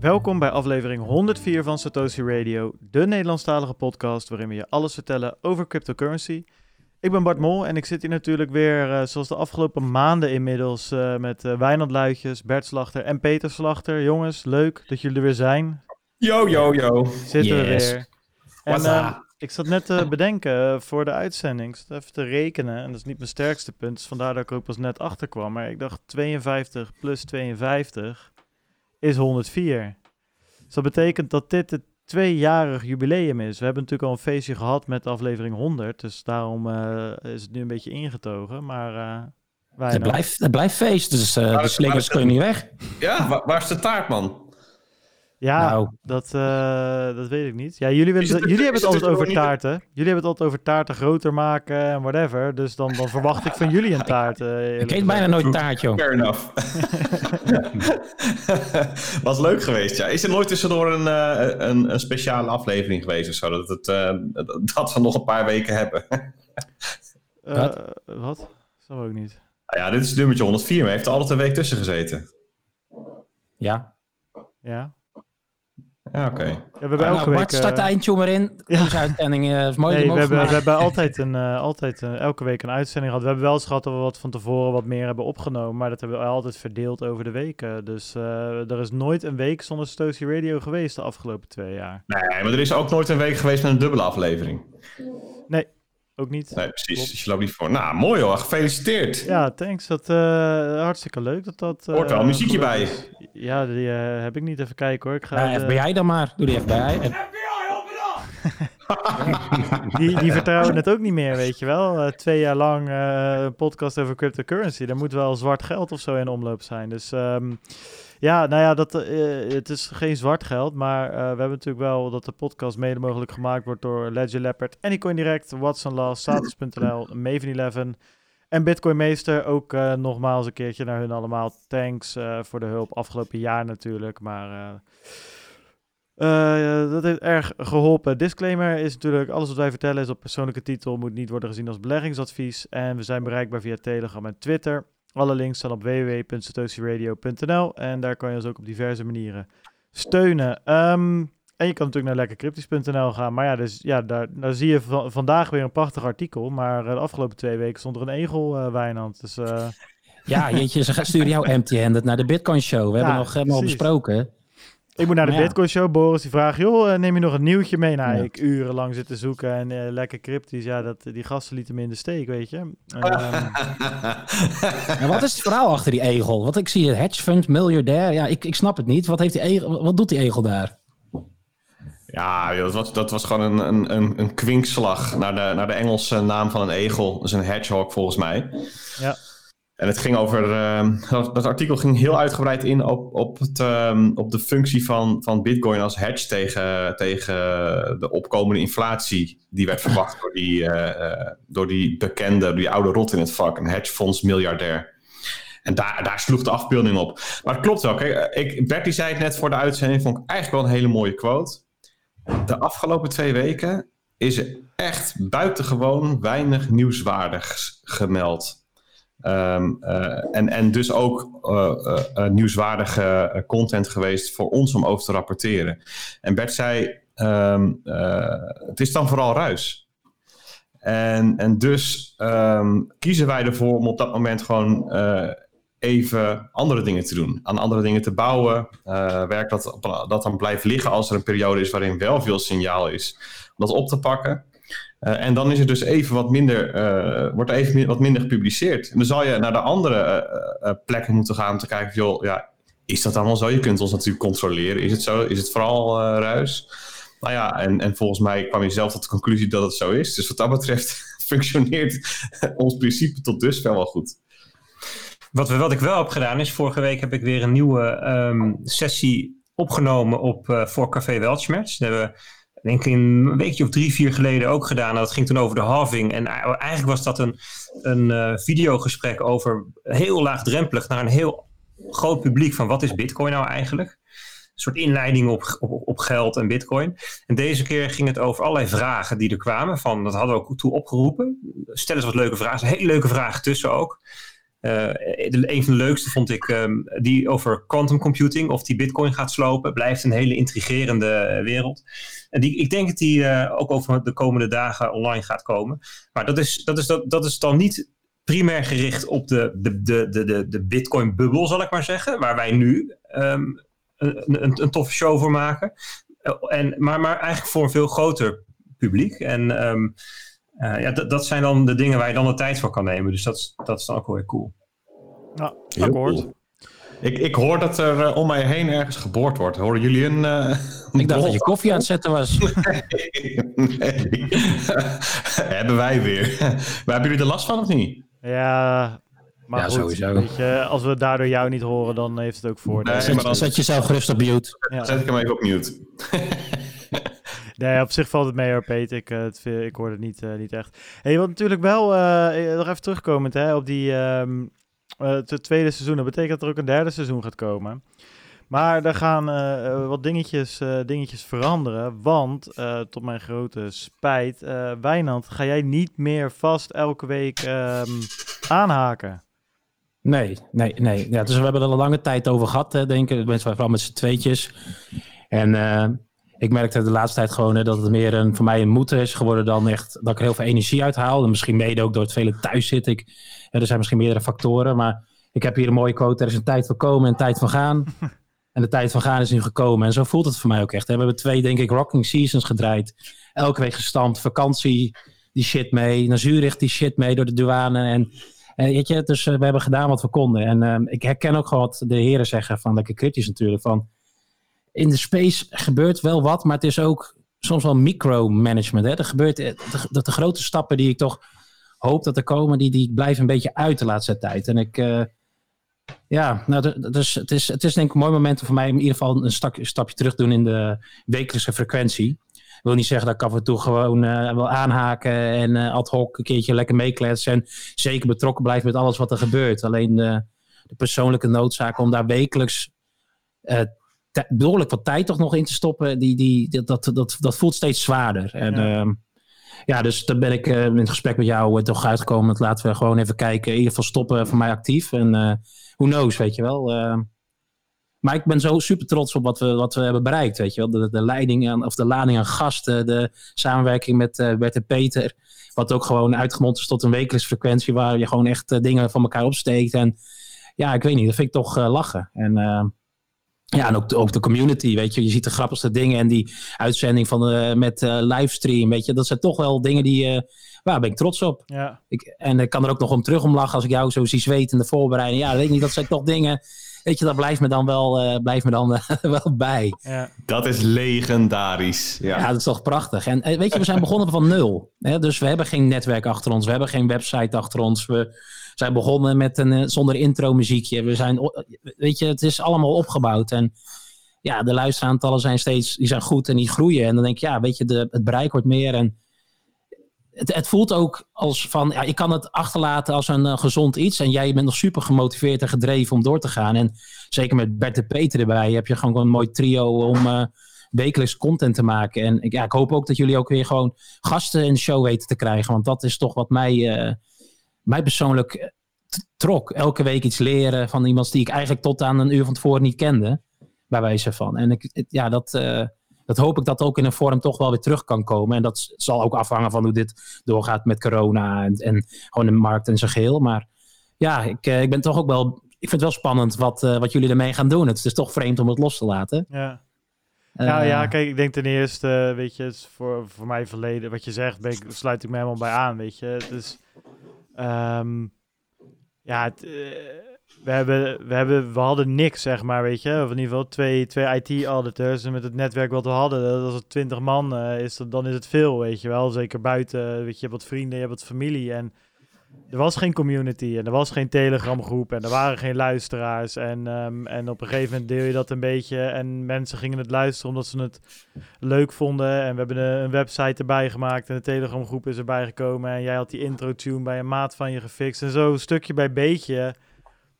Welkom bij aflevering 104 van Satoshi Radio, de Nederlandstalige podcast waarin we je alles vertellen over cryptocurrency. Ik ben Bart Mol en ik zit hier natuurlijk weer, uh, zoals de afgelopen maanden inmiddels, uh, met uh, Wijnand Luitjes, Bert Slachter en Peter Slachter. Jongens, leuk dat jullie er weer zijn. Yo, yo, yo. Zitten yes. we weer. En ik zat net te bedenken voor de uitzending, ik even te rekenen, en dat is niet mijn sterkste punt, dus vandaar dat ik ook pas net achter kwam. Maar ik dacht 52 plus 52 is 104. Dus dat betekent dat dit het tweejarig jubileum is. We hebben natuurlijk al een feestje gehad met aflevering 100, dus daarom uh, is het nu een beetje ingetogen. Maar uh, het, blijft, het blijft feest, dus uh, de slingers kunnen niet weg. Ja, waar, waar is de taart, man? Ja, nou. dat, uh, dat weet ik niet. Ja, jullie, willen, jullie hebben het altijd over taarten. Jullie hebben het altijd over taarten groter maken en whatever. Dus dan, dan verwacht ik van jullie een taart. Uh, ik eet bijna nooit taart, joh. Fair enough. Was leuk geweest, ja. Is er nooit tussendoor een, uh, een, een speciale aflevering geweest of zo? Dat, het, dat we nog een paar weken hebben? wat? Wat? Dat zou ook niet. Nou ja, dit is nummertje 104, maar heeft er altijd een week tussen gezeten. Ja. Ja. Ja, oké. Ja, we hebben elke nou, Bart, start de eindje maar in. Ja. uitzending uh, is mooi. Nee, we, hebben, we hebben altijd, een, uh, altijd uh, elke week een uitzending gehad. We hebben wel eens gehad dat we wat van tevoren wat meer hebben opgenomen. Maar dat hebben we altijd verdeeld over de weken. Dus er is nooit een week zonder Stosie Radio geweest de afgelopen twee jaar. Nee, maar er is ook nooit een week geweest met een dubbele aflevering. Nee, ook niet. Nee, precies. Dus je loopt niet voor. Nou, mooi hoor. Gefeliciteerd. Ja, thanks. Dat uh, hartstikke leuk dat dat. Uh, Hoort wel muziekje bij. Ja, die uh, heb ik niet even kijken hoor. Ik ga. Bij jij dan maar. Doe die bij. FBI, die, die vertrouwen het ook niet meer, weet je wel. Uh, twee jaar lang uh, een podcast over cryptocurrency. Daar moet wel zwart geld of zo in omloop zijn. Dus um, ja, nou ja, dat, uh, het is geen zwart geld, maar uh, we hebben natuurlijk wel dat de podcast mede mogelijk gemaakt wordt door Ledger Leopard, Anycoin Direct, Watson Law, Status.nl, Maven 11 en Bitcoin Meester. Ook uh, nogmaals een keertje naar hun allemaal. Thanks voor de hulp afgelopen jaar natuurlijk, maar... Dat heeft erg geholpen. Disclaimer is natuurlijk, alles wat wij vertellen is op persoonlijke titel, moet niet worden gezien als beleggingsadvies. En we zijn bereikbaar via Telegram en Twitter. Alle links staan op www.satoshiradio.nl en daar kan je ons ook op diverse manieren steunen. Um, en je kan natuurlijk naar lekkercryptisch.nl gaan. Maar ja, dus, ja daar, daar zie je vandaag weer een prachtig artikel. Maar uh, de afgelopen twee weken stond er een egel, uh, Wijnand. Dus, uh... Ja, jeetje, ze gaan sturen jou empty-handed naar de Bitcoin Show. We ja, hebben nog helemaal besproken. Ik moet naar de Bitcoin Show. Boris die vraagt, joh, eh, neem je nog een nieuwtje mee? Nou, ja. ik urenlang zitten zoeken en uh, lekker cryptisch. Ja, dat, die gasten lieten me in de steek, weet je. Um... ja, wat is het verhaal achter die egel? Wat ik zie, hedge fund, miljardair. Ja, ik, ik snap het niet. Wat, heeft die egel, wat doet die egel daar? Ja, dat was, dat was gewoon een, een, een kwinkslag naar de, naar de Engelse naam van een egel. Dat is een hedgehog volgens mij. Ja. En het ging over. Uh, dat, artikel ging heel uitgebreid in op, op, het, um, op de functie van, van Bitcoin als hedge tegen, tegen de opkomende inflatie. Die werd verwacht door die, uh, door die bekende, die oude rot in het vak, een hedgefonds miljardair. En daar, daar sloeg de afbeelding op. Maar het klopt wel. Kijk, ik, Bertie zei het net voor de uitzending, vond ik eigenlijk wel een hele mooie quote. De afgelopen twee weken is er echt buitengewoon weinig nieuwswaardigs gemeld. Um, uh, en, en dus ook uh, uh, nieuwswaardige content geweest voor ons om over te rapporteren. En Bert zei, um, het is dan vooral ruis. En, en dus um, kiezen wij ervoor om op dat moment gewoon even andere dingen te doen. Aan andere dingen te bouwen. werk dat, dat dan blijft liggen als er een periode is waarin wel veel signaal is. Om dat op te pakken. Uh, en dan is er dus even wat minder, uh, wordt er even wat minder gepubliceerd. En dan zal je naar de andere uh, plekken moeten gaan om te kijken, joh, ja, is dat allemaal zo? Je kunt ons natuurlijk controleren. Is het zo? Is het vooral ruis? Nou ja, en, en volgens mij kwam je zelf tot de conclusie dat het zo is. Dus wat dat betreft functioneert ons principe tot dusver wel goed. Wat, we, wat ik wel heb gedaan is, vorige week heb ik weer een nieuwe um, sessie opgenomen op, voor Café Weltschmerz. Daar hebben we denk ik een weekje of drie, vier geleden ook gedaan. Dat ging toen over de halving. En eigenlijk was dat een, een uh, videogesprek over heel laagdrempelig naar een heel groot publiek van wat is Bitcoin nou eigenlijk? Een soort inleiding op, op, geld en Bitcoin. En deze keer ging het over allerlei vragen die er kwamen. Van, dat hadden we ook toe opgeroepen. Stel eens wat leuke vragen. Hele leuke vragen tussen ook. Uh, een van de leukste vond ik um, die over quantum computing, of die bitcoin gaat slopen. Blijft een hele intrigerende wereld. En die, ik denk dat die uh, ook over de komende dagen online gaat komen. Maar dat is, dat is, dat, dat is dan niet primair gericht op de, de, de, de, de bitcoin-bubbel, zal ik maar zeggen. Waar wij nu um, een, een, een, toffe show voor maken. En, maar, maar eigenlijk voor een veel groter publiek. En um, uh, ja, dat zijn dan de dingen waar je dan de tijd voor kan nemen. Dus dat is, dat is dan ook wel weer cool. Ja, akkoord. Cool. Ik, ik hoor dat er uh, om mij heen ergens geboord wordt. Horen jullie een. Uh, ik dacht dat je koffie aan het zetten was. nee, nee. Hebben wij weer. Maar hebben jullie er last van of niet? Ja, maar ja, goed, sowieso. Weet je, als we daardoor jou niet horen, dan heeft het ook voordeel. Nee, zet, maar dan zet jezelf gerust op mute. Ja. Zet ik hem even op mute. Nee, op zich valt het mee hoor, Peter. Ik, uh, het, ik hoor het niet, uh, niet echt. Hey, wat natuurlijk wel, uh, nog even terugkomend hè, op die um, het tweede seizoen. Dat betekent dat er ook een derde seizoen gaat komen. Maar er gaan wat dingetjes, dingetjes veranderen. Want, tot mijn grote spijt, Wijnand, ga jij niet meer vast elke week um, aanhaken? Nee, nee, nee. Ja, dus we hebben er een lange tijd over gehad, denk ik. Vooral met z'n tweetjes. En ik merkte de laatste tijd gewoon hè, dat het meer een, voor mij een moeten is geworden dan echt dat ik er heel veel energie uit haal. En misschien mede ook door het vele thuis zit. Ik, er zijn misschien meerdere factoren, maar ik heb hier een mooie quote. Er is een tijd voor komen en een tijd van gaan. En de tijd van gaan is nu gekomen. En zo voelt het voor mij ook echt. We hebben twee, denk ik, rocking seasons gedraaid. Elke week gestampt. Vakantie, die shit mee. Naar Zurich, die shit mee door de douane. En, en weet je, dus uh, we hebben gedaan wat we konden. En uh, ik herken ook gewoon wat de heren zeggen. Van lekker kritisch natuurlijk. Van in de space gebeurt wel wat, maar het is ook soms wel micromanagement. Er gebeurt de, de, de, grote stappen die ik toch hoop dat er komen, die, die blijven een beetje uit de laatste tijd. En ik, uh, ja, nou, dus het is, het is denk ik een mooi moment voor mij om in ieder geval een, stapje terug te doen in de wekelijkse frequentie. Ik wil niet zeggen dat ik af en toe gewoon uh, wil aanhaken en ad hoc een keertje lekker meekletsen. En zeker betrokken blijven met alles wat er gebeurt. Alleen de, de persoonlijke noodzaak om daar wekelijks behoorlijk wat tijd toch nog in te stoppen, die, die, dat, dat, dat, voelt steeds zwaarder. En ja, uh, ja dus dan ben ik uh, in het gesprek met jou uh, toch uitgekomen. Dat laten we gewoon even kijken. In ieder geval stoppen voor mij actief. En uh, who knows, weet je wel. Ehm, maar ik ben zo super trots op wat we, wat we hebben bereikt, weet je wel. De, de leiding aan, of de lading aan gasten, de samenwerking met Bert en Peter. Wat ook gewoon uitgemond is tot een wekelijks frequentie waar je gewoon echt dingen van elkaar opsteekt. En ja, ik weet niet, dat vind ik toch lachen. En ehm, ja, en ook de, ook de community, weet je. Je ziet de grappigste dingen en die uitzending van de, met uh, livestream, weet je. Dat zijn toch wel dingen die, uh, waar ben ik trots op. Ja. Ik, en ik kan er ook nog om terug om lachen als ik jou zo zie zweten in de voorbereiding. Ja, weet ik niet, dat zijn toch dingen, weet je, dat blijft me dan wel, uh, blijft me dan wel bij. Ja. Dat is legendarisch. Ja. ja, dat is toch prachtig. En weet je, we zijn begonnen van nul. Hè? Dus we hebben geen netwerk achter ons, we hebben geen website achter ons. We zijn begonnen met een zonder intro muziekje. We zijn, weet je, het is allemaal opgebouwd. En ja, de luisteraantallen zijn steeds, die zijn goed en die groeien. En dan denk ik, ja, weet je, de, het bereik wordt meer. En het, het voelt ook als van, ja, ik kan het achterlaten als een uh, gezond iets. En jij bent nog super gemotiveerd en gedreven om door te gaan. En zeker met Bert de Peter erbij heb je gewoon een mooi trio om uh, wekelijks content te maken. En ja, ik hoop ook dat jullie ook weer gewoon gasten in de show weten te krijgen. Want dat is toch wat mij, mij persoonlijk trok. Elke week iets leren van iemand die ik eigenlijk tot aan een uur van tevoren niet kende. Bij wijze van. En ik, ja, dat, uh, dat hoop ik dat ook in een vorm toch wel weer terug kan komen. En dat zal ook afhangen van hoe dit doorgaat met corona en, en gewoon de markt in zijn geheel. Maar ja, ik, uh, ik ben toch ook wel. Ik vind het wel spannend wat, uh, wat jullie ermee gaan doen. Het is toch vreemd om het los te laten. Ja. Nou ja, kijk, ik denk ten eerste, weet je, voor, voor mij verleden, wat je zegt, ben ik, sluit ik me helemaal bij aan, weet je. Het is, um, ja, uh, we, hebben, we, hebben, we hadden niks, zeg maar, weet je. Of in ieder geval twee, twee IT-auditors. En met het netwerk wat we hadden, als het twintig man uh, is, dan is het veel, weet je wel. Zeker buiten, weet je, je hebt wat vrienden, je hebt wat familie. En er was geen community en er was geen Telegram-groep en er waren geen luisteraars. En, um, en op een gegeven moment deel je dat een beetje en mensen gingen het luisteren omdat ze het leuk vonden. En we hebben een, website erbij gemaakt en de Telegram-groep is erbij gekomen. En jij had die intro-tune bij een maat van je gefixt. En zo stukje bij beetje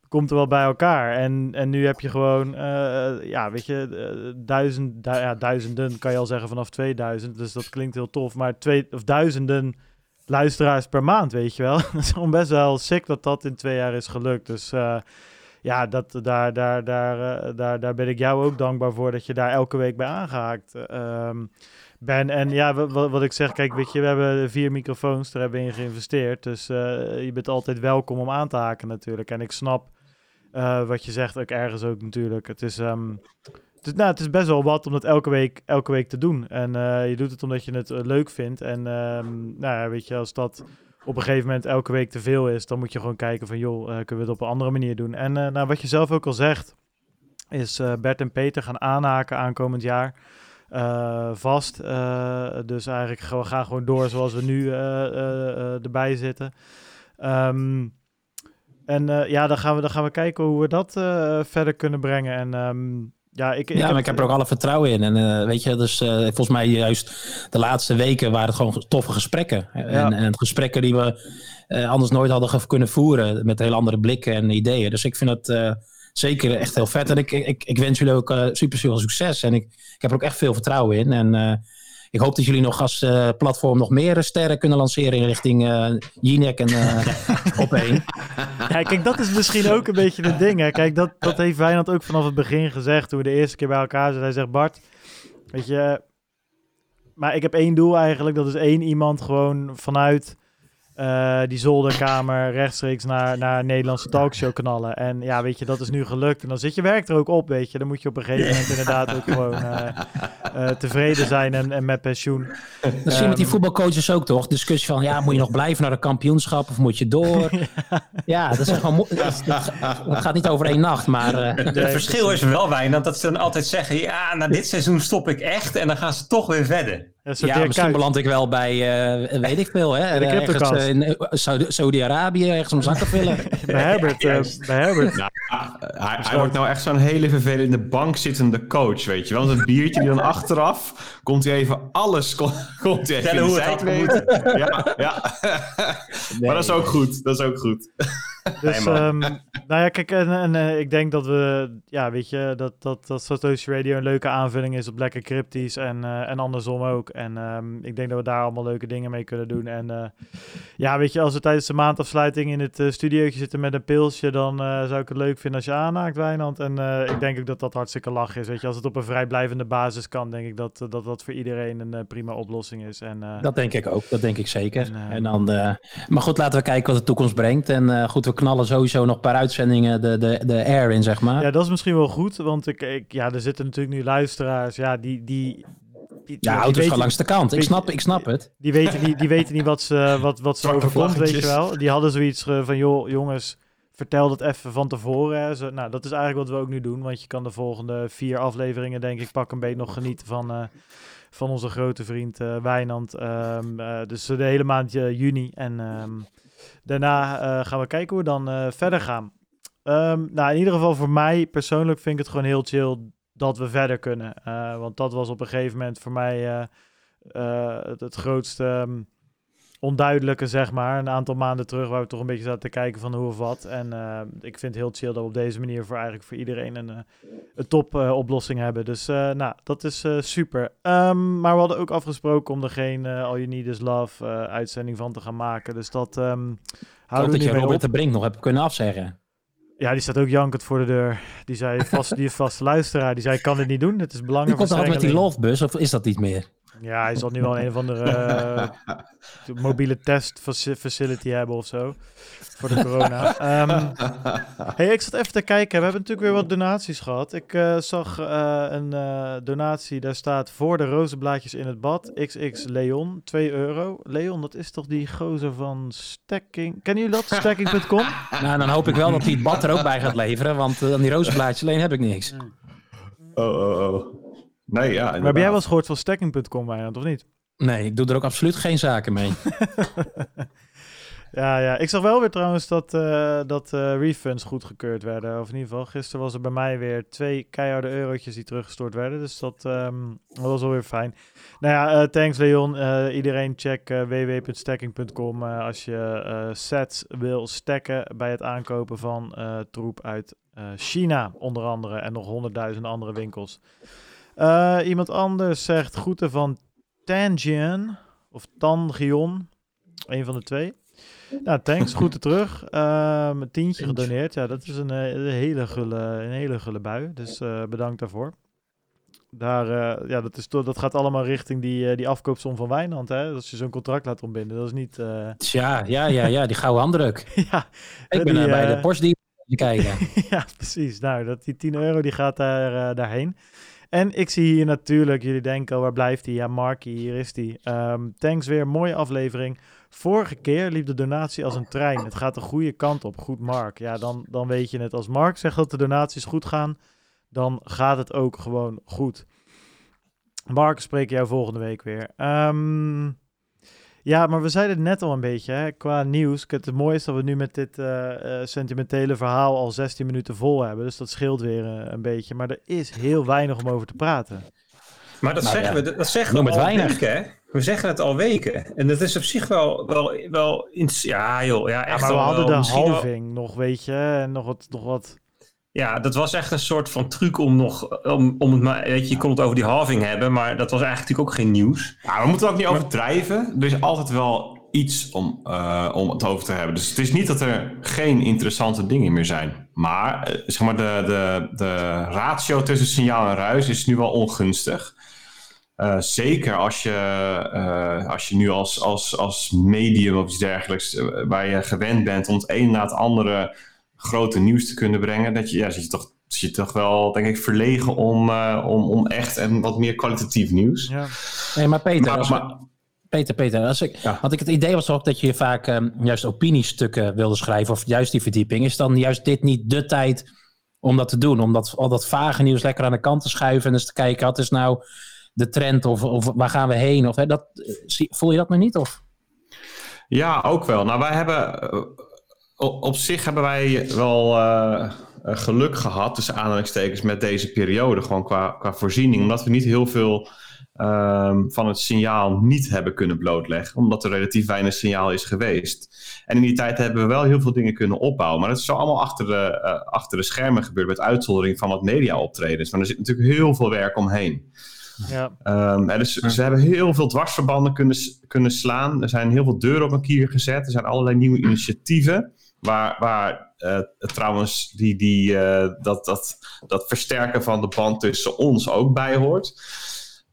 komt er wel bij elkaar. En, en nu heb je gewoon, uh, ja, weet je, uh, duizend, du ja, duizenden kan je al zeggen vanaf 2000. Dus dat klinkt heel tof. Maar twee of duizenden luisteraars per maand, weet je wel. Dat is gewoon best wel sick dat dat in twee jaar is gelukt. Dus eh, ja, dat, daar, daar, daar, eh, daar, daar ben ik jou ook dankbaar voor dat je daar elke week bij aangehaakt ehm, ben. En ja, wat, wat ik zeg, kijk, weet je, we hebben vier microfoons, daar hebben we in geïnvesteerd. Dus eh, je bent altijd welkom om aan te haken natuurlijk. En ik snap wat je zegt ook ergens ook natuurlijk. Het is, ehm, nou, het is best wel wat om dat elke week, elke week te doen. En eh, je doet het omdat je het leuk vindt. En ehm, nou ja, weet je, als dat op een gegeven moment elke week te veel is, dan moet je gewoon kijken van, joh, kunnen we het op een andere manier doen? En nou, wat je zelf ook al zegt, is Bert en Peter gaan aanhaken aankomend jaar. Vast. Dus eigenlijk we gaan gewoon door zoals we nu erbij zitten. Um, en ja, dan gaan, we, dan gaan we kijken hoe we dat verder kunnen brengen. En um, ja, ik, ik ja, heb, maar ik heb er ook alle vertrouwen in. En weet je, dus volgens mij juist de laatste weken waren het gewoon toffe gesprekken. Ja. En, en gesprekken die we anders nooit hadden kunnen voeren met heel andere blikken en ideeën. Dus ik vind het zeker echt heel vet. En ik, ik, ik wens jullie ook super veel succes. En ik, ik heb er ook echt veel vertrouwen in. En ik hoop dat jullie nog als uh, platform nog meer sterren kunnen lanceren in richting uh, Jinek en op één. Ja, kijk, dat is misschien ook een beetje het ding. Hè. Kijk, dat, dat heeft Wijnand ook vanaf het begin gezegd toen we de eerste keer bij elkaar zaten. Hij zegt, Bart, weet je... Maar ik heb één doel eigenlijk. Dat is één iemand gewoon vanuit uh, die zolderkamer rechtstreeks naar, naar Nederlandse talkshow knallen. En ja, weet je, dat is nu gelukt. En dan zit je werk er ook op, weet je. Dan moet je op een gegeven moment inderdaad ook gewoon uh, uh, tevreden zijn en, en met pensioen. Dat zie je met die voetbalcoaches ook toch? Discussie van, ja, moet je nog blijven naar de kampioenschap of moet je door? ja, dat, is gewoon, dat, dat, gaat niet over één nacht, maar... Het verschil is wel weinig dat ze dan altijd zeggen, ja, na dit seizoen stop ik echt. En dan gaan ze toch weer verder. Ja, ja misschien beland ik wel bij, uh, weet ik veel, hè? De ergens uh, in Saudi-Arabië, ergens om zakken vullen. bij Herbert. Uh, bij Herbert. Nou, hij, hij wordt nou echt zo'n hele vervelende bankzittende coach, weet je wel. Een biertje die dan achteraf, komt hij even alles, komt hij even hoe het weten. Ja, ja. Nee, maar dat is ook goed, dat is ook goed. Dus, nee, um, nou ja, kijk, en, en uh, ik denk dat we, ja, weet je, dat, dat, dat Satoshi Radio een leuke aanvulling is op lekker cryptisch en, uh, en andersom ook. En um, ik denk dat we daar allemaal leuke dingen mee kunnen doen. En uh, ja, weet je, als we tijdens de maandafsluiting in het uh, studiootje zitten met een pilsje, dan zou ik het leuk vinden als je aanhaakt, Wijnand. En ik denk ook dat dat hartstikke lach is. Weet je, als het op een vrijblijvende basis kan, denk ik dat dat, dat voor iedereen een prima oplossing is. En, dat denk ik ook, dat denk ik zeker. En, en dan, maar goed, laten we kijken wat de toekomst brengt. En goed, we knallen sowieso nog een paar uitzendingen de, de, de air in, zeg maar. Ja, dat is misschien wel goed, want ik, ik, ja, er zitten natuurlijk nu luisteraars, ja, die... die, die ja, auto's gaan langs de kant. Ik snap, ik snap het. Die weten niet, die weten niet wat ze, wat, wat ze overkomt, weet je wel. Die hadden zoiets van, joh, jongens, vertel dat even van tevoren. Zo, nou, dat is eigenlijk wat we ook nu doen, want je kan de volgende vier afleveringen, denk ik, pak een beetje nog genieten van... Uh, van onze grote vriend uh, Wijnand. Um, uh, dus de hele maand juni. En um, Daarna uh, gaan we kijken hoe we dan uh, verder gaan. Um, nou, in ieder geval voor mij persoonlijk vind ik het gewoon heel chill dat we verder kunnen. Uh, want dat was op een gegeven moment voor mij het, het, grootste um, onduidelijke, zeg maar. Een aantal maanden terug waar we toch een beetje zaten te kijken van hoe of wat. En ik vind het heel chill dat we op deze manier voor eigenlijk voor iedereen een, een top oplossing hebben. Dus nou, dat is super. Um, maar we hadden ook afgesproken om er geen All You Need Is Love uitzending van te gaan maken. Dus dat um, houden we dat je Robert op. de Brink nog hebt kunnen afzeggen. Ja, die staat ook jankend voor de deur. Die zei vast, die is vaste luisteraar. Die zei, ik kan dit niet doen. Het is belangrijk. Die komt altijd met die lovebus, of is dat niet meer? Ja, hij zal nu wel een of andere uh, mobiele test facility hebben of zo. Voor de corona. Um, hey, ik zat even te kijken. We hebben natuurlijk weer wat donaties gehad. Ik uh, zag uh, een donatie, daar staat voor de rozenblaadjes in het bad. XX Leon, 2 euro. Leon, dat is toch die gozer van Stacking? Kennen jullie dat? Stacking.com? nou, dan hoop ik wel dat hij het bad er ook bij gaat leveren. Want aan die rozenblaadjes alleen heb ik niks. Oh, oh, oh. Nee, ja. Maar heb jij wel eens gehoord van stacking.com, Wijnand, of niet? Nee, ik doe er ook absoluut geen zaken mee. ja, ja, ik zag wel weer trouwens dat, uh, dat uh, refunds goedgekeurd werden. Of in ieder geval, gisteren was er bij mij weer twee keiharde eurotjes die teruggestort werden. Dus dat, um, dat was alweer fijn. Nou ja, uh, thanks Leon. iedereen check www.stacking.com als je sets wil stacken bij het aankopen van troep uit China, onder andere. En nog honderdduizend andere winkels. Uh, iemand anders zegt groeten van Tangian of Tangion. Een van de twee. Nou, thanks. Goed terug. Een tientje gedoneerd. Ja, dat is een, eh, een hele, gulle, een hele gulle bui. Dus uh, bedankt daarvoor. Daar, ja, dat, is, dat gaat allemaal richting die, die afkoopsom van Wijnand. Hè? Als je zo'n contract laat ontbinden. Dat is niet... Ja, ja, ja, ja, die gouden handdruk. ja, Ik ben die, bij de Porsche kijken. ja, precies. Nou, dat, die 10 euro die gaat daar, daarheen. En ik zie hier natuurlijk, jullie denken, oh, waar blijft hij? Ja, Marky, hier is hij. Um, thanks weer, mooie aflevering. Vorige keer liep de donatie als een trein. Het gaat de goede kant op. Goed, Mark. Ja, dan, dan weet je het. Als Mark zegt dat de donaties goed gaan, dan gaat het ook gewoon goed. Mark, spreek jou volgende week weer. Um, ja, maar we zeiden het net al een beetje hè, qua nieuws. Het mooie is dat we nu met dit uh, sentimentele verhaal al 16 minuten vol hebben. Dus dat scheelt weer uh, een beetje. Maar er is heel weinig om over te praten. Maar dat nou, zeggen ja. we, dat zeggen we al weinig. weken, hè? We zeggen het al weken. En dat is op zich wel, wel, wel ja joh. Ja, echt ja, maar we hadden de halving wel... nog, weet je. En nog wat, nog wat ja, dat was echt een soort van truc om nog, om, om het maar, weet je, je kon het over die halving hebben, maar dat was eigenlijk natuurlijk ook geen nieuws. Ja, we moeten ook niet overdrijven. Er is altijd wel iets om, uh, om het over te hebben. Dus het is niet dat er geen interessante dingen meer zijn. Maar, uh, zeg maar, de, de, de ratio tussen signaal en ruis is nu wel ongunstig. Uh, zeker als je, als je nu als, als, als medium of iets dergelijks, waar je gewend bent om het een na het andere grote nieuws te kunnen brengen, dat je, ja, zit je toch, zit je toch wel, denk ik, verlegen om, uh, om, om echt en wat meer kwalitatief nieuws. Ja. Nee, maar Peter, maar, maar, Peter, Peter, als ik, ja. want ik het idee was ook dat je vaak um, juist opiniestukken wilde schrijven, of juist die verdieping. Is dan juist dit niet de tijd om dat te doen? Om dat, al dat vage nieuws lekker aan de kant te schuiven en eens te kijken, wat is nou de trend of, of waar gaan we heen? Of, hè, dat, eh, voel je dat nog niet? Of? Ja, ook wel. Nou, wij hebben uh, op zich hebben wij wel uh, geluk gehad, tussen aanhalingstekens, met deze periode, gewoon qua, qua voorziening. Omdat we niet heel veel um, van het signaal niet hebben kunnen blootleggen, omdat er relatief weinig signaal is geweest. En in die tijd hebben we wel heel veel dingen kunnen opbouwen. Maar dat is zo allemaal achter de, uh, achter de schermen gebeurd, met uitzondering van wat media-optredens. Maar er zit natuurlijk heel veel werk omheen. Ja. Um, dus ze hebben heel veel dwarsverbanden kunnen, kunnen slaan. Er zijn heel veel deuren op een kier gezet. Er zijn allerlei nieuwe initiatieven. Waar, uh, trouwens die, die, uh, dat, dat, dat versterken van de band tussen ons ook bij hoort.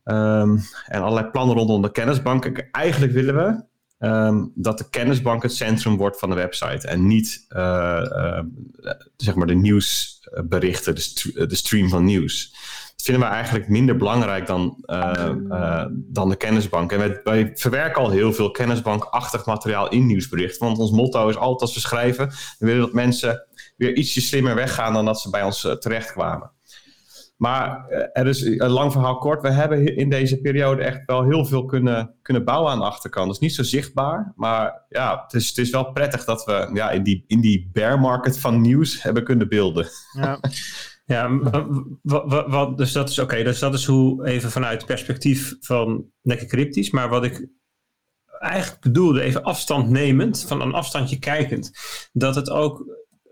Um, en allerlei plannen rondom de kennisbank. Eigenlijk willen we um, dat de kennisbank het centrum wordt van de website. En niet uh, zeg maar de nieuwsberichten, de stream van nieuws vinden we eigenlijk minder belangrijk dan, uh, uh, dan de kennisbank. En wij, wij, verwerken al heel veel kennisbankachtig materiaal in nieuwsberichten. Want ons motto is altijd als we schrijven, we willen dat mensen weer ietsje slimmer weggaan dan dat ze bij ons uh, terechtkwamen. Maar er is een lang verhaal kort. We hebben in deze periode echt wel heel veel kunnen, kunnen bouwen aan de achterkant. Dat is niet zo zichtbaar. Maar ja, het is, het is wel prettig dat we ja, in, die, in die bear market van nieuws hebben kunnen beelden. Ja. Ja, wat, dus dat is oké. dus dat is hoe even vanuit het perspectief van lekker cryptisch. Maar wat ik eigenlijk bedoelde, even afstand nemend, van een afstandje kijkend, dat het ook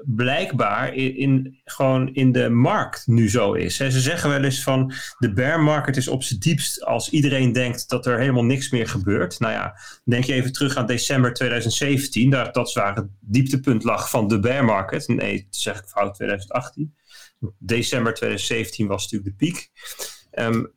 blijkbaar in, gewoon in de markt nu zo is. Ze zeggen wel eens van de bear market is op zijn diepst als iedereen denkt dat er helemaal niks meer gebeurt. Nou ja, denk je even terug aan december 2017, daar, dat waar het dieptepunt lag van de bear market. Nee, zeg ik fout, 2018 december 2017 was natuurlijk de piek. Um,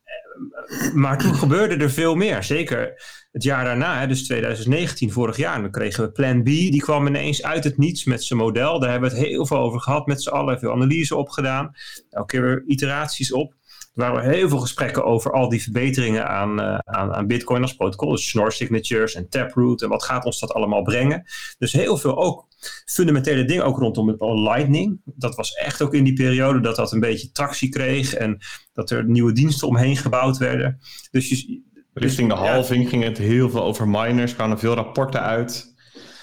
maar toen gebeurde er veel meer. Zeker het jaar daarna, dus 2019, vorig jaar. Dan kregen we Plan B. Die kwam ineens uit het niets met zijn model. Daar hebben we het heel veel over gehad met z'n allen. Veel analyse op gedaan. Elke keer weer iteraties op. Er waren heel veel gesprekken over al die verbeteringen aan, uh, aan, aan Bitcoin als protocol. Dus Schnorr signatures en Taproot. En wat gaat ons dat allemaal brengen? Dus heel veel ook fundamentele dingen, ook rondom het Lightning. Dat was echt ook in die periode dat dat een beetje tractie kreeg. En dat er nieuwe diensten omheen gebouwd werden. Dus je, Richting de halving ging het heel veel over miners. kwamen veel rapporten uit.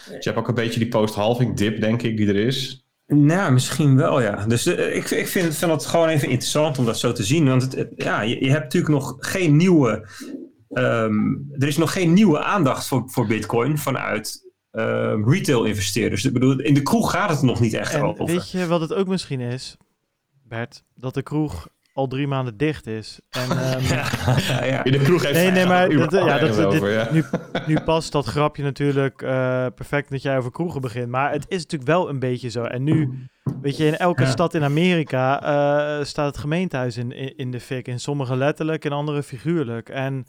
Dus je hebt ook een beetje die post-halving dip, denk ik, die er is. Nou, misschien wel, ja. Dus uh, ik, ik vind, vind het gewoon even interessant om dat zo te zien. Want het, ja, je, je, hebt natuurlijk nog geen nieuwe... Um, er is nog geen nieuwe aandacht voor, voor bitcoin vanuit uh, retail-investeerders. Ik bedoel, in de kroeg gaat het nog niet echt en over. Weet je wat het ook misschien is, Bert? Dat de kroeg al drie maanden dicht is. En, ehm, ja, ja. In de kroeg heeft Nee, nee, maar dat, ja, dat, dit- over, ja. nu, nu past dat grapje natuurlijk eh, perfect dat jij over kroegen begint. Maar het is natuurlijk wel een beetje zo. En nu, weet je, in elke Ja. stad in Amerika eh, staat het gemeentehuis in, in, in de fik. In sommige letterlijk, in andere figuurlijk. En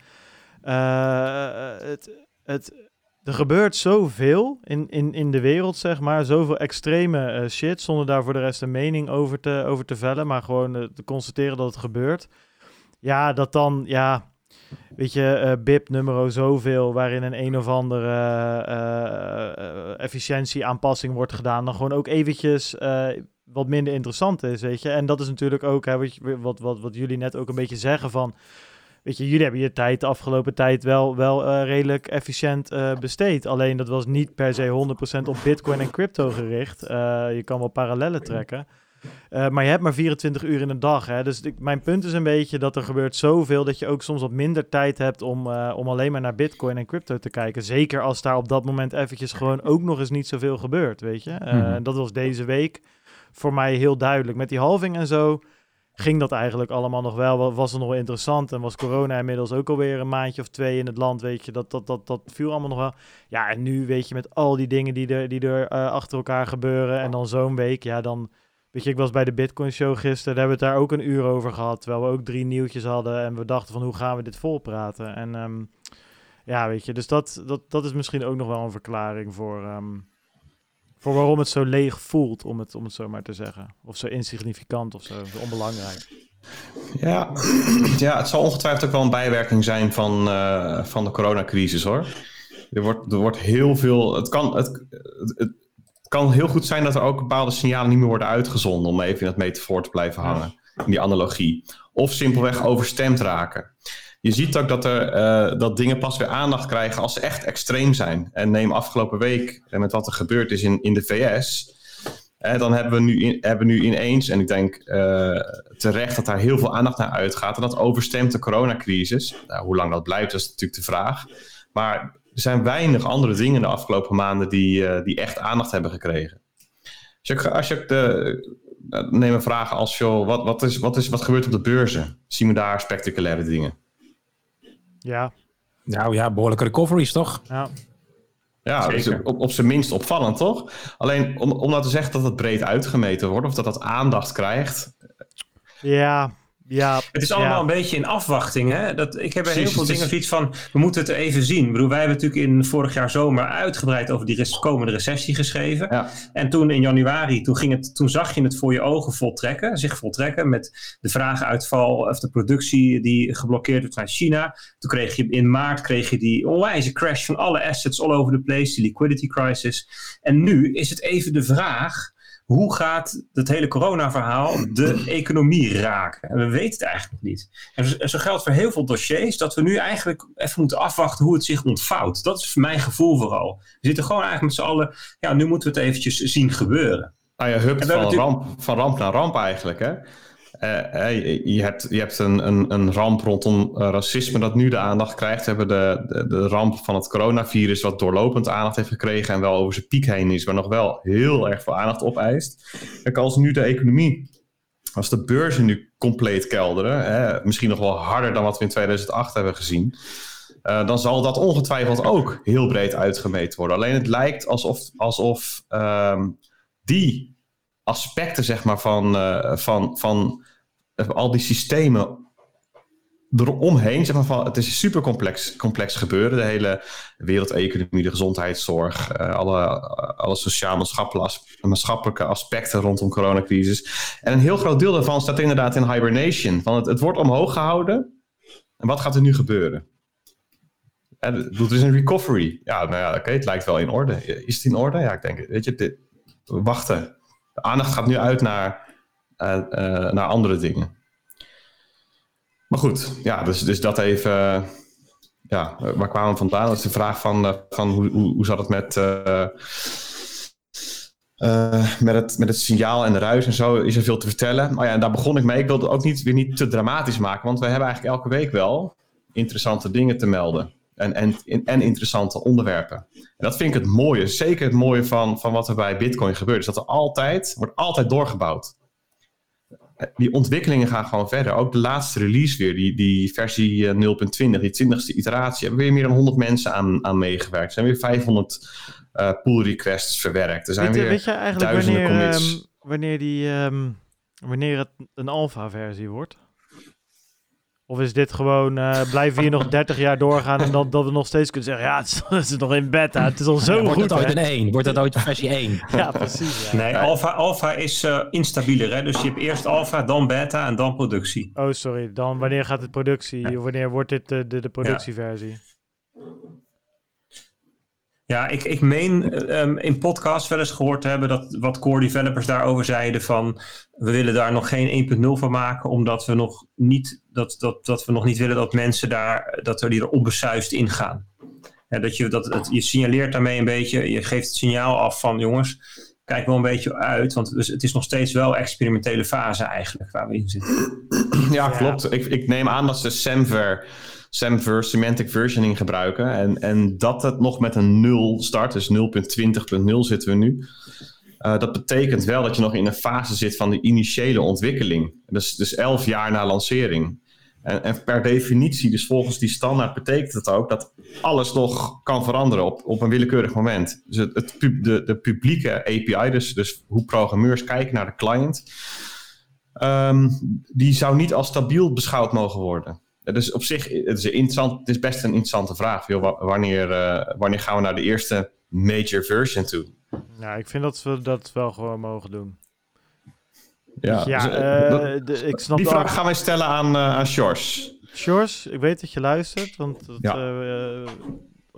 eh, het, het, er gebeurt zoveel in, in, in de wereld, zeg maar. Zoveel extreme eh, shit, zonder daar voor de rest een mening over te, over te vellen. Maar gewoon eh, te constateren dat het gebeurt. Ja, dat dan, ja, weet je, eh BIP nummer zoveel, waarin een een of andere efficiëntieaanpassing wordt gedaan, dan gewoon ook eventjes wat minder interessant is, weet je. En dat is natuurlijk ook hè, wat, wat, wat jullie net ook een beetje zeggen van, weet je, jullie hebben je tijd de afgelopen tijd wel, wel eh, redelijk efficiënt eh, besteed. Alleen dat was niet per se 100% op bitcoin en crypto gericht. Eh, je kan wel parallellen trekken. Maar je hebt maar 24 uur in een dag. Hè? Dus ik, mijn punt is een beetje dat er gebeurt zoveel dat je ook soms wat minder tijd hebt om, om alleen maar naar Bitcoin en crypto te kijken. Zeker als daar op dat moment eventjes gewoon ook nog eens niet zoveel gebeurt, weet je. Mhm. Dat was deze week voor mij heel duidelijk. Met die halving en zo ging dat eigenlijk allemaal nog wel. Wa- Was het nog wel interessant en was corona inmiddels ook alweer een maandje of twee in het land, weet je. Dat, dat, dat, dat viel allemaal nog wel. Ja, en nu weet je met al die dingen die er, die er eh, achter elkaar gebeuren en dan zo'n week, ja, dan... Weet je, ik was bij de Bitcoin Show gisteren, daar hebben we het daar ook een uur over gehad. Terwijl we ook drie nieuwtjes hadden en we dachten van hoe gaan we dit volpraten. En ehm, ja, weet je, dus dat, dat, dat is misschien ook nog wel een verklaring voor, ehm, voor waarom het zo leeg voelt, om het, om het zo maar te zeggen. Of zo insignificant of zo, zo onbelangrijk. Ja. ja, het zal ongetwijfeld ook wel een bijwerking zijn van, eh, van de coronacrisis hoor. Er wordt, er wordt heel veel. Het kan, het, het, het kan heel goed zijn dat er ook bepaalde signalen niet meer worden uitgezonden. Om even in dat metafoor te blijven hangen. In die analogie. Of simpelweg overstemd raken. Je ziet ook dat, er, eh, dat dingen pas weer aandacht krijgen als ze echt extreem zijn. En neem afgelopen week en met wat er gebeurd is in, in de VS. Dan hebben we, nu hebben we nu ineens, en ik denk eh, terecht dat daar heel veel aandacht naar uitgaat. En dat overstemt de coronacrisis. Nou, hoe lang dat blijft, dat is natuurlijk de vraag. Maar er zijn weinig andere dingen de afgelopen maanden die, eh, die echt aandacht hebben gekregen. Als je, als je de, neem een vraag als, joh, wat, wat, is, wat, is, wat gebeurt op de beurzen? Zien we daar spectaculaire dingen? Ja, Nou ja, behoorlijke recoveries toch? ja. Ja, dat is Zeker. op, op zijn minst opvallend, toch? Alleen om, om nou te zeggen dat het breed uitgemeten wordt of dat dat aandacht krijgt. Ja, ja. Het is allemaal ja. een beetje in afwachting. Hè? Dat, ik heb er heel veel is- dingen zoiets van, we moeten het even zien. Ik bedoel, wij hebben natuurlijk in vorig jaar zomer uitgebreid over die komende recessie geschreven. Ja. En toen in januari, toen, ging het, toen zag je het voor je ogen voltrekken, zich voltrekken met de vragenuitval of de productie die geblokkeerd werd naar China. Toen kreeg je in maart kreeg je die onwijze crash van alle assets all over the place, die liquidity crisis. En nu is het even de vraag, hoe gaat het hele corona-verhaal de economie raken? En we weten het eigenlijk niet. En zo- geldt voor heel veel dossiers dat we nu eigenlijk even moeten afwachten hoe het zich ontvouwt. Dat is mijn gevoel vooral. We zitten gewoon eigenlijk met z'n allen, ja, nu moeten we het eventjes zien gebeuren. Nou, hupt En we van, ramp, van ramp naar ramp eigenlijk. Hè? Eh, je- je hebt, je hebt een, een, een ramp rondom eh, racisme dat nu de aandacht krijgt. We hebben de, de, de ramp van het coronavirus wat doorlopend aandacht heeft gekregen en wel over zijn piek heen is, maar nog wel heel erg veel aandacht opeist. Kijk, als nu de economie, als de beurzen nu compleet kelderen, hè, misschien nog wel harder dan wat we in 2008 hebben gezien, eh, dan zal dat ongetwijfeld ook heel breed uitgemeten worden. Alleen het lijkt alsof, alsof ehm, die aspecten zeg maar, van, eh, van, van eh, al die systemen eromheen, zeg maar, van, het is een super complex, gebeuren. De hele wereldeconomie, de gezondheidszorg, eh, alle, alle sociaal-maatschappelijke as- maatschappelijke aspecten rondom coronacrisis. En een heel groot deel daarvan staat inderdaad in hibernation. Van het, het wordt omhoog gehouden. En wat gaat er nu gebeuren? Bedoel, er is een recovery. Ja, nou ja, oké, het lijkt wel in orde. Is het in orde? Ja, ik denk, weet je, dit, wachten. Aandacht gaat nu uit naar, eh, eh, naar andere dingen. Maar goed, ja, dus, dus dat even. ja, waar kwamen we vandaan? Dat is de vraag van, eh, van hoe, hoe, hoe zat het met, met, het, met het signaal en de ruis en zo? Is er veel te vertellen? Maar ja, en daar begon ik mee. Ik wilde het ook niet, weer niet te dramatisch maken, want we hebben eigenlijk elke week wel interessante dingen te melden. En, en, en interessante onderwerpen. En dat vind ik het mooie, zeker het mooie van, van wat er bij Bitcoin gebeurt, is dat er altijd, wordt altijd doorgebouwd. die ontwikkelingen gaan gewoon verder. Ook de laatste release weer, die, die versie 0.20, die 20ste iteratie, hebben weer meer dan 100 mensen aan, aan meegewerkt. Er zijn weer 500 uh, pull requests verwerkt. Er zijn weet, weer weet je eigenlijk duizenden wanneer, commits. ehm, wanneer, die, ehm, wanneer het een alpha-versie wordt? Of is dit gewoon, eh, blijven we hier nog 30 jaar doorgaan en dat, dat we nog steeds kunnen zeggen, ja, het is, het is nog in beta, het is al zo Wordt goed. het ooit een 1? Wordt het ooit versie 1? Ja, precies. Ja. Nee, alpha, alpha is eh, instabieler. Hè? Dus je hebt eerst alpha, dan beta en dan productie. Oh, sorry. Dan wanneer gaat het productie? Wanneer wordt dit de, de, de productieversie? Ja, ik, ik meen ehm, in podcasts wel eens gehoord te hebben dat wat core developers daarover zeiden van we willen daar nog geen 1.0 van maken, omdat we nog niet dat, dat, dat we nog niet willen dat mensen daar dat er die er onbesuist in gaan. Ja, dat je, dat, het, je signaleert daarmee een beetje, je geeft het signaal af van jongens, kijk wel een beetje uit, want dus het is nog steeds wel experimentele fase eigenlijk waar we in zitten. Ja, klopt. Ik, ik neem aan dat ze Semver, Semver Semantic Versioning gebruiken. En, en dat het nog met een 0 start, dus 0.20.0 zitten we nu. Uh, dat betekent wel dat je nog in een fase zit van de initiële ontwikkeling. Dus, dus 11 jaar na lancering. En, en, per definitie, dus volgens die standaard, betekent het ook dat alles nog kan veranderen op, op een willekeurig moment. Dus het, het de, de publieke API, dus, dus hoe programmeurs kijken naar de client, um, die zou niet als stabiel beschouwd mogen worden. Dus op zich, het is, interessant, het is best een interessante vraag. Joh, wanneer, uh, wanneer gaan we naar de eerste major version toe? Nou, ik vind dat we dat wel gewoon mogen doen. Ja, ja dus, uh, dat, de, ik snap die vraag gaan wij stellen aan, aan Sjors. Sjors, ik weet dat je luistert, want dat, ja.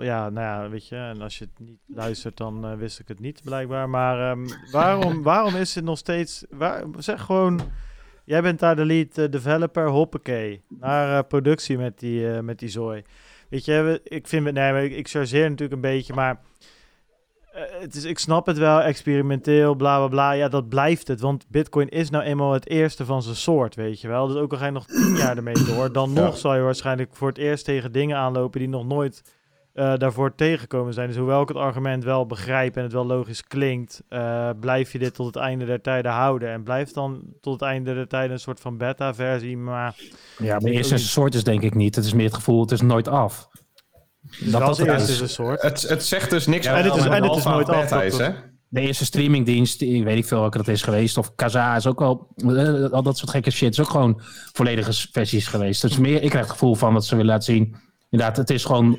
Ja, nou ja, weet je, en als je het niet luistert, dan uh, wist ik het niet blijkbaar. Maar um, waarom, waarom is het nog steeds, waar, zeg gewoon, jij bent daar de lead uh, developer, hoppakee, naar uh, productie met die, met die zooi. Weet je, ik vind het, nee, ik, ik chargeer natuurlijk een beetje, maar het is, ik snap het wel, experimenteel, bla bla bla. Ja, dat blijft het. Want Bitcoin is nou eenmaal het eerste van zijn soort, weet je wel. Dus ook al ga je nog tien jaar ermee door, dan ja. nog zal je waarschijnlijk voor het eerst tegen dingen aanlopen die nog nooit uh, daarvoor tegengekomen zijn. Dus hoewel ik het argument wel begrijp en het wel logisch klinkt, uh, blijf je dit tot het einde der tijden houden. En blijft dan tot het einde der tijden een soort van beta-versie. Maar ja, maar de eerste soort is denk ik niet. Het is meer het gevoel, het is nooit af. Dat, dat, dat is een soort. Het, het zegt dus niks ja, en het is, en het is nooit af. Is, hè? De eerste streamingdienst, ik weet ik veel welke dat is geweest. Of Kaza is ook wel, uh, al dat soort gekke shit is ook gewoon volledige versies geweest. Dus meer, ik krijg het gevoel van dat ze willen laten zien. Inderdaad, het is gewoon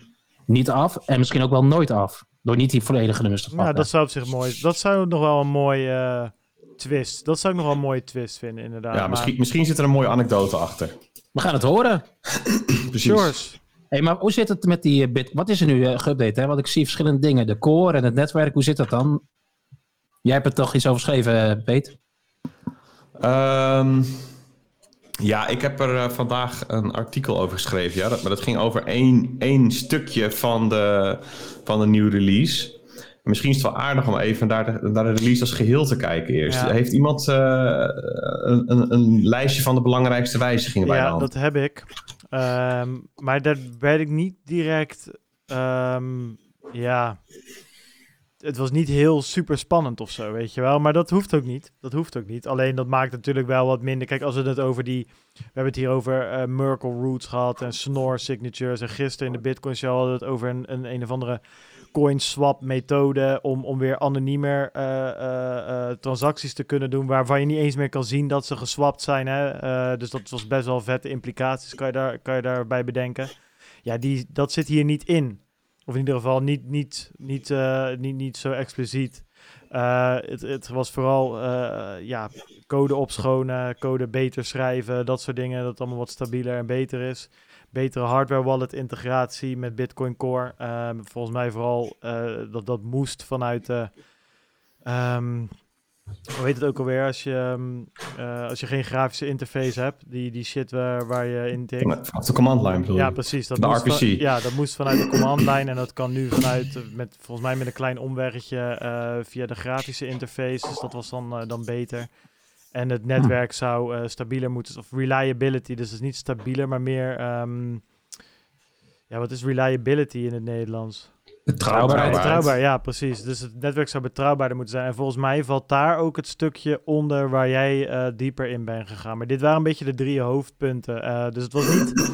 niet af en misschien ook wel nooit af. Door niet die volledige nummers te pakken. Ja, dat zou op zich mooi. Dat zou nog wel een mooie uh, twist. Dat zou ik nog wel een mooie twist vinden, inderdaad. Ja, misschien, maar... misschien zit er een mooie anekdote achter. We gaan het horen. Precies. George. Hey, maar hoe zit het met die bit? Wat is er nu uh, geüpdate? Hè? Want ik zie verschillende dingen. De core en het netwerk. Hoe zit dat dan? Jij hebt er toch iets over geschreven, Peet? Um, ja, ik heb er uh, vandaag een artikel over geschreven. Ja, dat, maar dat ging over één, één stukje van de, van de nieuwe release. Misschien is het wel aardig om even naar de, naar de release als geheel te kijken eerst. Ja. Heeft iemand uh, een, een, een, lijstje van de belangrijkste wijzigingen bij Ja, dat heb ik. Um, maar daar werd ik niet direct... Um, ja, het was niet heel super spannend of zo, weet je wel. Maar dat hoeft ook niet. Dat hoeft ook niet. Alleen dat maakt natuurlijk wel wat minder. Kijk, als we het over die... We hebben het hier over uh, Merkle Roots gehad en Snore Signatures. En gisteren in de Bitcoin Show hadden we het over een, een, of andere coin swap methode om, om weer anoniemer uh, uh, transacties te kunnen doen waarvan je niet eens meer kan zien dat ze geswapt zijn. Hè? dus dat was best wel vette implicaties, kan je, daar, kan je daarbij bedenken. Ja, die, dat zit hier niet in. Of in ieder geval niet, niet, niet, uh, niet, niet zo expliciet. Uh, het, was vooral uh, ja, code opschonen, code beter schrijven, dat soort dingen. Dat allemaal wat stabieler en beter is. Betere hardware wallet integratie met Bitcoin Core. Volgens mij vooral dat dat moest vanuit de... Um, hoe heet het ook alweer? Als je, um, uh, als je geen grafische interface hebt, die, die shit waar, waar je in tikt. Vanaf de command line bedoel Ja, precies. Dat de moest RPC. Van, ja, dat moest vanuit de command line en dat kan nu vanuit, met, volgens mij met een klein omweggetje uh, via de grafische interface. Dus dat was dan, uh, dan beter. En het netwerk zou stabieler moeten, of reliability, dus het is niet stabieler, maar meer, um, ja, wat is reliability in het Nederlands? Betrouwbaarheid. Betrouwbaar, ja, precies. Dus het netwerk zou betrouwbaarder moeten zijn. En volgens mij valt daar ook het stukje onder waar jij eh, dieper in bent gegaan. Maar dit waren een beetje de drie hoofdpunten. Eh, dus het was niet...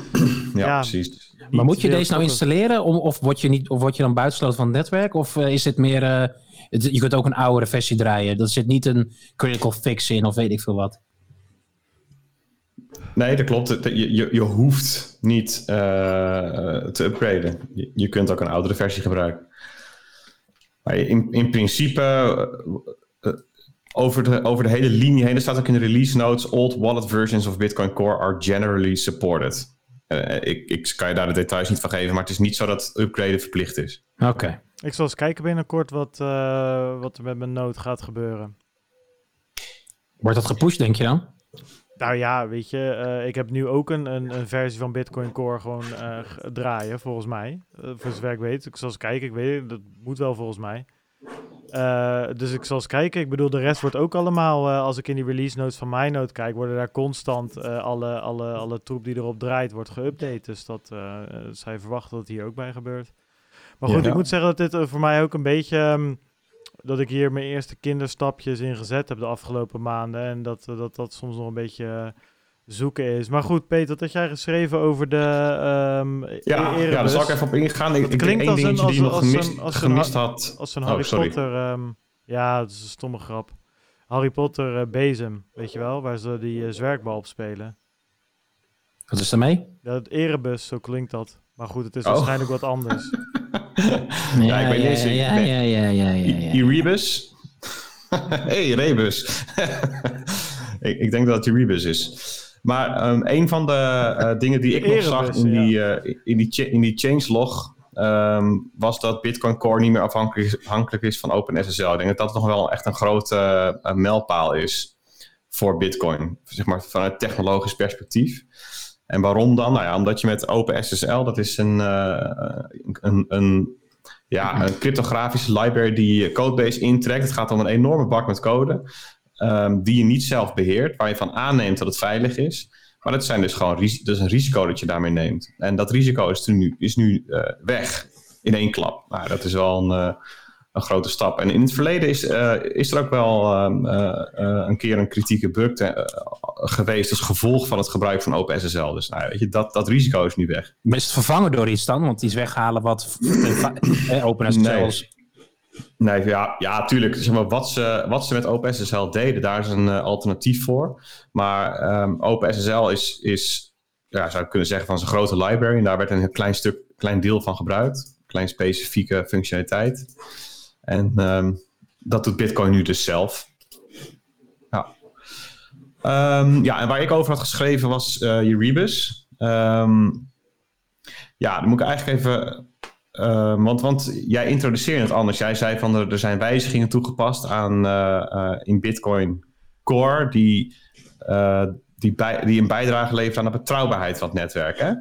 Ja, Ja. precies. niet Maar moet je deze nou installeren om, of, word je niet, of word je dan buitengesloten van het netwerk? Of eh, is het meer, eh, het- je kunt ook een oudere versie draaien. Er zit niet een critical fix in of weet ik veel wat. Nee, dat klopt. Je, je, je hoeft niet eh, te upgraden. Je, je kunt ook een oudere versie gebruiken. Maar in, in principe, eh, eh, over, de, over de hele linie heen, er staat ook in de release notes: old wallet versions of Bitcoin Core are generally supported. Ik, ik kan je daar de details niet van geven, maar het is niet zo dat upgraden verplicht is. Oké. Ik zal eens kijken binnenkort wat, eh, wat er met mijn nood gaat gebeuren. Wordt dat gepusht, denk je dan? Nou ja, weet je, eh, ik heb nu ook een, een, een versie van Bitcoin Core gewoon g- draaien, volgens mij. Eh, voor zover ik weet. Ik zal eens kijken, ik weet het, dat moet wel volgens mij. Dus ik zal eens kijken. Ik bedoel, de rest wordt ook allemaal, als ik in die release notes van MyNote kijk, worden daar constant alle, alle, alle troep die erop draait, wordt geüpdate. Dus dat, zij verwachten dat het hier ook bij gebeurt. Maar goed, Ja. ik moet zeggen dat dit voor mij ook een beetje... ehm, dat ik hier mijn eerste kinderstapjes in gezet heb de afgelopen maanden. En dat eh, dat, dat soms nog een beetje eh, zoeken is. Maar goed, Peter, wat had jij geschreven over de ehm Ja, E- ja Erebus? daar zal ik even op ingaan. Ik, Dat ik denk klinkt één als een- dingetje die je nog als een- gemist, als een- als had. Als een Oh, Harry sorry. Potter... ehm, ja, dat is een stomme grap. Harry Potter eh, bezem, weet je wel? Waar ze die eh, zwerkbal op spelen. Wat is ermee? Ja, het Erebus, zo klinkt dat. Maar goed, het is Oh. waarschijnlijk wat anders. Ja, ik ben ja, deze- ja, ja, ja, ja, ja, ja. Erebus? hey, Rebus. ik, ik denk dat het Erebus is. Maar ehm, een van de eh, dingen die ik nog zag in ja. die, eh, in die, cha- in die changelog... ehm, was dat Bitcoin Core niet meer afhankelijk is, afhankelijk is van OpenSSL. Ik denk dat dat nog wel echt een grote eh, mijlpaal is voor Bitcoin. Zeg maar vanuit technologisch perspectief. En waarom dan? Nou ja, omdat je met OpenSSL, dat is een, eh, een, een, ja, een cryptografische library die je codebase intrekt. Het gaat om een enorme bak met code, ehm, die je niet zelf beheert, waar je van aanneemt dat het veilig is. Maar dat, zijn dus gewoon, is een risico dat je daarmee neemt. En dat risico is, nu, is nu eh, weg in één klap. Nou, dat is wel een, eh, een grote stap. En in het verleden is, eh, is er ook wel ehm, eh, eh, een keer een kritieke bug te- geweest als gevolg van het gebruik van OpenSSL. Dus nou, weet je, dat, dat risico is nu weg. Maar is het vervangen door iets dan? Want iets weghalen wat OpenSSL Nee. is. Nee, ja, ja tuurlijk. Zeg maar, wat, ze, wat ze met OpenSSL deden, daar is een alternatief voor. Maar ehm, OpenSSL is, is ja, zou ik kunnen zeggen, van zijn grote library. En daar werd een klein stuk, klein deel van gebruikt. Klein specifieke functionaliteit. En ehm, dat doet Bitcoin nu dus zelf. Ja. Ehm, ja, en waar ik over had geschreven was eh Erebus. Ehm, ja, dan moet ik eigenlijk even want, want jij introduceerde het anders. Jij zei van er, zijn wijzigingen toegepast aan eh, eh, in Bitcoin Core die, die, die een bijdrage leveren aan de betrouwbaarheid van het netwerk. Hè?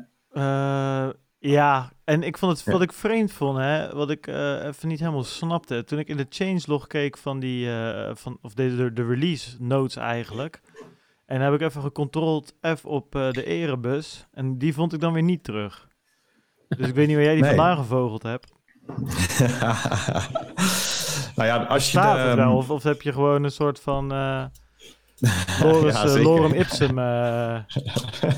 Ja, en ik vond het wat ik vreemd vond, hè, wat ik eh, even niet helemaal snapte. Toen ik in de changelog keek van die, eh, van, of de, de, de release notes eigenlijk. En heb ik even gecontroleerd F op eh, de Erebus. En die vond ik dan weer niet terug. Dus ik weet niet waar jij die Nee. vandaan gevogeld hebt. nou ja, als je de, wel? Of, of heb je gewoon een soort van Loris, Ja, eh. Lorem Ipsum eh,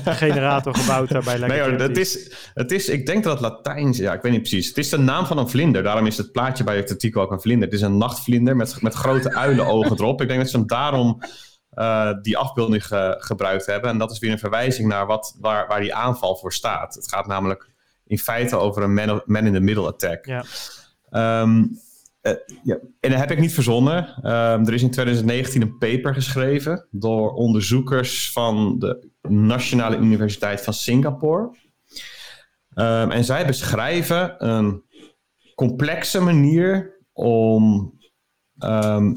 generator gebouwd daarbij? Nee hoor, het is, het is, ik denk dat het Latijn is. Ja, ik weet niet precies. Het is de naam van een vlinder. Daarom is het plaatje bij het artikel ook een vlinder. Het is een nachtvlinder met, met grote uilenogen erop. Ik denk dat ze hem daarom eh, die afbeelding ge- gebruikt hebben. En dat is weer een verwijzing naar wat, waar, waar die aanval voor staat. Het gaat namelijk in feite over een man- man-in-the-middle attack. Ja. Ehm, eh, ja. En dat heb ik niet verzonnen. Ehm, er is in 2019 een paper geschreven door onderzoekers van de Nationale Universiteit van Singapore. Ehm, en zij beschrijven een complexe manier om ehm,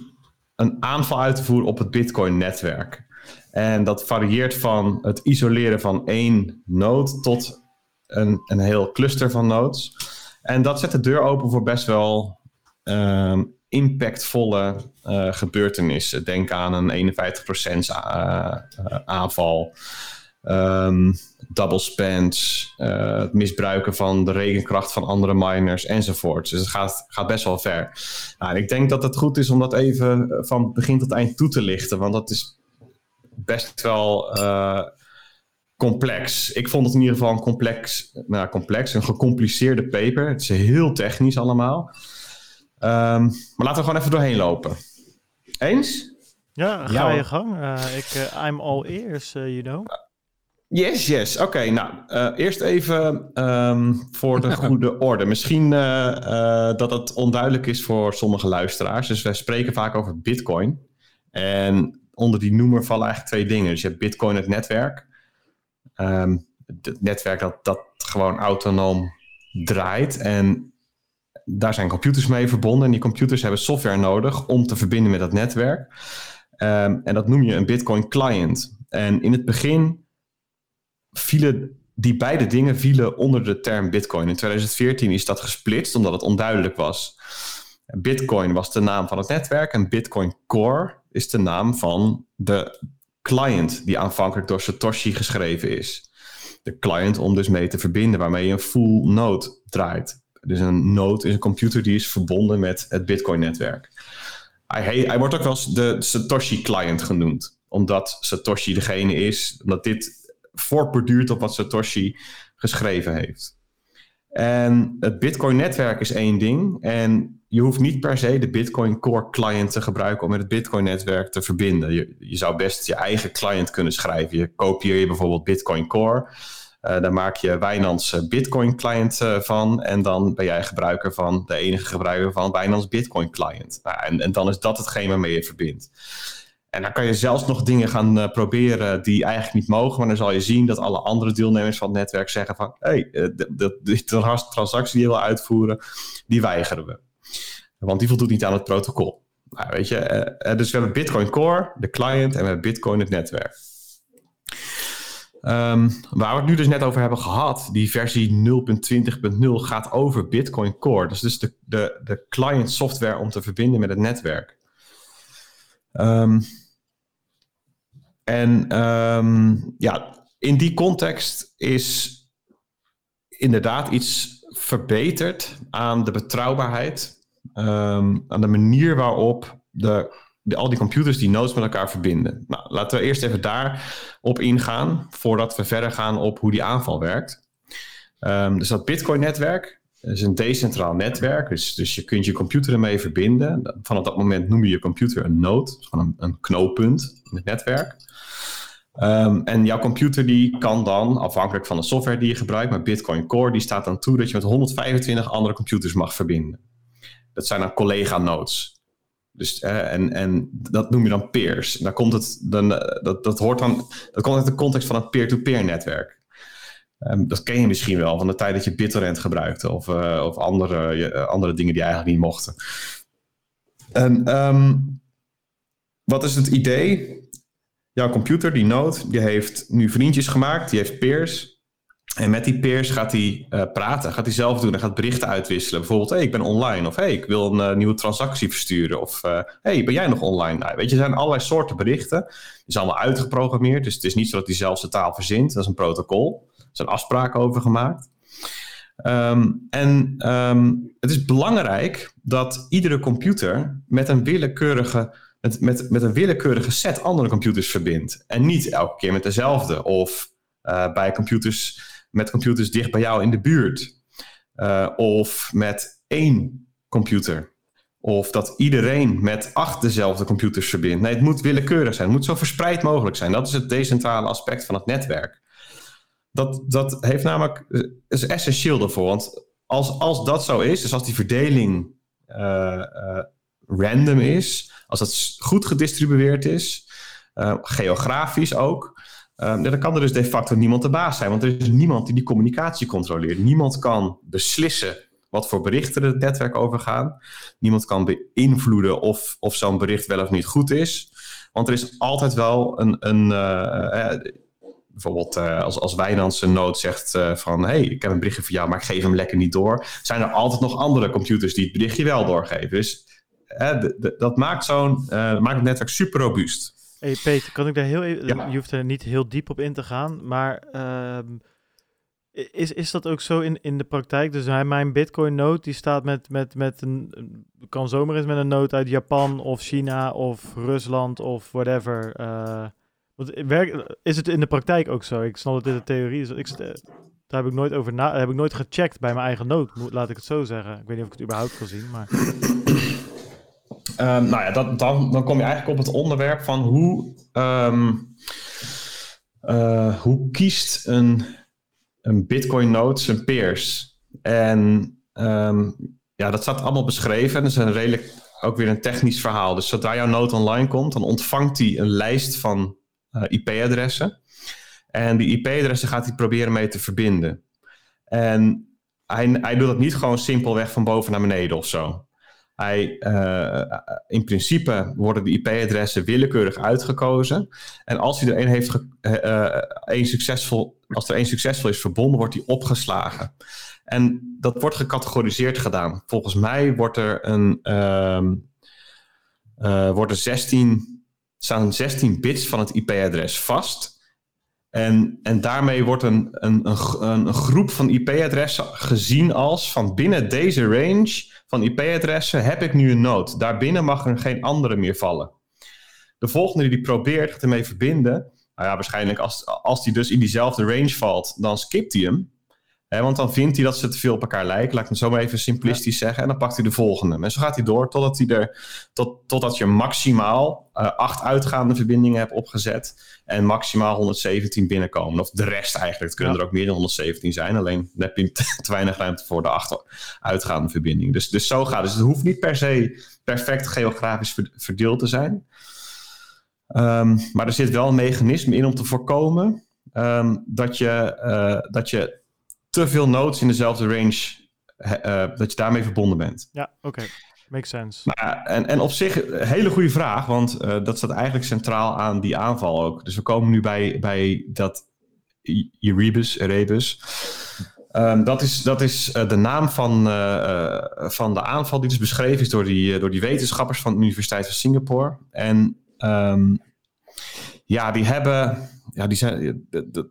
een aanval uit te voeren op het Bitcoin-netwerk. En dat varieert van het isoleren van één node tot een, een heel cluster van nodes. En dat zet de deur open voor best wel ehm, impactvolle eh, gebeurtenissen. Denk aan een 51% a- eh, aanval. um, double uh, het misbruiken van de rekenkracht van andere miners enzovoort. Dus het gaat, gaat best wel ver. Nou, ik denk dat het goed is om dat even van begin tot eind toe te lichten, want dat is best wel complex. Ik vond het in ieder geval een complex, nou, complex, een gecompliceerde paper. Het is heel technisch allemaal. Um, maar laten we gewoon even doorheen lopen. Eens? Ja, ga je gang. Uh, ik, uh, I'm all ears, uh, you know. Yes, yes. Oké, nou, eerst even um, voor de goede orde. Misschien dat het onduidelijk is voor sommige luisteraars. Dus wij spreken vaak over Bitcoin. En onder die noemer vallen eigenlijk twee dingen. Dus je hebt Bitcoin, het netwerk. Um, het netwerk dat, dat gewoon autonoom draait. En daar zijn computers mee verbonden. En die computers hebben software nodig om te verbinden met dat netwerk. Um, en dat noem je een Bitcoin client. En in het begin vielen die beide dingen vielen onder de term Bitcoin. In 2014 is dat gesplitst omdat het onduidelijk was. Bitcoin was de naam van het netwerk en Bitcoin Core is de naam van de client die aanvankelijk door Satoshi geschreven is. De client om dus mee te verbinden waarmee je een full node draait. Dus een node is een computer die is verbonden met het Bitcoin-netwerk. Hij, hij, wordt ook wel eens de Satoshi-client genoemd, omdat Satoshi degene is, omdat dit voortborduurt op wat Satoshi geschreven heeft. En het Bitcoin-netwerk is één ding. En je hoeft niet per se de Bitcoin Core client te gebruiken om met het Bitcoin-netwerk te verbinden. Je, je, zou best je eigen client kunnen schrijven. Je kopieer je bijvoorbeeld Bitcoin Core. Uh, daar maak je Wijnands Bitcoin client uh, van. En dan ben jij gebruiker van, de enige gebruiker van Wijnands Bitcoin client. Nou, en, en dan is dat hetgeen waarmee je verbindt. En dan kan je zelfs nog dingen gaan proberen die eigenlijk niet mogen. Maar dan zal je zien dat alle andere deelnemers van het netwerk zeggen van... hé, hey, de, transactie die je wil uitvoeren, die weigeren we. Want die voldoet niet aan het protocol. Nou, weet je, dus we hebben Bitcoin Core, de client, en we hebben Bitcoin, het netwerk. Um, waar we het nu dus net over hebben gehad, die versie 0.20.0 gaat over Bitcoin Core. Dat is dus de, de, de client software om te verbinden met het netwerk. Um, en um, ja, in die context is inderdaad iets verbeterd aan de betrouwbaarheid, aan de manier waarop de, al die computers die nodes met elkaar verbinden. Nou, laten we eerst even daarop ingaan, voordat we verder gaan op hoe die aanval werkt. Um, dus dat Bitcoin-netwerk, is een decentraal netwerk, dus, dus je kunt je computer ermee verbinden. Vanaf dat moment noem je je computer een node, dus gewoon een, knooppunt in het netwerk. Um, en jouw computer die kan dan, afhankelijk van de software die je gebruikt, maar Bitcoin Core, die staat dan toe dat je met 125 andere computers mag verbinden. Dat zijn dan collega-nodes. Dus, eh, en, en dat noem je dan peers. Dan komt het, dan, dat, dat, hoort dan, dat komt uit de context van een peer-to-peer netwerk. Um, dat ken je misschien wel van de tijd dat je BitTorrent gebruikte of, uh, of andere, andere dingen die eigenlijk niet mochten. En um, wat is het idee? Jouw computer, die Node, die heeft nu vriendjes gemaakt, die heeft peers. En met die peers gaat hij uh, praten, gaat hij zelf doen en gaat berichten uitwisselen. Bijvoorbeeld, hey, ik ben online. Of hey, ik wil een nieuwe transactie versturen. Of hey, ben jij nog online? Nou, weet je, er zijn allerlei soorten berichten. Die zijn allemaal uitgeprogrammeerd. Dus het is niet zo dat hij zelfs de taal verzint. Dat is een protocol zijn afspraken over gemaakt. Um, en um, het is belangrijk dat iedere computer met een willekeurige, met, met, met een willekeurige set andere computers verbindt. En niet elke keer met dezelfde. Of uh, bij computers, met computers dicht bij jou in de buurt. Uh, of met één computer. Of dat iedereen met acht dezelfde computers verbindt. Nee, het moet willekeurig zijn. Het moet zo verspreid mogelijk zijn. Dat is het decentrale aspect van het netwerk. Dat, dat heeft namelijk, is essentieel daarvoor. Want als, als dat zo is, dus als die verdeling uh, random is, als dat goed gedistribueerd is, geografisch ook, dan kan er dus de facto niemand de baas zijn. Want er is niemand die die communicatie controleert. Niemand kan beslissen wat voor berichten het netwerk overgaan. Niemand kan beïnvloeden of, of zo'n bericht wel of niet goed is. Want er is altijd wel een, een bijvoorbeeld uh, als, als een nood zegt van... hey, ik heb een berichtje voor jou, maar ik geef hem lekker niet door... zijn er altijd nog andere computers die het berichtje wel doorgeven. Dus dat maakt, zo'n, maakt het netwerk super robuust. Hey Peter, kan ik daar heel even, Ja. je hoeft er niet heel diep op in te gaan, maar ehm, is, is dat ook zo in, in de praktijk? Dus hij- mijn Bitcoin node die staat met, met, met een, kan zomaar eens met een node uit Japan of China of Rusland of whatever. eh, want werk, is het in de praktijk ook zo? Ik snap dat dit een theorie is. Ik, st- daar heb ik nooit over na, heb ik nooit gecheckt bij mijn eigen moet- laat ik het zo zeggen. Ik weet niet of ik het überhaupt kan zien, maar nou ja, dat, dan, dan kom je eigenlijk op het onderwerp van hoe, ehm, eh, hoe kiest een, een Bitcoin node zijn peers. En ehm, ja, dat staat allemaal beschreven. En dat is een redelijk ook weer een technisch verhaal. Dus zodra jouw node online komt, dan ontvangt hij een lijst van eh, IP-adressen. En die IP-adressen gaat hij proberen mee te verbinden. En hij, hij doet dat niet gewoon simpelweg van boven naar beneden of zo. Hij, eh, in principe worden de IP-adressen willekeurig uitgekozen. En als er een heeft, eh, eh, één succesvol, als er één succesvol is verbonden, wordt die opgeslagen. En dat wordt gecategoriseerd gedaan. Volgens mij wordt er een, ehm, eh, worden 16, staan 16 bits van het IP-adres vast. En, en daarmee wordt een, een, een groep van IP-adressen gezien als van binnen deze range van IP-adressen heb ik nu een node. Daarbinnen mag er geen andere meer vallen. De volgende die die probeert gaat ermee verbinden. Nou ja, waarschijnlijk als, als die dus in diezelfde range valt, dan skipt hij hem. Want dan vindt hij dat ze te veel op elkaar lijken. Laat ik het zo maar even simplistisch zeggen. En dan pakt hij de volgende. En zo gaat hij door totdat, hij er, tot, totdat je maximaal eh, acht uitgaande verbindingen hebt opgezet. En maximaal 117 binnenkomen. Of de rest eigenlijk. Het kunnen Ja. er ook meer dan 117 zijn. Alleen dan heb je te, weinig ruimte voor de acht uitgaande verbindingen. Dus, dus zo gaat het. Dus het hoeft niet per se perfect geografisch ver- verdeeld te zijn. Ehm, maar er zit wel een mechanisme in om te voorkomen ehm, dat, je, eh, dat je te veel nodes in dezelfde range, eh, dat je daarmee verbonden bent. ja, oké. Makes sense. Maar, ja, en, en op zich een hele goede vraag, want eh, dat staat eigenlijk centraal aan die aanval ook. Dus we komen nu bij, bij dat Erebus, Erebus. Ehm, dat is, dat is eh, de naam van, eh, eh, van de aanval die dus beschreven is door die, eh, door die wetenschappers van de Universiteit van Singapore. En ehm, ja, die hebben, ja, die zijn, eh, dat is-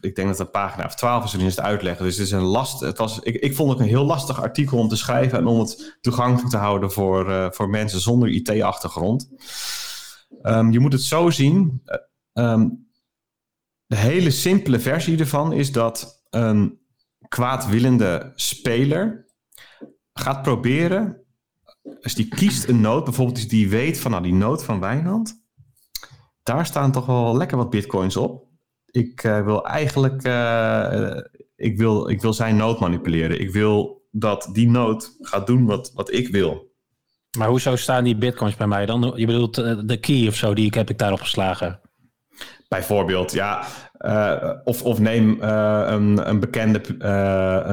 ik denk dat het pagina of 12 is ze het uitleggen. Dus het is een last. Het was, ik, ik vond het een heel lastig artikel om te schrijven en om het toegankelijk te houden voor, eh, voor mensen zonder IT-achtergrond. Ehm, je moet het zo zien. eh, ehm, de hele simpele versie ervan is dat een kwaadwillende speler gaat proberen, als die kiest een noot, bijvoorbeeld die weet van nou die noot van Wijnand, daar staan toch wel lekker wat bitcoins op. Ik eh, wil eigenlijk, eh, ik, wil, ik wil zijn noot manipuleren. Ik wil dat die noot gaat doen wat, wat ik wil. Maar hoezo staan die bitcoins bij mij dan? Je bedoelt eh, de key of zo, die ik, heb ik daarop geslagen. Bijvoorbeeld, ja. eh, of, of neem eh, een, een bekende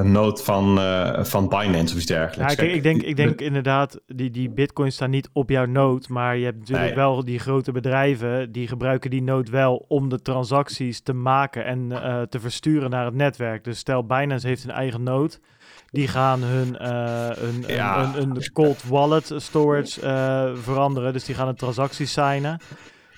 noot van, van Binance of iets Ja, dergelijks. kijk, ik denk, ik denk inderdaad, die, die bitcoins staan niet op jouw node, maar je hebt natuurlijk Nee. wel die grote bedrijven, die gebruiken die node wel om de transacties te maken en te versturen naar het netwerk. Dus stel Binance heeft een eigen node, die gaan hun, hun, Ja. een, een, een cold wallet storage veranderen, dus die gaan een transactie signen.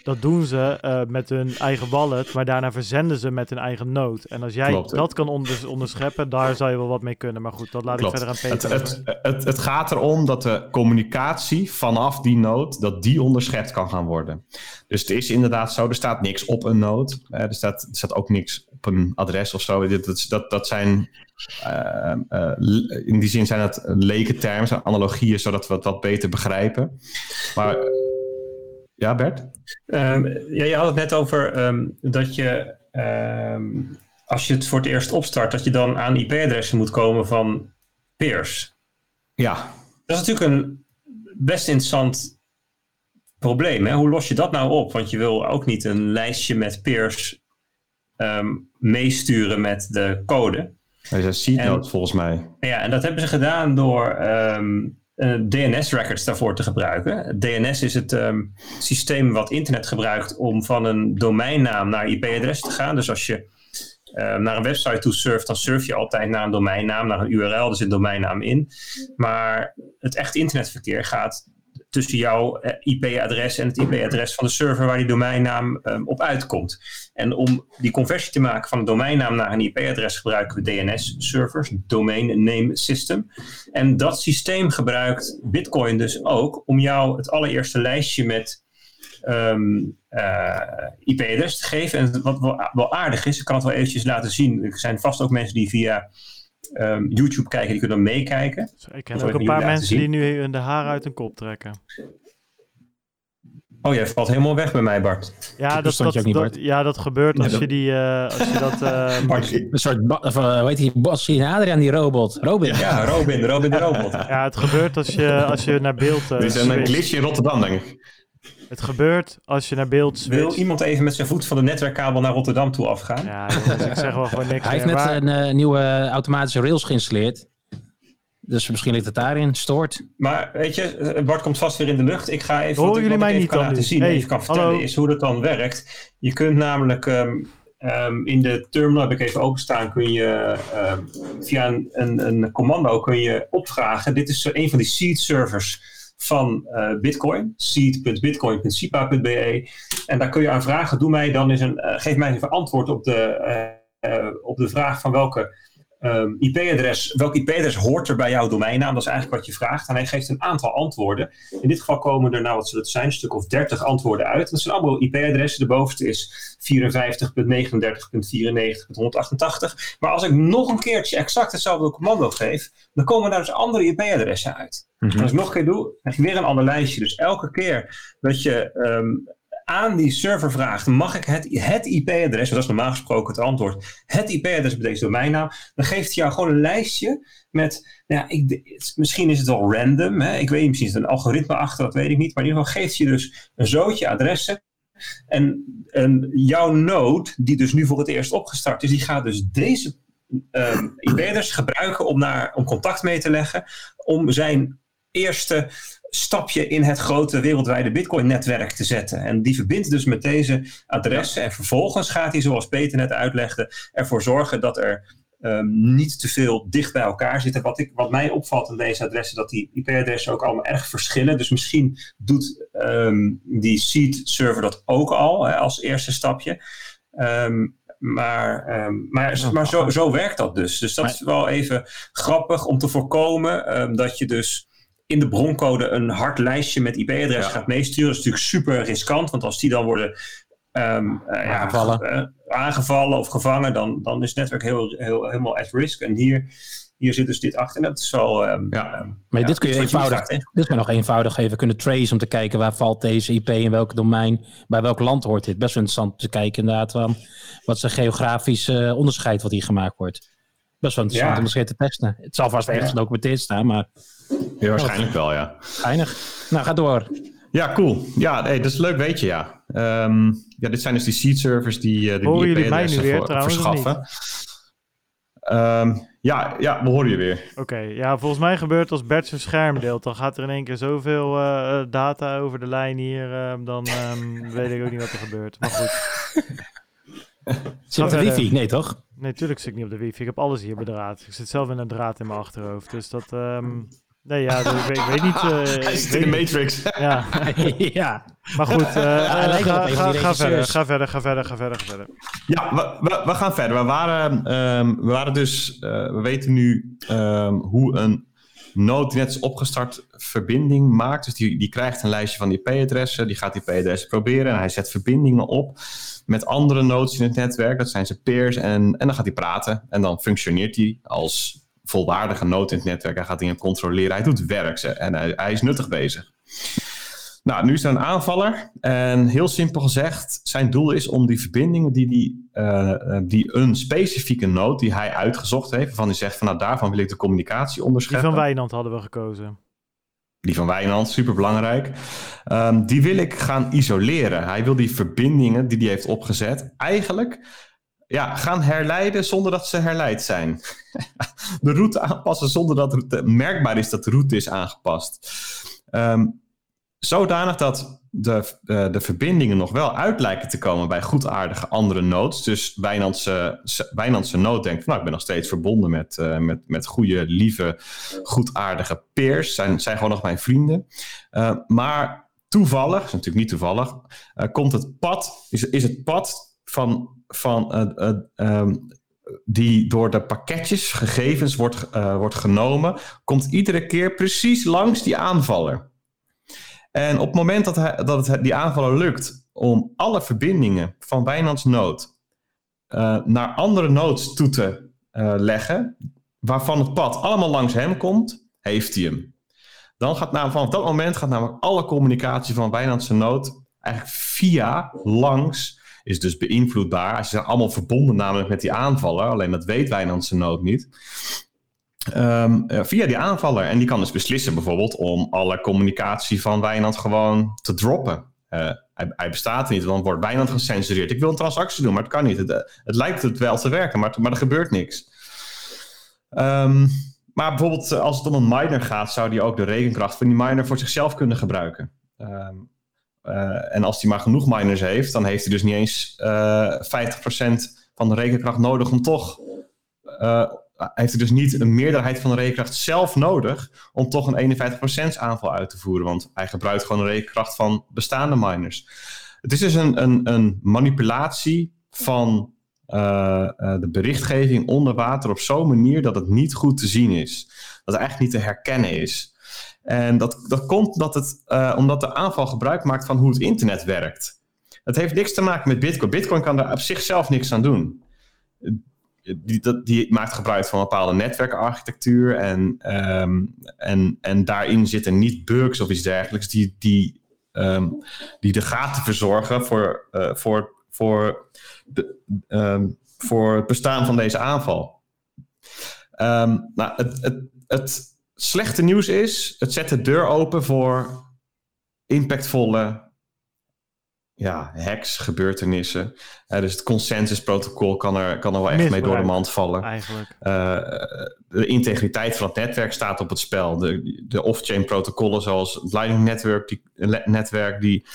Dat doen ze eh, met hun eigen wallet, maar daarna verzenden ze met hun eigen node. En als jij Klopt. dat kan onders- onderscheppen, daar zou je wel wat mee kunnen. Maar goed, dat laat Klopt. ik verder aan Peter. het, het, het gaat erom dat de communicatie vanaf die node, dat die onderschept kan gaan worden. Dus het is inderdaad zo, er staat niks op een node. Eh, er, staat, er staat ook niks op een adres of zo. Dat, dat, dat zijn, eh, in die zin zijn het leken termen, zijn analogieën, zodat we het wat beter begrijpen. Maar, ja Bert? Ehm, ja, je had het net over ehm, dat je, ehm, als je het voor het eerst opstart, dat je dan aan IP-adressen moet komen van peers. Ja, Dat is natuurlijk een best interessant probleem. Hè? Hoe los je dat nou op? Want je wil ook niet een lijstje met peers meesturen met de code. dat is een seed volgens mij. Ja, en dat hebben ze gedaan door eh, DNS-records daarvoor te gebruiken. DNS is het ehm, systeem wat internet gebruikt om van een domeinnaam naar IP-adres te gaan. Dus als je ehm, naar een website toe surft, dan surf je altijd naar een domeinnaam, naar een URL, er zit domeinnaam in. Maar het echte internetverkeer gaat tussen jouw IP-adres en het IP-adres van de server waar die domeinnaam ehm, op uitkomt. En om die conversie te maken van een domeinnaam naar een IP-adres gebruiken we DNS-servers, Domain Name System. En dat systeem gebruikt Bitcoin dus ook om jou het allereerste lijstje met um, IP-adres te geven. En wat wel, aardig is, ik kan het wel eventjes laten zien. Er zijn vast ook mensen die via um, YouTube kijken, die kunnen meekijken. Ik ken ook een paar mensen die nu de haar uit hun kop trekken. Oh, jij valt helemaal weg bij mij, Bart. Ja, dat, dat, niet, dat, ja, dat gebeurt als je die... Uh, als je dat, uh, Bart, een soort, uh, hoe heet die, Bossie Adriaan, die robot. Robin. Ja, Robin, Robin de robot. ja, het gebeurt als je, als je naar beeld... Dit is een glitch in Rotterdam, denk ik. Het gebeurt als je naar beeld switcht. Wil iemand even met zijn voet van de netwerkkabel naar Rotterdam toe afgaan? Ja, jongens, ik zeg wel gewoon niks Hij heeft net een nieuwe automatische rails geïnstalleerd. Dus misschien ligt het daarin, stoort. Maar weet je, Bart komt vast weer in de lucht. Ik ga even, Horen jullie mij even niet kan laten zien, hey, even kan vertellen, hallo. is hoe dat dan werkt. Je kunt namelijk um, um, in de terminal, heb ik even openstaan, kun je um, via een, een, een, commando kun je opvragen. Dit is een van die seed servers van uh, Bitcoin, seed.bitcoin.sipa.be. En daar kun je aan vragen, doe mij dan eens een, uh, geef mij even antwoord op de, uh, op de vraag van welke um, IP-adres, welk IP-adres hoort er bij jouw domeinnaam? Dat is eigenlijk wat je vraagt. En hij geeft een aantal antwoorden. In dit geval komen er, nou wat zullen het zijn, een stuk of 30 antwoorden uit. Dat zijn allemaal IP-adressen. De bovenste is 54.39.94.188. Maar als ik nog een keertje exact hetzelfde commando geef, dan komen daar dus andere IP-adressen uit. Mm -hmm. Als ik nog een keer doe, krijg je weer een ander lijstje. Dus elke keer dat je um, aan die server vraagt, mag ik het, het IP-adres, dat is normaal gesproken het antwoord, het IP-adres bij deze domeinnaam, dan geeft hij jou gewoon een lijstje met, nou ja, ik, misschien is het wel random, hè? ik weet niet, misschien is het een algoritme achter, dat weet ik niet, maar in ieder geval geeft je dus een zootje adressen en, en jouw node, die dus nu voor het eerst opgestart is, die gaat dus deze um, IP-adres gebruiken om, naar, om contact mee te leggen, om zijn eerste stapje in het grote wereldwijde Bitcoin-netwerk te zetten. En die verbindt dus met deze adressen. En vervolgens gaat hij, zoals Peter net uitlegde, ervoor zorgen dat er um, niet te veel dicht bij elkaar zitten. Wat, ik, wat mij opvalt aan deze adressen, dat die IP-adressen ook allemaal erg verschillen. Dus misschien doet um, die seed-server dat ook al hè, als eerste stapje. Um, maar, um, maar, maar zo, zo werkt dat dus. Dus dat is wel even grappig om te voorkomen um, dat je dus in de broncode een hard lijstje met IP-adressen ja. gaat meesturen. Dat is natuurlijk super riskant, want als die dan worden um, uh, aangevallen. Ja, uh, aangevallen of gevangen, dan, dan is het netwerk heel, heel, helemaal at risk. En hier, hier zit dus dit achter. En dat is wel. Um, ja. Um, maar dit kun je eenvoudig. Dit is maar nog eenvoudig even kunnen trace om te kijken waar valt deze IP in welk domein, bij welk land hoort dit. Best wel interessant om te kijken inderdaad. Um, wat is een geografisch uh, onderscheid wat hier gemaakt wordt. Best wel interessant om te testen. Het zal vast ergens gedocumenteerd staan, maar. Ja, waarschijnlijk wel, ja. Geinig. Nou, ga door. Ja, cool. Ja, hey, dat is leuk, weet je, ja. Um, ja, dit zijn dus die seed servers die uh, de Horen jullie mij nu weer, voor, trouwens, verschaffen. Um, ja, ja, we horen je weer. Oké, okay, ja, volgens mij gebeurt als Bert zijn scherm deelt, dan gaat er in één keer zoveel uh, data over de lijn hier, uh, dan um, weet ik ook niet wat er gebeurt. Maar goed. Zit op de wifi? Nee, toch? Nee, tuurlijk zit ik niet op de wifi. Ik heb alles hier bedraad. Ik zit zelf in een draad in mijn achterhoofd. Dus dat... Um, nee, ja, ik weet, ik weet niet... Uh, Hij zit in de Matrix. Ja. ja. Maar goed, uh, ja, ga, ga, ga verder, ga verder, ga verder, ga verder, ga verder. Ja, we, we, we gaan verder. We waren, um, we waren dus... Uh, we weten nu um, hoe een node die net is opgestart verbinding maakt. Dus die, die krijgt een lijstje van IP-adressen. Die gaat die IP-adressen proberen. En hij zet verbindingen op met andere nodes in het netwerk. Dat zijn zijn peers. En, en dan gaat hij praten. En dan functioneert hij als volwaardige node in het netwerk. Hij gaat dingen controleren. Hij doet werk. En hij, hij is nuttig bezig. Nou, nu is er een aanvaller. En heel simpel gezegd, zijn doel is om die verbindingen die, die, uh, die een specifieke node die hij uitgezocht heeft, waarvan hij zegt van nou daarvan wil ik de communicatie onderscheppen. Die van Wijnand hadden we gekozen. Die van Wijnand, superbelangrijk. Um, die wil ik gaan isoleren. Hij wil die verbindingen die hij heeft opgezet eigenlijk ja, gaan herleiden zonder dat ze herleid zijn. de route aanpassen zonder dat het merkbaar is dat de route is aangepast. Um, zodanig dat de, uh, de verbindingen nog wel uit lijken te komen bij goedaardige andere nodes. Dus Wijnandse, Wijnandse nood denkt, nou, ik ben nog steeds verbonden met, uh, met, met goede, lieve, goedaardige peers. Zijn, zijn gewoon nog mijn vrienden. Maar toevallig, is natuurlijk niet toevallig, komt het pad, is, is het pad van, van um, die door de pakketjes gegevens wordt, wordt genomen, komt iedere keer precies langs die aanvaller. En op het moment dat, hij, dat het die aanvaller lukt om alle verbindingen van Wijnands nood naar andere nodes toe te leggen, waarvan het pad allemaal langs hem komt, heeft hij hem. Dan gaat namelijk vanaf dat moment gaat namelijk alle communicatie van Wijnandse nood eigenlijk via langs is dus beïnvloedbaar. Ze zijn allemaal verbonden namelijk met die aanvaller, alleen dat weet Wijnandse nood niet. Um, via die aanvaller. En die kan dus beslissen bijvoorbeeld om alle communicatie van Wijnand gewoon te droppen. Uh, hij, hij, bestaat niet, dan wordt Wijnand gecensureerd. Ik wil een transactie doen, maar het kan niet. Het, het lijkt het wel te werken, maar, maar er gebeurt niks. Um, maar bijvoorbeeld eh, als het om een miner gaat, zou die ook de rekenkracht van die miner voor zichzelf kunnen gebruiken. Um, uh, en als hij maar genoeg miners heeft, dan heeft hij dus niet eens uh, 50% van de rekenkracht nodig om toch heeft hij dus niet een meerderheid van de rekenkracht zelf nodig om toch een 51% aanval uit te voeren. Want hij gebruikt gewoon de rekenkracht van bestaande miners. Het is dus een, een, een manipulatie van de berichtgeving onder water op zo'n manier dat het niet goed te zien is. Dat het eigenlijk niet te herkennen is. En dat, dat komt dat het, uh, omdat de aanval gebruik maakt van hoe het internet werkt. Het heeft niks te maken met Bitcoin. Bitcoin kan daar op zichzelf niks aan doen die, die maakt gebruik van een bepaalde netwerkarchitectuur. En, um, en, en daarin zitten niet bugs of iets dergelijks die, die, um, die de gaten verzorgen voor, uh, voor, voor, de, um, voor het bestaan van deze aanval. nou, het, het, het slechte nieuws is, het zet de deur open voor impactvolle ja, hacks, gebeurtenissen. Uh, dus het consensusprotocol kan er, kan er wel echt mee door de mand vallen. Eigenlijk. Uh, de integriteit van het netwerk staat op het spel. De, de off-chain protocollen zoals het Lightning Network, die, netwerk die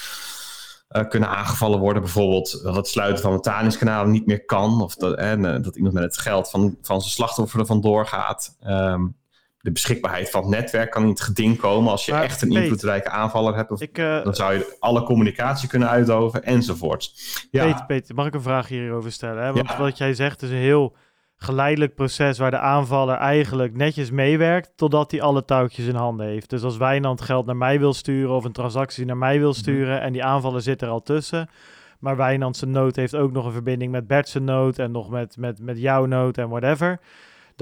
uh, kunnen aangevallen worden. Bijvoorbeeld dat het sluiten van betalingskanalen niet meer kan. Of dat, dat iemand met het geld van, van zijn slachtoffer er vandoor gaat. Um, de beschikbaarheid van het netwerk kan in het geding komen. Als je echt een invloedrijke aanvaller hebt, of, ik, uh, dan zou je alle communicatie kunnen uitdoven enzovoort. Ja. Peter, Peter, mag ik een vraag hierover stellen? Hè? Want ja. wat jij zegt is een heel geleidelijk proces waar de aanvaller eigenlijk netjes meewerkt totdat hij alle touwtjes in handen heeft. Dus als Wijnand geld naar mij wil sturen of een transactie naar mij wil mhm. sturen en die aanvaller zit er al tussen, maar Wijnand zijn nood heeft ook nog een verbinding met Bert zijn nood en nog met, met, met jouw nood en whatever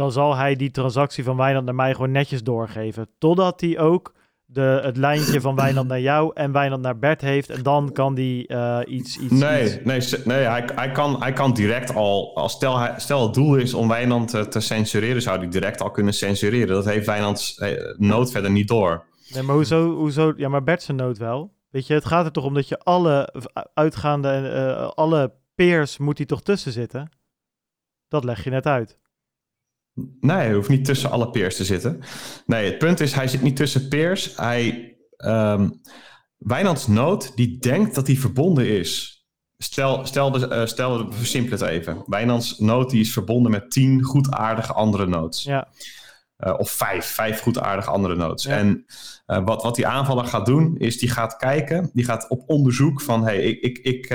dan zal hij die transactie van Wijnand naar mij gewoon netjes doorgeven. Totdat hij ook de, het lijntje van Wijnand naar jou en Wijnand naar Bert heeft. En dan kan die uh, iets, iets... Nee, iets... nee, nee hij, hij, kan, hij kan direct al... Als stel, hij, stel het doel is om Wijnand te, te censureren... zou hij direct al kunnen censureren. Dat heeft Wijnands eh, nood verder niet door. Nee, maar hoezo, hoezo... Ja, maar Bert zijn nood wel. Weet je, het gaat er toch om dat je alle uitgaande... Uh, alle peers moet hij toch tussen zitten? Dat leg je net uit. Nee, hij hoeft niet tussen alle peers te zitten. Nee, het punt is, hij zit niet tussen peers. Hij, um, Wijnands Nood, die denkt dat hij verbonden is. Stel, stel, de, uh, stel we versimpelen het even. Wijnands Nood die is verbonden met tien goedaardige andere nodes. Ja. Uh, of vijf, vijf goedaardige andere nodes. Ja. En uh, wat, wat die aanvaller gaat doen, is die gaat kijken, die gaat op onderzoek van, hey, ik, ik, ik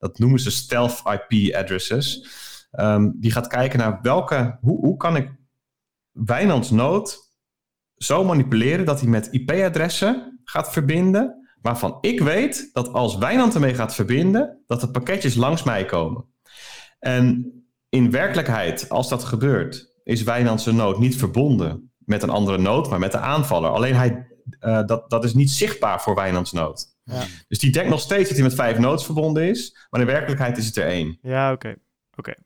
dat noemen ze stealth IP addresses. Um, die gaat kijken naar welke, hoe, hoe kan ik Wijnands nood zo manipuleren dat hij met IP-adressen gaat verbinden, waarvan ik weet dat als Wijnand ermee gaat verbinden, dat de pakketjes langs mij komen. En in werkelijkheid, als dat gebeurt, is Wijnands nood niet verbonden met een andere nood, maar met de aanvaller. Alleen hij, uh, dat, dat is niet zichtbaar voor Wijnands nood. Ja. Dus die denkt nog steeds dat hij met vijf nodes verbonden is, maar in werkelijkheid is het er één. Ja, oké. Okay. oké. Okay.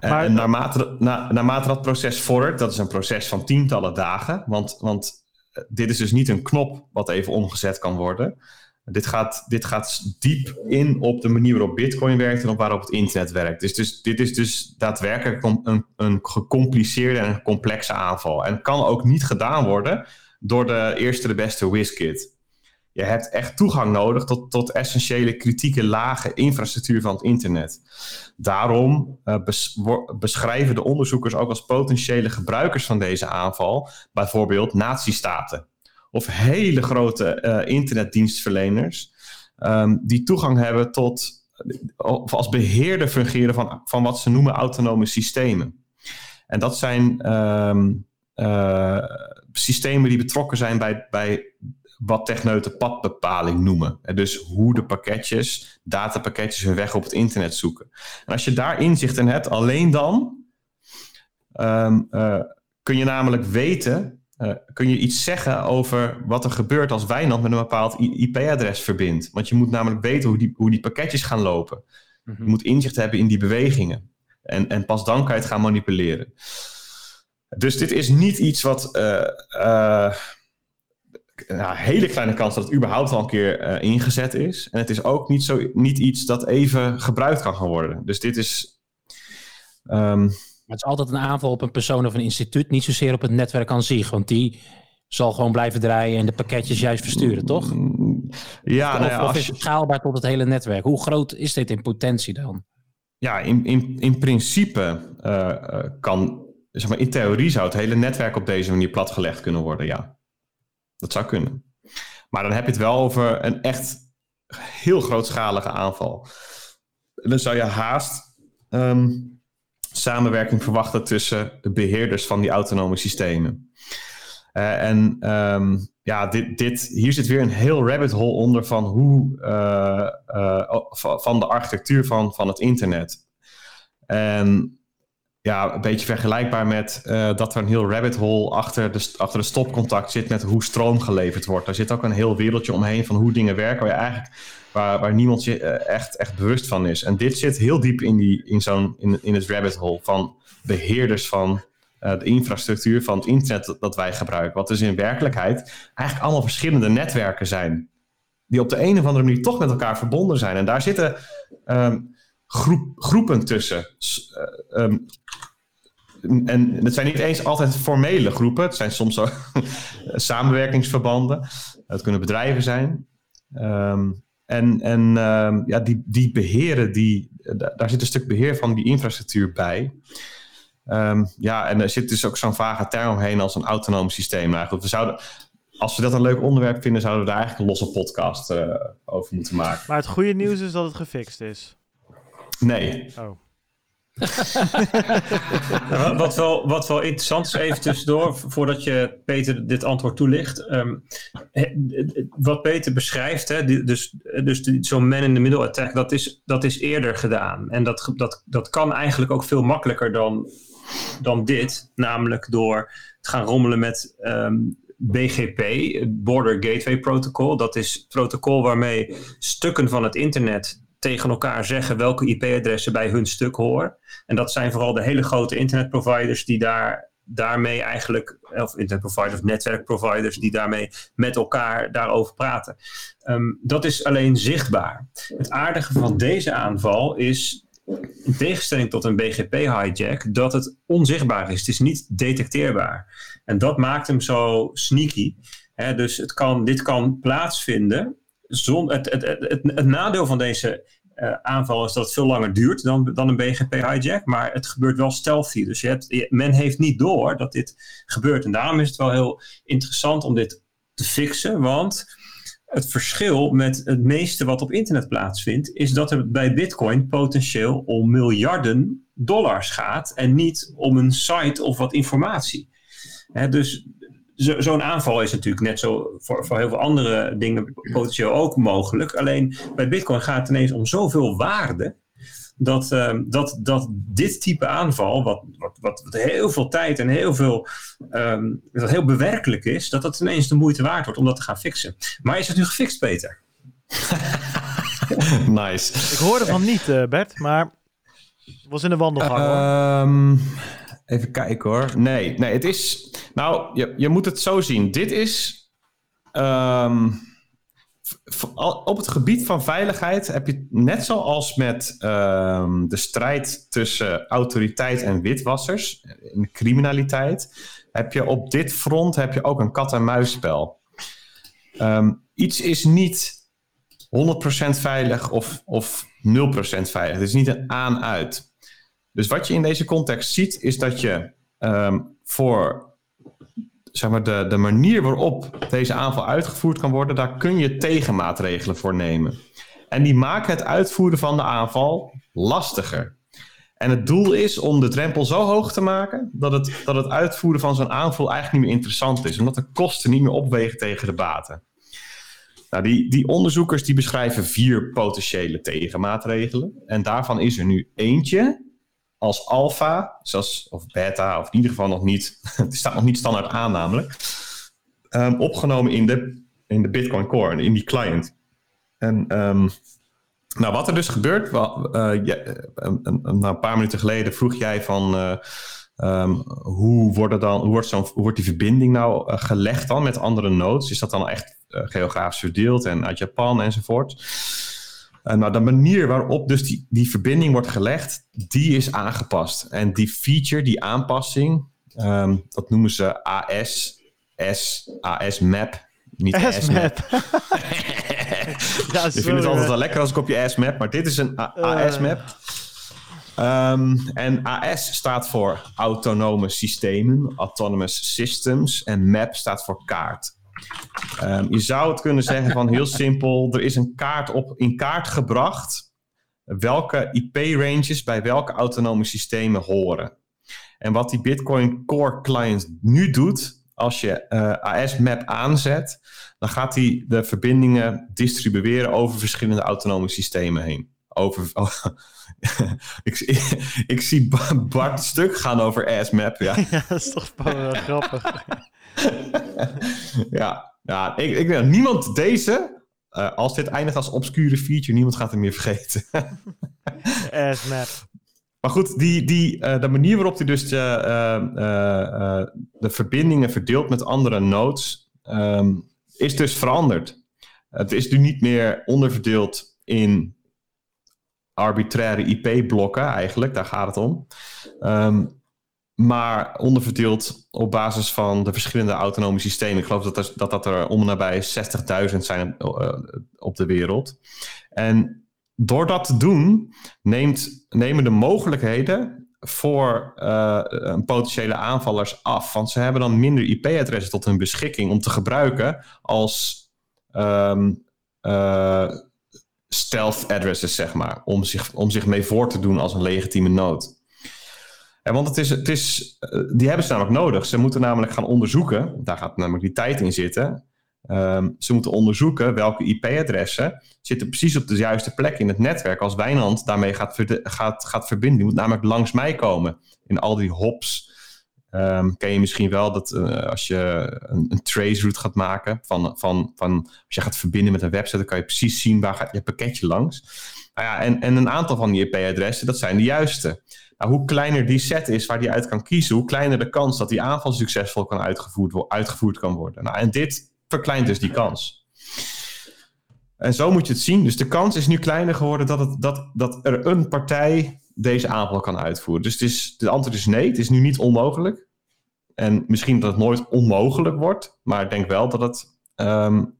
Maar, naarmate, na, naarmate dat proces vordert, dat is een proces van tientallen dagen, want, want eh, dit is dus niet een knop wat even omgezet kan worden. Dit gaat, dit gaat diep in op de manier waarop Bitcoin werkt en op waarop het internet werkt. Dus, dus dit is dus daadwerkelijk een, een gecompliceerde en complexe aanval. En kan ook niet gedaan worden door de eerste de beste WizKit. Je hebt echt toegang nodig tot, tot essentiële kritieke lage infrastructuur van het internet. Daarom uh, beschrijven de onderzoekers ook als potentiële gebruikers van deze aanval bijvoorbeeld nazistaten of hele grote uh, internetdienstverleners um, die toegang hebben tot of als beheerder fungeren van, van wat ze noemen autonome systemen. En dat zijn um, uh, systemen die betrokken zijn bij, bij wat techneuten padbepaling noemen. En dus hoe de pakketjes, datapakketjes hun weg op het internet zoeken. En als je daar inzicht in hebt, alleen dan um, uh, kun je namelijk weten, uh, kun je iets zeggen over wat er gebeurt als Wijnand met een bepaald IP-adres verbindt. Want je moet namelijk weten hoe die, hoe die pakketjes gaan lopen. Mm -hmm. Je moet inzicht hebben in die bewegingen. En, en pas dan kan je het gaan manipuleren. Dus dit is niet iets wat. Uh, uh, hele kleine kans dat het überhaupt al een keer uh, ingezet is. En het is ook niet, zo, niet iets dat even gebruikt kan gaan worden. Dus dit is. Um... Maar het is altijd een aanval op een persoon of een instituut, niet zozeer op het netwerk aan zich. Want die zal gewoon blijven draaien en de pakketjes juist versturen, toch? Ja, of, nou ja, of is het schaalbaar tot het hele netwerk? Hoe groot is dit in potentie dan? Ja, in, in, in principe uh, kan zeg maar, in theorie zou het hele netwerk op deze manier platgelegd kunnen worden, ja. Dat zou kunnen. Maar dan heb je het wel over een echt heel grootschalige aanval. Dan zou je haast um, samenwerking verwachten tussen de beheerders van die autonome systemen. Uh, en um, ja, dit, dit, hier zit weer een heel rabbit hole onder van hoe uh, uh, van de architectuur van, van het internet. En ja, een beetje vergelijkbaar met uh, dat er een heel rabbit hole achter de, achter de stopcontact zit met hoe stroom geleverd wordt. Daar zit ook een heel wereldje omheen van hoe dingen werken, waar, eigenlijk, waar, niemand je uh, echt, echt bewust van is. En dit zit heel diep in, die, in, zo'n, in, in het rabbit hole van beheerders van uh, de infrastructuur van het internet dat, wij gebruiken. Wat dus in werkelijkheid eigenlijk allemaal verschillende netwerken zijn. Die op de een of andere manier toch met elkaar verbonden zijn. En daar zitten um, groep, groepen tussen. Um, en het zijn niet eens altijd formele groepen. Het zijn soms ook samenwerkingsverbanden. Het kunnen bedrijven zijn. Um, en en um, ja, die, die beheren, die, daar zit een stuk beheer van die infrastructuur bij. Um, ja, en er zit dus ook zo'n vage term omheen als een autonoom systeem. Nou goed, we zouden, als we dat een leuk onderwerp vinden, zouden we daar eigenlijk een losse podcast uh, over moeten maken. Maar het goede nieuws is dat het gefixt is. Nee. Oh. wat, wel, wat wel interessant is, even tussendoor, voordat je Peter dit antwoord toelicht. Um, wat Peter beschrijft, hè, dus, dus zo'n man-in-the-middle attack, dat is, dat is eerder gedaan. En dat, dat, dat kan eigenlijk ook veel makkelijker dan, dan dit, namelijk door te gaan rommelen met um, BGP, Border Gateway Protocol. Dat is het protocol waarmee stukken van het internet tegen elkaar zeggen welke IP-adressen bij hun stuk horen. En dat zijn vooral de hele grote internetproviders die daar, daarmee eigenlijk, of internetproviders of netwerkproviders die daarmee met elkaar daarover praten. Um, dat is alleen zichtbaar. Het aardige van deze aanval is, in tegenstelling tot een BGP-hijack, dat het onzichtbaar is. Het is niet detecteerbaar. En dat maakt hem zo sneaky. Dus het kan, dit kan plaatsvinden het, het, het, het, nadeel van deze uh, aanval is dat het veel langer duurt dan, dan een BGP-hijack. Maar het gebeurt wel stealthy. Dus je hebt, men heeft niet door dat dit gebeurt. En daarom is het wel heel interessant om dit te fixen. Want het verschil met het meeste wat op internet plaatsvindt, is dat het bij Bitcoin potentieel om miljarden dollars gaat en niet om een site of wat informatie. Dus zo, zo'n aanval is natuurlijk net zo voor, voor heel veel andere dingen potentieel ook mogelijk. Alleen bij Bitcoin gaat het ineens om zoveel waarde. Dat, uh, dat, dat dit type aanval, wat, wat, wat, wat heel veel tijd en heel veel, um, dat heel bewerkelijk is, dat dat ineens de moeite waard wordt om dat te gaan fixen. Maar is het nu gefixt, Peter? nice. Ik hoorde van niet, uh, Bert, maar was in de wandelgang. Um, even kijken hoor. Nee, nee, het is. Nou, je, je moet het zo zien. Dit is. Um, op het gebied van veiligheid heb je net zoals met um, de strijd tussen autoriteit en witwassers in criminaliteit, heb je op dit front heb je ook een kat-en-muisspel. ehm, iets is niet 100% veilig of, of 0% veilig. Het is niet een aan-uit. Dus wat je in deze context ziet, is dat je ehm, voor zeg maar, de, de manier waarop deze aanval uitgevoerd kan worden, daar kun je tegenmaatregelen voor nemen. En die maken het uitvoeren van de aanval lastiger. En het doel is om de drempel zo hoog te maken dat het, dat het uitvoeren van zo'n aanval eigenlijk niet meer interessant is, omdat de kosten niet meer opwegen tegen de baten. Nou, die, die onderzoekers die beschrijven vier potentiële tegenmaatregelen. En daarvan is er nu eentje als alfa, zoals, of beta, of in ieder geval nog niet, het staat nog niet standaard aan namelijk, um, opgenomen in de, in de Bitcoin Core, in die client. En um, nou, wat er dus gebeurt, wel, uh, ja, een, een, een, paar minuten geleden vroeg jij van uh, um, hoe, worden dan, hoe, wordt hoe wordt die verbinding nou gelegd dan met andere nodes? Is dat dan echt geografisch verdeeld en uit Japan enzovoort? Nou, de manier waarop dus die, die verbinding wordt gelegd, die is aangepast. En die feature, die aanpassing, um, dat noemen ze AS, S, AS Map. Niet S-Map. ja, ik vind het altijd wel lekker als ik op je S-Map, maar dit is een AS-Map. Um, en AS staat voor autonome systemen, autonomous systems. En map staat voor kaart. Um, je zou het kunnen zeggen van heel simpel, er is een kaart op in kaart gebracht welke IP-ranges bij welke autonome systemen horen. En wat die Bitcoin Core Client nu doet, als je uh, eh, AS-map aanzet, dan gaat hij de verbindingen distribueren over verschillende autonome systemen heen. Over, oh, ik, ik, zie Bart stuk gaan over AS-map. Ja. ja, dat is toch wel grappig. ja, ja ik, ik denk niemand deze, uh, als dit eindigt als obscure feature, niemand gaat hem meer vergeten. AS-map. Maar goed, die, die, uh, de manier waarop hij dus de, uh, de verbindingen verdeelt met andere nodes, um, is dus veranderd. Het is nu niet meer onderverdeeld in arbitraire IP-blokken eigenlijk, daar gaat het om. Um, maar onderverdeeld op basis van de verschillende autonome systemen. Ik geloof dat er, dat, dat er om en nabij 60.000 zijn uh, op de wereld. En door dat te doen, neemt, nemen de mogelijkheden voor uh, potentiële aanvallers af. Want ze hebben dan minder IP-adressen tot hun beschikking om te gebruiken als um, stealth addresses, zeg maar. Om zich, om zich mee voor te doen als een legitieme node. En want het is, het is, die hebben ze namelijk nodig. Ze moeten namelijk gaan onderzoeken, daar gaat namelijk die tijd in zitten. Um, ze moeten onderzoeken welke IP-adressen zitten precies op de juiste plek in het netwerk als Wijnand daarmee gaat, gaat, gaat verbinden. Die moet namelijk langs mij komen in al die hops. Um, ken je misschien wel dat uh, als je een, een trace route gaat maken van, van, van als je gaat verbinden met een website, dan kan je precies zien waar je pakketje langs. Nou ja, en, en een aantal van die IP-adressen, dat zijn de juiste. Nou, hoe kleiner die set is waar die uit kan kiezen, hoe kleiner de kans dat die aanval succesvol kan uitgevoerd, uitgevoerd kan worden. Nou, en dit verkleint dus die kans. En zo moet je het zien. Dus de kans is nu kleiner geworden dat, het, dat, dat er een partij deze aanval kan uitvoeren. Dus het is, de antwoord is nee, het is nu niet onmogelijk. En misschien dat het nooit onmogelijk wordt, maar ik denk wel dat het um,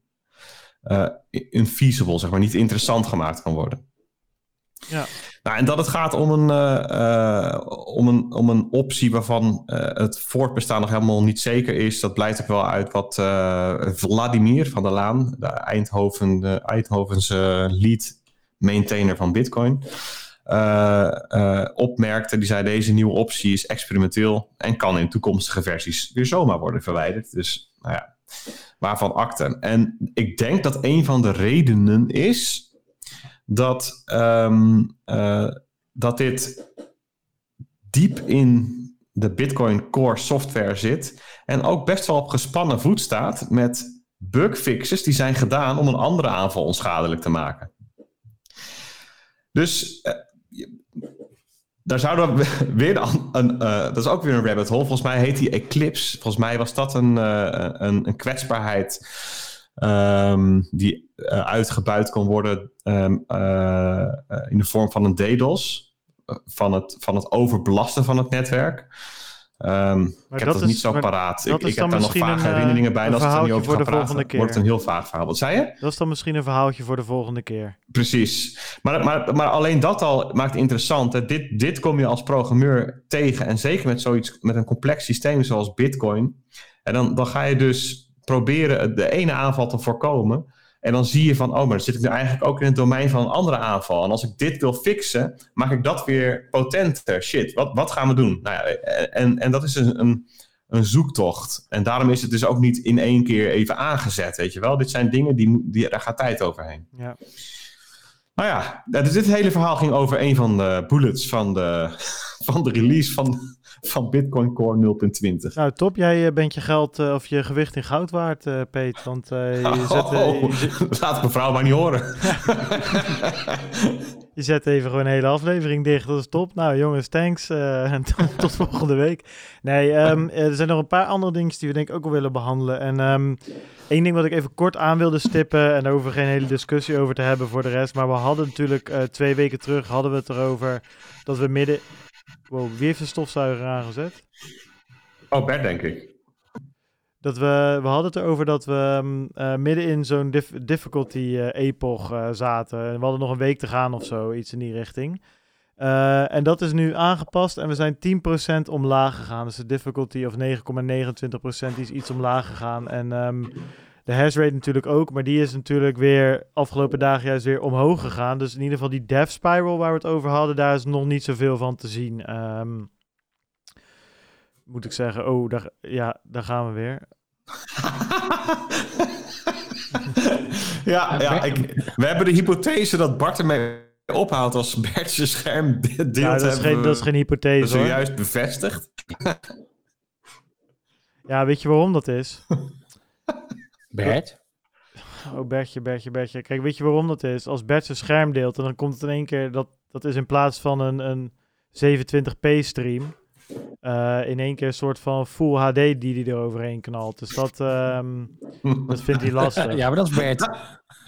uh, infeasible, zeg maar, niet interessant gemaakt kan worden. Ja. Nou, en dat het gaat om een, uh, uh, om een, om een optie waarvan uh, het voortbestaan nog helemaal niet zeker is. Dat blijkt ook wel uit wat Vladimir van der Laan, de, Eindhoven, de Eindhovense lead maintainer van Bitcoin, opmerkte. Die zei: Deze nieuwe optie is experimenteel en kan in toekomstige versies weer zomaar worden verwijderd. Dus, nou ja, waarvan akte. En ik denk dat een van de redenen is dat, um, uh, dat dit diep in de Bitcoin Core software zit. En ook best wel op gespannen voet staat met bugfixes die zijn gedaan om een andere aanval onschadelijk te maken. Dus uh, daar zouden we weer een, uh, dat is ook weer een rabbit hole. Volgens mij heet die Eclipse. Volgens mij was dat een, een, een kwetsbaarheid um, die uh, uitgebuit kan worden um, uh, in de vorm van een DDoS. Van het, van het overbelasten van het netwerk. Ehm, ik heb dat, niet zo paraat. Ik, ik heb daar nog vage herinneringen bij. Als het er niet over voor de praten, volgende keer. wordt het een heel vaag verhaal. Wat zei je? Dat is dan misschien een verhaaltje voor de volgende keer. Precies. Maar, maar, maar alleen dat al maakt het interessant. Dit, dit kom je als programmeur tegen. En zeker met zoiets, met een complex systeem zoals Bitcoin. En dan, dan ga je dus proberen de ene aanval te voorkomen. En dan zie je van, oh, maar dan zit ik nu eigenlijk ook in het domein van een andere aanval. En als ik dit wil fixen, maak ik dat weer potenter. Shit, wat, wat gaan we doen? Nou ja, en, en dat is een, een, een zoektocht. En daarom is het dus ook niet in één keer even aangezet, weet je wel. Dit zijn dingen, die, die, daar gaat tijd overheen. Ja. Nou ja, dus dit hele verhaal ging over een van de bullets van de, van de release van, van Bitcoin Core 0.20. Nou, top. Jij eh, bent je geld uh, of je gewicht in goud waard, uh, Peet. Want je oh, zet... je... Laat mevrouw maar niet horen. je zet even gewoon een hele aflevering dicht. Dat is top. Nou, jongens, thanks. en tot, volgende week. Nee, um, er zijn nog een paar andere dingen die we denk ik ook wel willen behandelen. En... Um, Eén ding wat ik even kort aan wilde stippen en over geen hele discussie over te hebben voor de rest. Maar we hadden natuurlijk twee weken terug hadden we het erover dat we midden Wow, wie heeft de stofzuiger aangezet? Oh, Bert, denk ik. Dat we, we hadden het erover dat we uh, midden in zo'n difficulty uh, epoch uh, zaten. We hadden nog een week te gaan of zo, iets in die richting. en dat is nu aangepast en we zijn 10% omlaag gegaan. Dus de difficulty of 9,29% is iets omlaag gegaan. En um, de hash rate natuurlijk ook, maar die is natuurlijk weer afgelopen dagen juist weer omhoog gegaan. Dus in ieder geval die dev spiral waar we het over hadden, daar is nog niet zoveel van te zien. Um, moet ik zeggen, oh, daar, ja, daar gaan we weer. ja, ja ik, we hebben de hypothese dat Bart ermee ophaalt als Bert zijn scherm deelt. Ja, dat is, geen, dat is geen hypothese Zojuist bevestigd. ja, weet je waarom dat is? Bert? Oh, Bertje, Bertje, Bertje. Kijk, weet je waarom dat is? Als Bert zijn scherm deelt en dan komt het in één keer... Dat, dat is in plaats van een, een 27p stream... Uh, in één keer een soort van full HD die hij er overheen knalt. Dus dat, um, dat vindt hij lastig. ja, maar dat is Bert.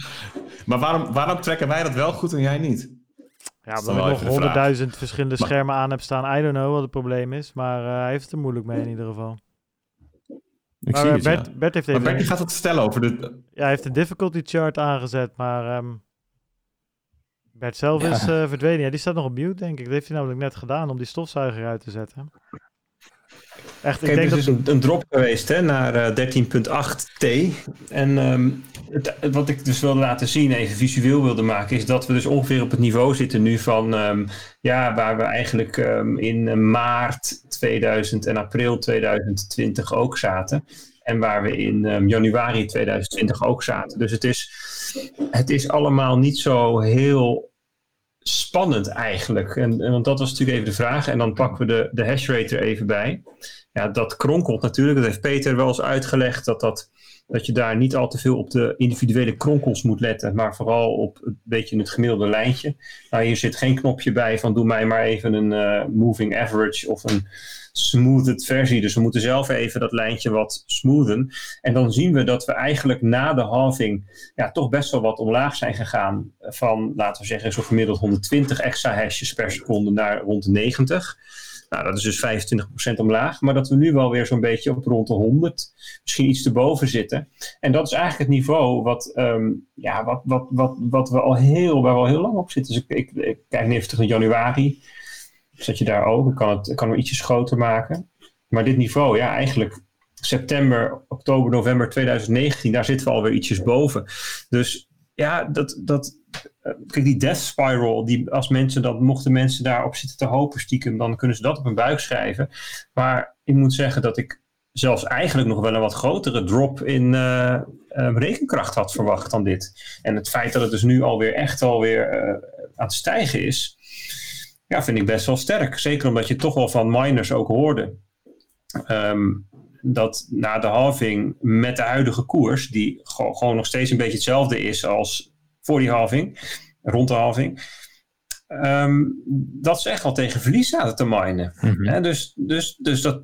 maar waarom, waarom trekken wij dat wel goed en jij niet? Ja, omdat ik nog honderdduizend verschillende schermen aan heb staan. I don't know wat het probleem is. Maar uh, hij heeft het er moeilijk mee in ieder geval. Ik maar, zie het, Bert, ja. Bert heeft even... Maar Bert gaat het stellen over de... Ja, hij heeft een difficulty chart aangezet, maar... Um, Bert zelf is uh, verdwenen. Ja, die staat nog op mute, denk ik. Dat heeft hij namelijk net gedaan om die stofzuiger uit te zetten. Echt, ik denk er is dat... een, drop geweest hè, naar uh, eh, 13.8T. En um, het, wat ik dus wilde laten zien, even visueel wilde maken, is dat we dus ongeveer op het niveau zitten nu van um, ja, waar we eigenlijk um, in maart 2000 en april 2020 ook zaten. En waar we in januari 2020 ook zaten. Dus het is, het is allemaal niet zo heel spannend eigenlijk. En, en, want dat was natuurlijk even de vraag. En dan pakken we de, de hash rate er even bij. Ja, dat kronkelt natuurlijk. Dat heeft Peter wel eens uitgelegd. Dat, dat, dat je daar niet al te veel op de individuele kronkels moet letten. Maar vooral op een beetje het gemiddelde lijntje. Nou, hier zit geen knopje bij van doe mij maar even een uh, moving average of een smoothed versie. Dus we moeten zelf even dat lijntje wat smoothen. En dan zien we dat we eigenlijk na de halving ja, toch best wel wat omlaag zijn gegaan. Van, laten we zeggen, zo gemiddeld 120 extra hashes per seconde naar rond de 90. Nou, dat is dus 25% omlaag. Maar dat we nu wel weer zo'n beetje op rond de 100, misschien iets erboven zitten. En dat is eigenlijk het niveau wat, um, ja, wat, wat, wat, wat we al heel, waar we al heel lang op zitten. Dus ik, ik, kijk even terug in januari. Zet je daar ook. Ik kan het, kan ietsjes groter maken. Maar dit niveau, ja, eigenlijk september, oktober, november 2019, daar zitten we alweer ietsjes boven. Dus ja, dat, dat, kijk, die death spiral, die, als mensen dat, mochten mensen daarop zitten te hopen stiekem, dan kunnen ze dat op hun buik schrijven. Maar ik moet zeggen dat ik zelfs eigenlijk nog wel een wat grotere drop in uh, rekenkracht had verwacht dan dit. En het feit dat het dus nu alweer echt alweer uh, aan het stijgen is, ja, vind ik best wel sterk. Zeker omdat je toch wel van miners ook hoorde. Um, dat na de halving met de huidige koers, die gewoon nog steeds een beetje hetzelfde is als voor die halving, rond de halving, ehm, dat ze echt wel tegen verlies zaten te minen. Mhm. Hè, dus dus, dus dat,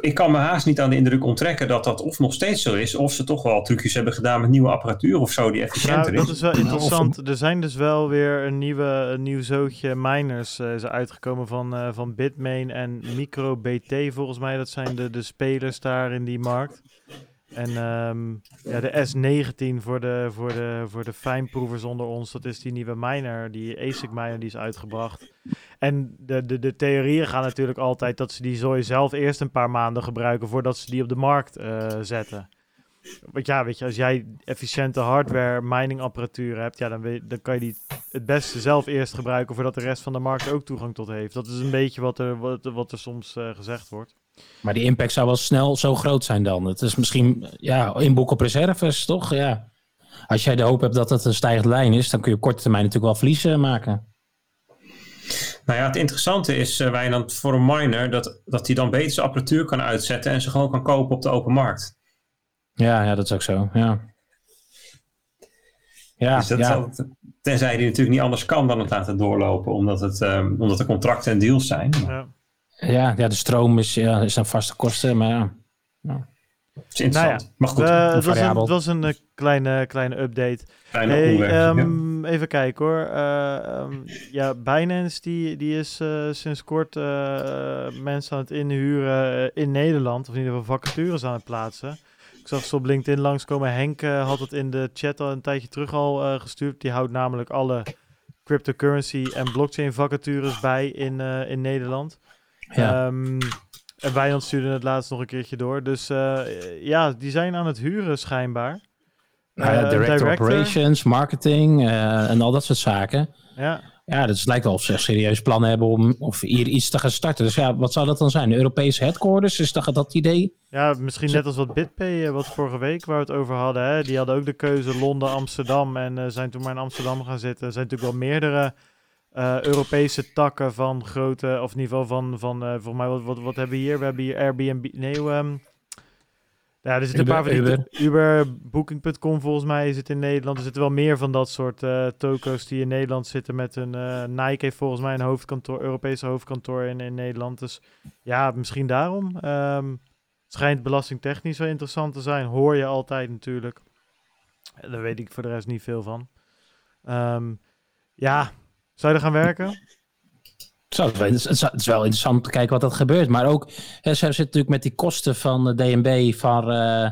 ik kan me haast niet aan de indruk onttrekken dat dat of nog steeds zo is, of ze toch wel trucjes hebben gedaan met nieuwe apparatuur of zo die efficiënter Nou, dat is. is wel interessant. Er zijn dus wel weer een, nieuwe, een nieuw zootje miners uh, is uitgekomen van, uh, van Bitmain en MicroBT volgens mij. Dat zijn de, de spelers daar in die markt. En um, ja, de S19 voor de, voor, de, voor de fijnproevers onder ons, dat is die nieuwe miner, die ASIC miner die is uitgebracht. En de, de, de theorieën gaan natuurlijk altijd dat ze die zooi zelf eerst een paar maanden gebruiken voordat ze die op de markt uh, zetten. Want ja, weet je, als jij efficiënte hardware mining apparatuur hebt, ja, dan, weet, dan kan je die het beste zelf eerst gebruiken voordat de rest van de markt ook toegang tot heeft. Dat is een beetje wat er, wat, wat er soms uh, gezegd wordt. Maar die impact zou wel snel zo groot zijn dan. Het is misschien ja, inboek op reserves, toch? Ja. Als jij de hoop hebt dat het een stijgende lijn is, dan kun je op korte termijn natuurlijk wel verliezen maken. Nou ja, het interessante is, uh, Wijnand, voor een miner, dat, dat hij dan beter zijn apparatuur kan uitzetten en ze gewoon kan kopen op de open markt. Ja, ja dat is ook zo, ja. Ja, dus dat ja. Tenzij die natuurlijk niet anders kan dan het laten doorlopen, omdat, het, um, omdat er contracten en deals zijn. Ja. Ja, ja de stroom is, ja, is een vaste kosten, maar ja. ja. Het is interessant. Nou ja, maar goed, uh, het, was een, het was een uh, kleine, kleine update. Kleine hey, um, ja. Even kijken hoor. Uh, um, ja, Binance die, die is uh, sinds kort mensen aan het inhuren in Nederland. Of in ieder geval vacatures aan het plaatsen. Ik zag ze op LinkedIn langskomen. Henk had het in de chat al een tijdje terug al gestuurd. Die houdt namelijk alle cryptocurrency en blockchain vacatures bij in, in Nederland. Ja. Um, en Wijnand stuurde het laatst nog een keertje door. Dus uh, ja, die zijn aan het huren schijnbaar. Uh, uh, director, director, operations, marketing uh, en al dat soort zaken. Ja. Ja, dus het lijkt wel of ze echt serieus plannen hebben om of hier iets te gaan starten. Dus ja, wat zou dat dan zijn? De Europese headquarters? Is dat dat idee? Ja, misschien net als wat BitPay, wat vorige week waar we het over hadden. Hè? Die hadden ook de keuze Londen, Amsterdam en uh, zijn toen maar in Amsterdam gaan zitten. Er zijn natuurlijk wel meerdere uh, Europese takken van grote, of in ieder geval van, van uh, volgens mij, wat, wat, wat hebben we hier? We hebben hier Airbnb, nee, um, ja, er zitten een paar van die, Uber. Uber, Booking.com volgens mij zit in Nederland. Er zitten wel meer van dat soort uh, toko's die in Nederland zitten met een, Nike heeft volgens mij een hoofdkantoor, Europese hoofdkantoor in, in Nederland. Dus ja, misschien daarom. Um, schijnt belastingtechnisch wel interessant te zijn, hoor je altijd natuurlijk. Daar weet ik voor de rest niet veel van. Um, ja, zou je er gaan werken? Zo, het is wel interessant om te kijken wat dat gebeurt. Maar ook, hè, ze zitten natuurlijk met die kosten van de DNB van uh,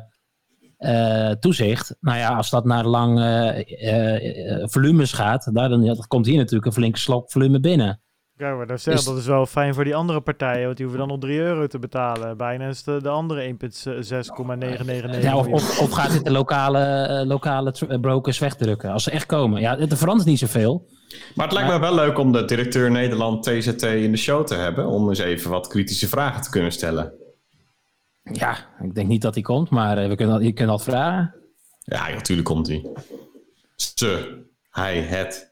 uh, toezicht. Nou ja, als dat naar lang uh, volumes gaat, dan, dan komt hier natuurlijk een flinke slok volume binnen. Ja, maar dat, zeg, is, dat is wel fijn voor die andere partijen, want die hoeven dan nog 3 euro te betalen. Bijna is de, de andere 1,6,999. Ja, of, of, of, gaat dit de lokale, uh, lokale brokers wegdrukken, als ze echt komen? Ja, het verandert niet zoveel. Maar het lijkt me wel leuk om de directeur Nederland TZT in de show te hebben, om eens even wat kritische vragen te kunnen stellen. Ja, ik denk niet dat hij komt, maar uh, we kunnen, je kunt altijd vragen. Ja, natuurlijk komt hij. Ze, hij, het.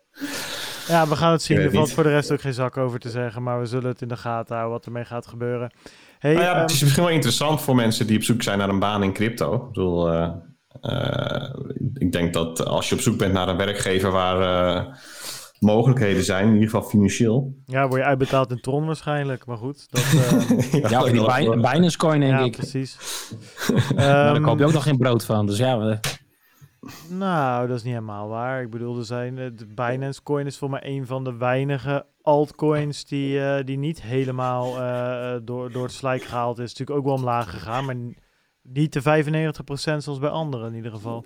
Ja, we gaan het zien. Er valt voor de rest ook geen zak over te zeggen. Maar we zullen het in de gaten houden wat ermee gaat gebeuren. Hey, nou ja, um, het is misschien wel interessant voor mensen die op zoek zijn naar een baan in crypto. Ik bedoel, uh, uh, ik denk dat als je op zoek bent naar een werkgever waar uh, mogelijkheden zijn, in ieder geval financieel. Ja, word je uitbetaald in Tron waarschijnlijk. Maar goed. Dat, ja, ja die Binance coin denk ja, ik. precies. um, maar daar koop je ook nog geen brood van. Dus ja... We... Nou, dat is niet helemaal waar. Ik bedoel, er zijn, de Binance Coin is voor mij een van de weinige altcoins die, uh, die niet helemaal uh, door, door het slijk gehaald is. Natuurlijk ook wel omlaag gegaan, maar niet de 95% zoals bij anderen in ieder geval.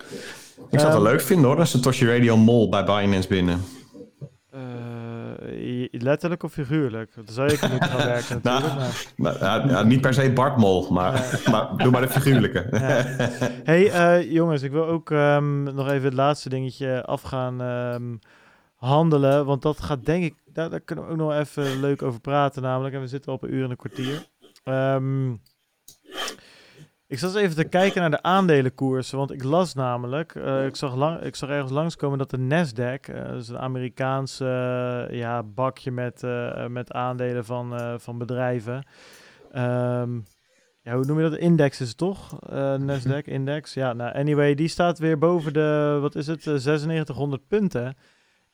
Ik zou het um, wel leuk vinden hoor, dat is een Toshi Radio Mol bij Binance binnen. Uh, letterlijk of figuurlijk? Dan zou ik niet gaan werken natuurlijk. nou, maar. Nou, niet per se Bart Mol, maar, ja. maar doe maar de figuurlijke. Ja. hey uh, jongens, ik wil ook um, nog even het laatste dingetje af gaan um, handelen. Want dat gaat denk ik, daar, daar, kunnen we ook nog even leuk over praten namelijk. En we zitten op een uur en een kwartier. Um, ik zat eens even te kijken naar de aandelenkoersen, want ik las namelijk, uh, ik, zag lang, ik zag ergens langskomen dat de Nasdaq, uh, dat is een Amerikaanse uh, ja, bakje met, met aandelen van, van bedrijven. Um, ja, hoe noem je dat? Index is het toch? Nasdaq index. Ja, nou, anyway, die staat weer boven de, wat is het, 9600 punten.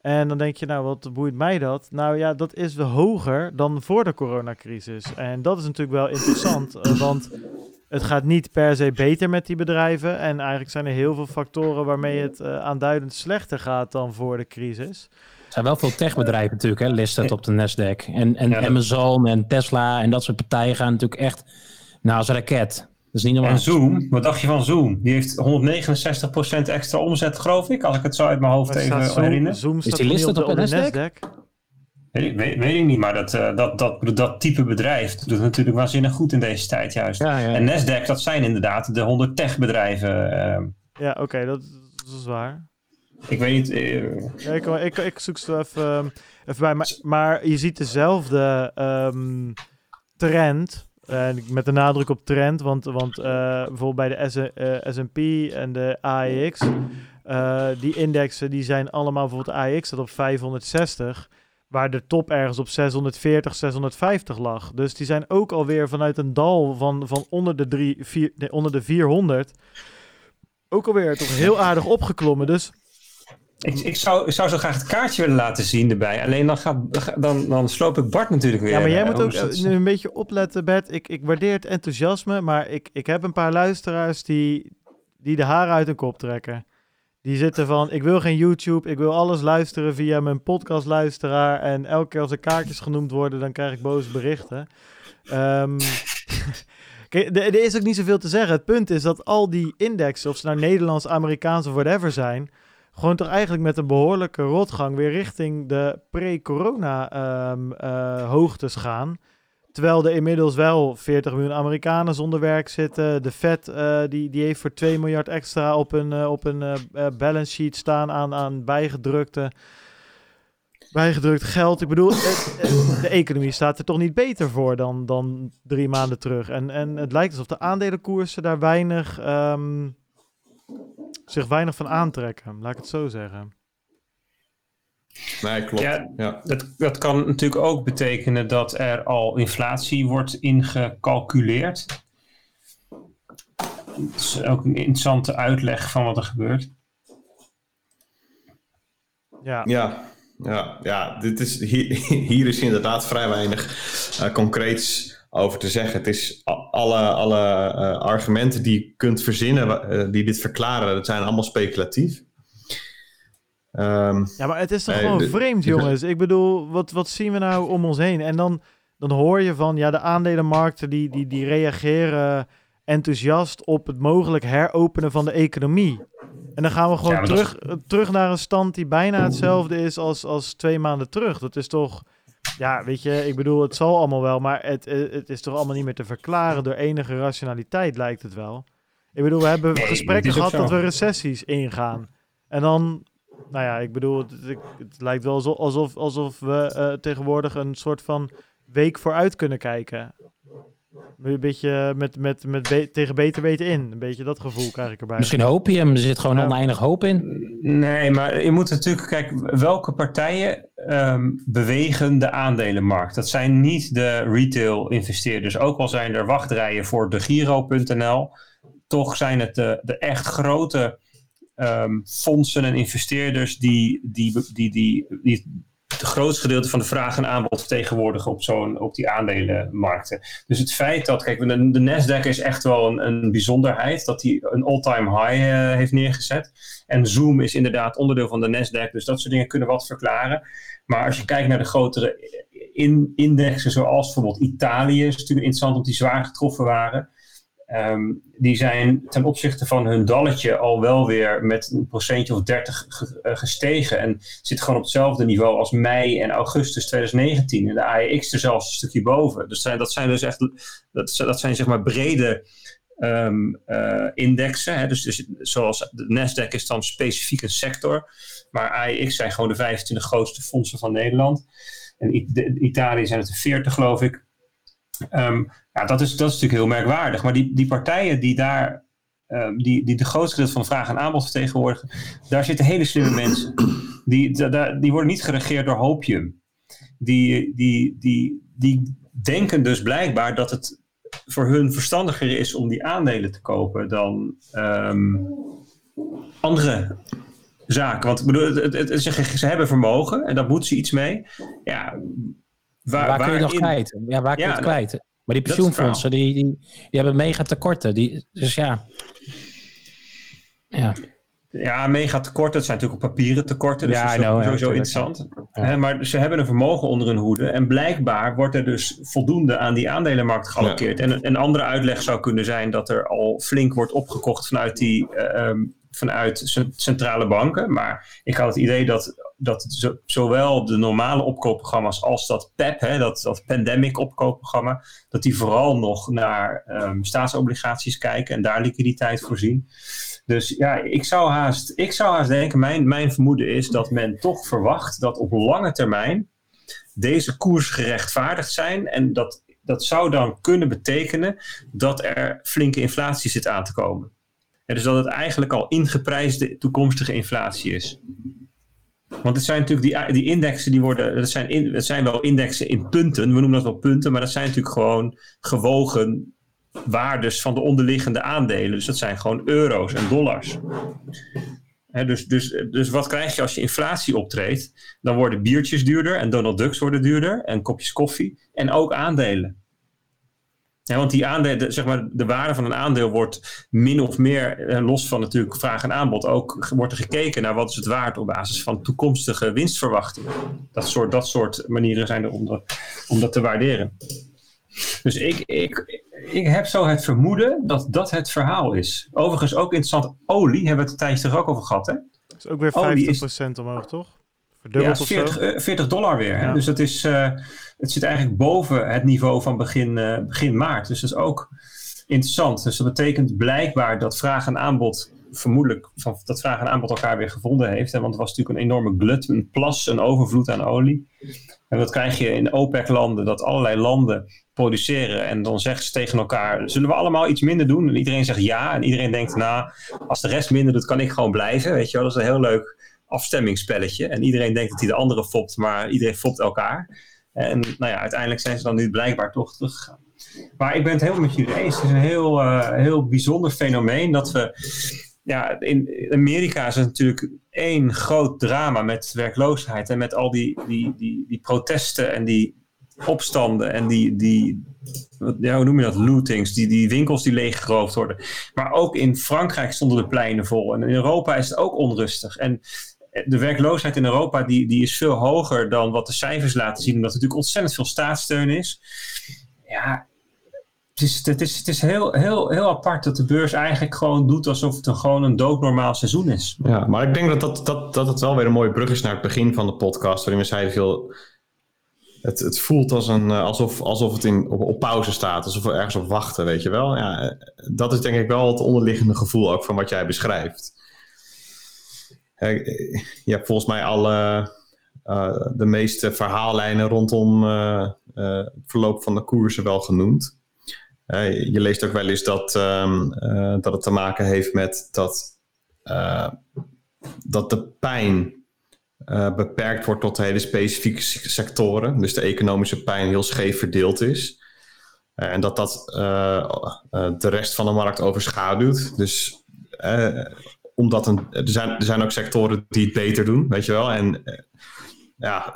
En dan denk je, nou, wat boeit mij dat? Nou ja, dat is wel hoger dan voor de coronacrisis. En dat is natuurlijk wel interessant, want het gaat niet per se beter met die bedrijven. En eigenlijk zijn er heel veel factoren waarmee het uh, aanduidend slechter gaat dan voor de crisis. Er zijn wel veel techbedrijven natuurlijk, hè, listed op de Nasdaq. En, en ja, Amazon en Tesla en dat soort partijen gaan natuurlijk echt nou, als raket. Dat is niet normaal. En Zoom, wat dacht je van Zoom? Die heeft 169% extra omzet, geloof ik, als ik het zo uit mijn hoofd even Zoom, herinner. Zoom is die listed op, op de, de Nasdaq? Weet ik, weet, weet ik niet, maar dat, uh, dat, dat, dat type bedrijf doet natuurlijk waanzinnig goed in deze tijd juist. Ja, ja. En Nasdaq, dat zijn inderdaad de 100 techbedrijven. Uh, ja, oké, okay, dat, dat, is waar. Ik weet niet. Uh, ja, ik, ik, ik, zoek zo even, even bij, maar, maar je ziet dezelfde um, trend. En met de nadruk op trend, want, want bijvoorbeeld bij de S&P en de AEX, die indexen die zijn allemaal, bijvoorbeeld AEX staat op 560 waar de top ergens op 640, 650 lag. Dus die zijn ook alweer vanuit een dal van, van onder, de drie, vier, nee, onder de 400 ook alweer toch heel aardig opgeklommen. Dus ik, ik, zou, ik zou zo graag het kaartje willen laten zien erbij. Alleen dan, gaat, dan, dan sloop ik Bart natuurlijk weer. Ja, maar jij uh, moet ook uh, nu een beetje opletten, Bert. Ik, ik waardeer het enthousiasme, maar ik, ik heb een paar luisteraars die, die de haren uit hun kop trekken. Die zitten van, ik wil geen YouTube, ik wil alles luisteren via mijn podcastluisteraar. En elke keer als er kaartjes genoemd worden, dan krijg ik boze berichten. Kijk, er is ook niet zoveel te zeggen. Het punt is dat al die indexen, of ze nou Nederlands, Amerikaans of whatever zijn, gewoon toch eigenlijk met een behoorlijke rotgang weer richting de pre-corona um, uh, hoogtes gaan. Terwijl er inmiddels wel 40 miljoen Amerikanen zonder werk zitten. De Fed uh, die, die heeft voor 2 miljard extra op een, uh, op een uh, balance sheet staan aan, aan bijgedrukte, bijgedrukt geld. Ik bedoel, de economie staat er toch niet beter voor dan, dan drie maanden terug. En, en het lijkt alsof de aandelenkoersen daar weinig, um, zich weinig van aantrekken. Laat ik het zo zeggen. Nee, klopt. Ja, Ja. Dat, dat kan natuurlijk ook betekenen dat er al inflatie wordt ingecalculeerd. Dat is ook een interessante uitleg van wat er gebeurt. Ja, Ja, ja, ja dit is, hier, hier is inderdaad vrij weinig eh, concreets over te zeggen. Het is alle, alle eh, argumenten die je kunt verzinnen eh, die dit verklaren, dat zijn allemaal speculatief. Ehm, Ja, maar het is toch Nee, gewoon de- vreemd, jongens. Ik bedoel, wat, wat zien we nou om ons heen? En dan, dan hoor je van, ja, de aandelenmarkten die, die, die reageren enthousiast op het mogelijk heropenen van de economie. En dan gaan we gewoon Ja, maar dat terug, terug naar een stand die bijna hetzelfde is als, als twee maanden terug. Dat is toch, ja, weet je, ik bedoel, het zal allemaal wel, maar het, eh, het is toch allemaal niet meer te verklaren door enige rationaliteit, lijkt het wel. Ik bedoel, we hebben Nee, gesprekken gehad dat we recessies ingaan. En dan, nou ja, ik bedoel, het, het, lijkt wel alsof, alsof we eh, tegenwoordig een soort van week vooruit kunnen kijken. Een beetje met, met, met be- tegen beter weten in. Een beetje dat gevoel krijg ik erbij. Misschien opium, er zit gewoon Ja. oneindig hoop in. Nee, maar je moet natuurlijk kijken, welke partijen ehm, bewegen de aandelenmarkt? Dat zijn niet de retail investeerders. Ook al zijn er wachtrijen voor de Giro.nl, toch zijn het de, de echt grote ehm, fondsen en investeerders die, die, die, die, het grootste gedeelte van de vraag en aanbod vertegenwoordigen op, zo'n, op die aandelenmarkten. Dus het feit dat, kijk, de, de Nasdaq is echt wel een, een bijzonderheid, dat die een all-time high eh, heeft neergezet. En Zoom is inderdaad onderdeel van de Nasdaq, dus dat soort dingen kunnen wat verklaren. Maar als je kijkt naar de grotere in, indexen, zoals bijvoorbeeld Italië, is natuurlijk interessant omdat die zwaar getroffen waren. Ehm, die zijn ten opzichte van hun dalletje al wel weer met een procentje of 30 ge- eh, gestegen. En zit gewoon op hetzelfde niveau als mei en augustus 2019. En de AEX er zelfs een stukje boven. Dus zijn, dat zijn dus echt dat, zijn zeg maar brede ehm, eh, indexen. Hè? Dus, dus zoals de Nasdaq is dan specifiek een sector. Maar AEX zijn gewoon de 25 grootste fondsen van Nederland. En de- Italië zijn het er 40 geloof ik. Ehm, ja, dat is, dat is natuurlijk heel merkwaardig. Maar die, die partijen die daar, ehm, die, die de grootste gedeelte van vraag en aanbod vertegenwoordigen, daar zitten hele slimme mensen. Die, da- die worden niet geregeerd door hopium. Die, die, die, die denken dus blijkbaar dat het voor hun verstandiger is om die aandelen te kopen dan ehm, andere zaken. Want ik bedoel, het, het, ze, ze hebben vermogen en daar moeten ze iets mee. Ja, waar, waar kun je nog kwijt? Ja, waar kun je het kwijt? Maar die pensioenfondsen, die, die, die hebben mega tekorten. Die, dus ja. Ja. Ja, mega tekort. Dat zijn natuurlijk op papieren tekorten. Dus ja, dat is sowieso interessant. maar ze hebben een vermogen onder hun hoede. En blijkbaar wordt er dus voldoende aan die aandelenmarkt geallockeerd. En een andere uitleg zou kunnen zijn dat er al flink wordt opgekocht vanuit die uh, vanuit centrale banken. Maar ik had het idee dat, dat zowel de normale opkoopprogramma's als dat PEP, hè, dat, dat pandemic opkoopprogramma, dat die vooral nog naar um, staatsobligaties kijken en daar liquiditeit voorzien. Dus ja, ik zou haast, ik zou haast denken, mijn, mijn vermoeden is dat men toch verwacht dat op lange termijn deze koers gerechtvaardigd zijn. En dat, dat zou dan kunnen betekenen dat er flinke inflatie zit aan te komen. En dus dat het eigenlijk al ingeprijsde toekomstige inflatie is. Want het zijn natuurlijk die, die indexen die worden, dat zijn, zijn wel indexen in punten, we noemen dat wel punten, maar dat zijn natuurlijk gewoon gewogen waardes van de onderliggende aandelen. Dus dat zijn gewoon euro's en dollars. dus, dus, dus wat krijg je als je inflatie optreedt? Dan worden biertjes duurder en Donald Ducks worden duurder en kopjes koffie en ook aandelen. Ja, want die aandelen, zeg maar, de waarde van een aandeel wordt min of meer, eh, los van natuurlijk vraag en aanbod, ook wordt er gekeken naar wat is het waard op basis van toekomstige winstverwachtingen. Dat soort, dat soort manieren zijn er om, om dat te waarderen. Dus ik, ik, ik heb zo het vermoeden dat dat het verhaal is. Overigens ook interessant, olie hebben we het tijdje terug ook over gehad. Hè? Dat is ook weer 50% omhoog, toch? Verdubbeld ja, 40, 40 eh, dollar weer. Dus dat is, uh, het zit eigenlijk boven het niveau van begin, uh, begin maart. Dus dat is ook interessant. Dus dat betekent blijkbaar dat vraag en aanbod vermoedelijk van, dat vraag en aanbod elkaar weer gevonden heeft. Hè? Want het was natuurlijk een enorme glut, een plas, een overvloed aan olie. En dat krijg je in OPEC-landen, dat allerlei landen produceren. En dan zeggen ze tegen elkaar, zullen we allemaal iets minder doen? En iedereen zegt ja. En iedereen denkt, nou, als de rest minder doet, kan ik gewoon blijven. Weet je wel, dat is een heel leuk afstemmingsspelletje. En iedereen denkt dat hij de andere fopt, maar iedereen fopt elkaar. En nou ja, uiteindelijk zijn ze dan nu blijkbaar toch teruggegaan. Maar ik ben het helemaal met jullie eens. Het is een heel, uh, heel bijzonder fenomeen dat we ja, in Amerika is het natuurlijk één groot drama met werkloosheid en met al die, die, die, die protesten en die opstanden en die, die ja, hoe noem je dat, lootings, die, die winkels die leeggeroofd worden. Maar ook in Frankrijk stonden de pleinen vol en in Europa is het ook onrustig. En de werkloosheid in Europa die, die is veel hoger dan wat de cijfers laten zien, omdat er natuurlijk ontzettend veel staatssteun is. Ja, het is, het is, het is heel, heel, heel apart dat de beurs eigenlijk gewoon doet alsof het een, gewoon een doodnormaal seizoen is. Ja, maar ik denk dat, dat, dat, dat het wel weer een mooie brug is naar het begin van de podcast, waarin we zeiden veel. Het, het voelt als een, eh, alsof, alsof het in, op, op pauze staat, alsof we ergens op wachten, weet je wel. Ja, eh, dat is denk ik wel het onderliggende gevoel ook van wat jij beschrijft. Je hebt volgens mij alle uh, de meeste verhaallijnen rondom het verloop van de koersen wel genoemd je leest ook wel eens dat, uh, dat het te maken heeft met dat, dat de pijn beperkt wordt tot hele specifieke sectoren. Dus de economische pijn heel scheef verdeeld is. en dat dat de rest van de markt overschaduwt. Dus omdat er, zijn, er zijn ook sectoren die het beter doen, weet je wel. En ja,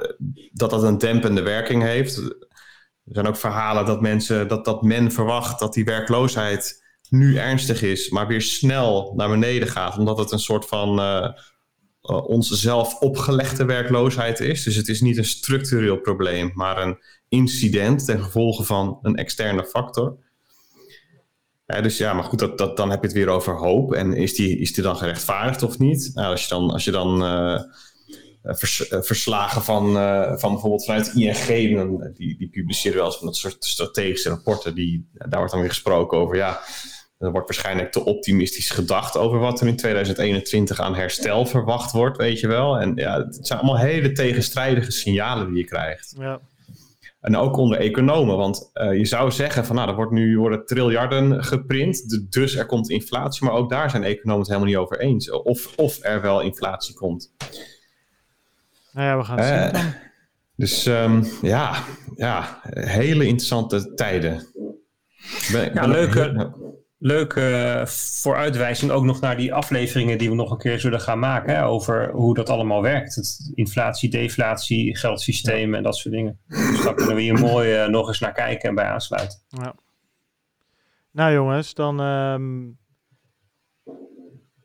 dat dat een dempende werking heeft er zijn ook verhalen dat, mensen, dat, dat men verwacht dat die werkloosheid nu ernstig is, maar weer snel naar beneden gaat, omdat het een soort van uh, onze zelf opgelegde werkloosheid is. Dus het is niet een structureel probleem, maar een incident ten gevolge van een externe factor. Dus ja, maar goed, dat, dat, dan heb je het weer over hoop. En is die, is die dan gerechtvaardigd of niet? Nou, als je dan, als je dan eh, eh, verslagen van, van bijvoorbeeld vanuit ING, die, die publiceren wel eens van dat soort strategische rapporten. Die, daar wordt dan weer gesproken over, ja, er wordt waarschijnlijk te optimistisch gedacht over wat er in 2021 aan herstel verwacht wordt, weet je wel. En ja, het zijn allemaal hele tegenstrijdige signalen die je krijgt. Ja. En ook onder economen, want uh, je zou zeggen van nou, er wordt nu worden triljarden geprint, dus er komt inflatie, maar ook daar zijn economen het helemaal niet over eens. Of, of er wel inflatie komt. Nou ja, we gaan het zien. Dus um, ja, ja, hele interessante tijden. Ben, ja, leuke, leuke vooruitwijzing ook nog naar die afleveringen die we nog een keer zullen gaan maken. Hè, over hoe dat allemaal werkt. Het inflatie, deflatie, geldsysteem en dat soort dingen. Dus daar kunnen we hier mooi eh, nog eens naar kijken en bij aansluiten. Ja. Nou jongens, dan ehm,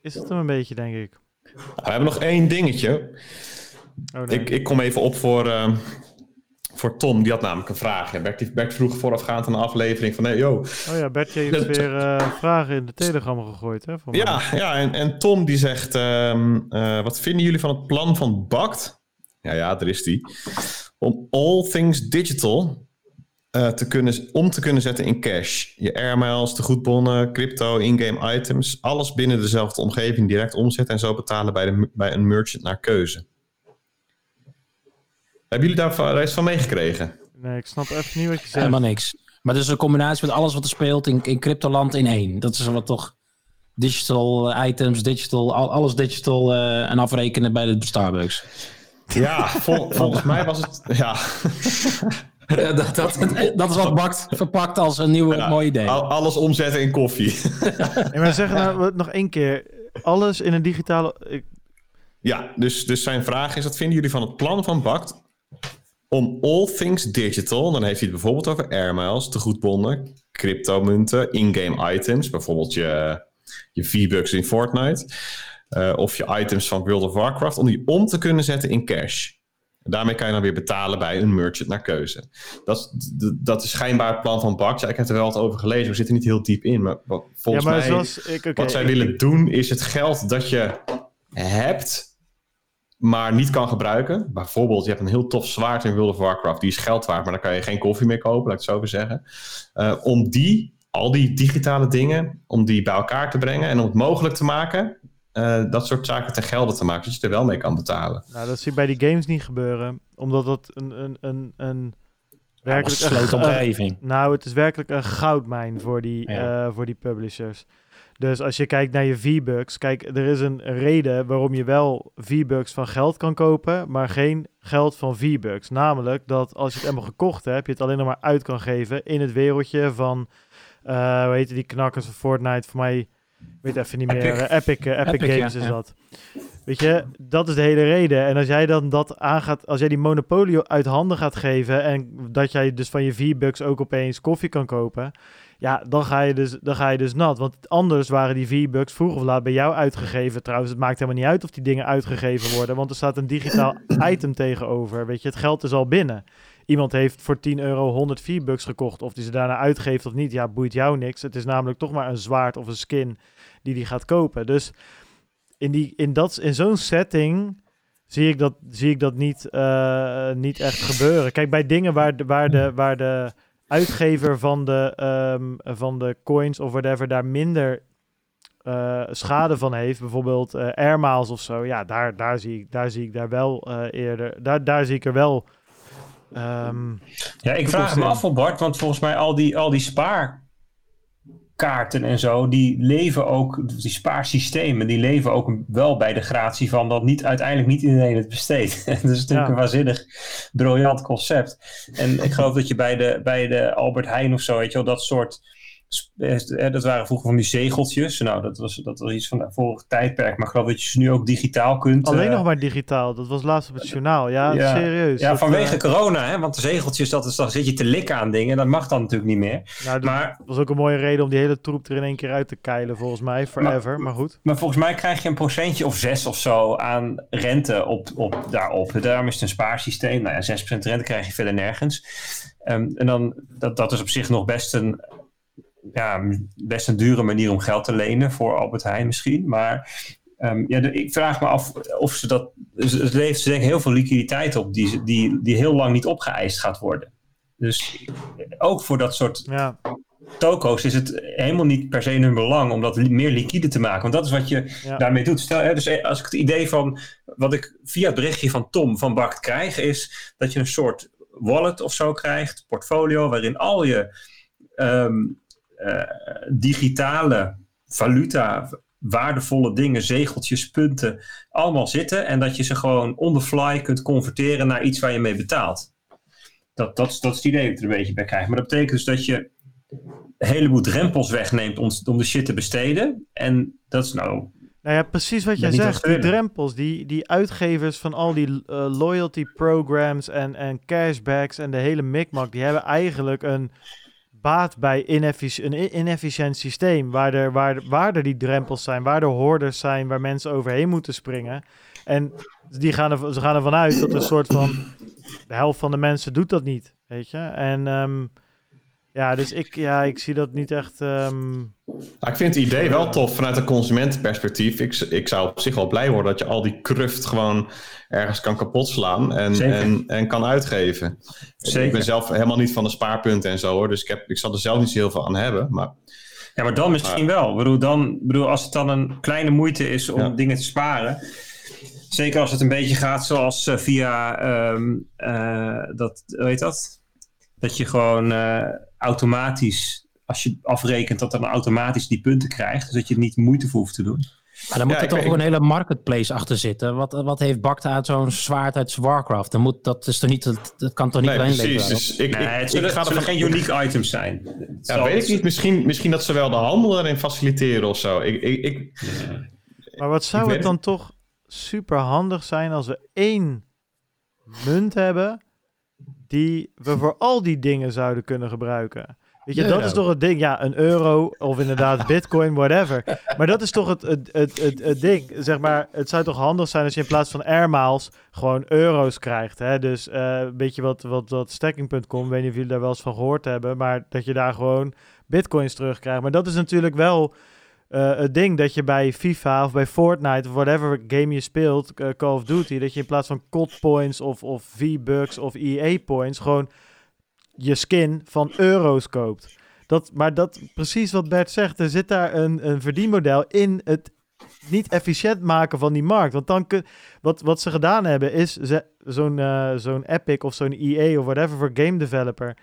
is het hem een beetje, denk ik. We hebben nog één dingetje. Oh, nee. Ik, ik kom even op voor, ehm, voor Tom. Die had namelijk een vraag. Ja, Bert, Bert vroeg voorafgaand aan de aflevering van... Hey, yo, Oh ja, Bertje heeft weer eh, vragen in de telegram gegooid, hè? Voor mij. Ja, ja en, en Tom die zegt: ehm, eh, Wat vinden jullie van het plan van Bakt? Ja, ja, er is die. Om all things digital eh, te kunnen, om te kunnen zetten in cash. Je airmiles, de goedbonnen, crypto, in-game items. Alles binnen dezelfde omgeving direct omzetten en zo betalen bij, de, bij een merchant naar keuze. Hebben jullie daar iets van meegekregen? Nee, ik snap even niet wat je zegt. Helemaal niks. Maar het is een combinatie met alles wat er speelt in, in cryptoland in één. Dat is wat toch digital eh, items, digital, al- alles digital eh, en afrekenen bij de Starbucks. Ja, vol- volgens mij was het. Ja, Ja, dat, dat, dat is wat Bakt verpakt als een nieuw Ja, mooi idee. al- alles omzetten in koffie. Nee, maar zeg nou nog één keer. Alles in een digitale... Ik, Ja, dus, dus zijn vraag is: wat vinden jullie van het plan van Bakt om all things digital, dan heeft hij het bijvoorbeeld over airmiles, tegoedbonnen, cryptomunten, in-game items, bijvoorbeeld je, je V-Bucks in Fortnite, eh, of je items van World of Warcraft, om die om te kunnen zetten in cash. En daarmee kan je dan weer betalen bij een merchant naar keuze. Dat, dat is schijnbaar het plan van. Ja, ik heb er wel wat over gelezen, we zitten niet heel diep in, maar ja, volgens maar mij... zoals... Ik, Wat zij ik- willen doen is het geld dat je hebt, maar niet kan gebruiken. Bijvoorbeeld, je hebt een heel tof zwaard in World of Warcraft. Die is geld waard, maar dan kan je geen koffie meer kopen, laat ik het zo even zeggen. Eh, om die, al die digitale dingen, om die bij elkaar te brengen en om het mogelijk te maken, eh, dat soort zaken ten gelde te maken, zodat je er wel mee kan betalen. Nou, dat zie ik bij die games niet gebeuren. Omdat dat een... een, een, een werkelijk een- omgeving. Nou, het is werkelijk een goudmijn voor die, Ja. eh, voor die publishers. Dus als je kijkt naar je V-Bucks, kijk, er is een reden waarom je wel V-Bucks van geld kan kopen, maar geen geld van V-Bucks. Namelijk dat als je het helemaal gekocht hebt, je het alleen nog maar uit kan geven in het wereldje van, eh hoe heet die knakkers van Fortnite, voor mij, ik weet even niet meer, Epic. eh, Epic, eh, Epic, Epic, Games ja, is ja. dat. Weet je, dat is de hele reden. En als jij dan dat aangaat, als jij die monopolie uit handen gaat geven en dat jij dus van je V-Bucks ook opeens koffie kan kopen, ja, dan ga je dus, dan ga je dus nat. Want anders waren die V-Bucks vroeg of laat bij jou uitgegeven. Trouwens, het maakt helemaal niet uit of die dingen uitgegeven worden, want er staat een digitaal item tegenover. Weet je, het geld is al binnen. Iemand heeft voor 10 euro 100 V-Bucks gekocht. Of die ze daarna uitgeeft of niet, ja, boeit jou niks. Het is namelijk toch maar een zwaard of een skin die die gaat kopen. Dus in, die, in, dat, in zo'n setting zie ik dat, zie ik dat niet, eh, niet echt gebeuren. Kijk, bij dingen waar de, waar de, waar de uitgever van de, ehm, van de coins of whatever daar minder eh, schade van heeft, bijvoorbeeld eh airmiles of zo, ja, daar, daar, zie, ik, daar zie ik daar wel eh, eerder, daar, daar zie ik er wel. ehm, Ja, ik vraag me af, Bart, want volgens mij al die, al die spaarkaarten en zo, die leven ook, die spaarsystemen, die leven ook wel bij de gratie van dat niet uiteindelijk niet iedereen het besteedt. dat is natuurlijk Ja. een waanzinnig briljant concept. En ik geloof dat je bij de, bij de Albert Heijn of zo, weet je wel, dat soort. Dat waren vroeger van die zegeltjes. Nou, dat was, dat was iets van het vorige tijdperk. Maar ik geloof dat je ze nu ook digitaal kunt. alleen eh, nog maar digitaal, dat was laatst op het journaal. Ja, Ja. serieus. Ja, Dat, vanwege eh, corona, hè? want de zegeltjes, dat is, dan zit je te likken aan dingen. Dat mag dan natuurlijk niet meer. nou, dat Maar, was ook een mooie reden om die hele troep er in één keer uit te keilen, volgens mij, forever. Maar, goed. maar volgens mij krijg je een procentje of zes of zo aan rente op, op, daarop. Daarom is het een spaarsysteem. Nou ja, 6% rente krijg je verder nergens. Ehm, en dan, dat, dat is op zich nog best een, ja, best een dure manier om geld te lenen voor Albert Heijn misschien. Maar ehm, ja, de- ik vraag me af of ze dat... Ze ze levert ze denk ik heel veel liquiditeit op die, die, die heel lang niet opgeëist gaat worden. Dus ook voor dat soort Ja, toko's is het helemaal niet per se hun belang om dat li- meer liquide te maken. Want dat is wat je Ja. daarmee doet. Stel, hè, dus eh, als ik het idee van wat ik via het berichtje van Tom van Bakt krijg, is dat je een soort wallet of zo krijgt, portfolio, waarin al je ehm, eh, digitale valuta, waardevolle dingen, zegeltjes, punten, allemaal zitten. En dat je ze gewoon on the fly kunt converteren naar iets waar je mee betaalt. Dat, dat, is, dat is het idee dat ik er een beetje bij krijg. Maar dat betekent dus dat je een heleboel drempels wegneemt om, om de shit te besteden. En dat is nou Nou ja, precies wat jij zegt. Die drempels, die, die uitgevers van al die eh, loyalty programs en, en cashbacks en de hele mikmak, die hebben eigenlijk een baat bij een inefficiënt systeem. Waar er, waar, waar die drempels zijn, waar er hoorders zijn, waar mensen overheen moeten springen. En die gaan er, ze gaan ervan uit dat een soort van de helft van de mensen doet dat niet. Weet je? En ehm, ja, dus ik, ja, ik zie dat niet echt. ehm, Nou, ik vind het idee wel tof vanuit een consumentenperspectief. Ik, ik zou op zich wel blij worden dat je al die cruft gewoon ergens kan kapotslaan en, Zeker. en, en kan uitgeven. Zeker. Ik ben zelf helemaal niet van de spaarpunten en zo hoor, dus ik, heb, ik zal er zelf niet zo heel veel aan hebben. Maar Ja, maar dan misschien wel. Ik bedoel, dan, ik bedoel, als het dan een kleine moeite is om Ja. dingen te sparen. Zeker als het een beetje gaat zoals eh, via ehm, eh, dat, hoe heet dat? Dat je gewoon eh, automatisch, als je afrekent, dat dan automatisch die punten krijgt. Dus dat je er niet moeite voor hoeft te doen. Maar dan moet Ja, er toch een hele marketplace achter zitten. Wat, wat heeft Bakta uit zo'n zwaard uit Warcraft? Dan moet, dat, is toch niet, dat, dat kan toch niet nee, alleen precies. Dus ik, Nee, het ik ga zullen geen unique items zijn. Ja, zal- weet ik niet. Misschien, misschien dat ze wel de handel erin faciliteren of zo. Ik, ik, ik, Maar wat zou het dan toch super handig zijn als we één munt hebben die we voor al die dingen zouden kunnen gebruiken? Weet je, dat is toch het ding. Ja, een euro of inderdaad bitcoin, whatever. Maar dat is toch het, het, het, het, het ding. Zeg maar, het zou toch handig zijn als je in plaats van air miles gewoon euro's krijgt. Hè? Dus eh, een beetje wat, wat, wat stacking.com, weet niet of jullie daar wel eens van gehoord hebben, maar dat je daar gewoon bitcoins terugkrijgt. Maar dat is natuurlijk wel eh, het ding dat je bij FIFA of bij Fortnite of whatever game je speelt, eh, Call of Duty, dat je in plaats van COD points of, of V-Bucks of EA points gewoon je skin van euro's koopt. Dat, maar dat, precies wat Bert zegt, er zit daar een, een verdienmodel in het niet efficiënt maken van die markt. Want dan kun, wat, wat ze gedaan hebben is zo'n eh, zo'n Epic of zo'n EA of whatever voor game developer.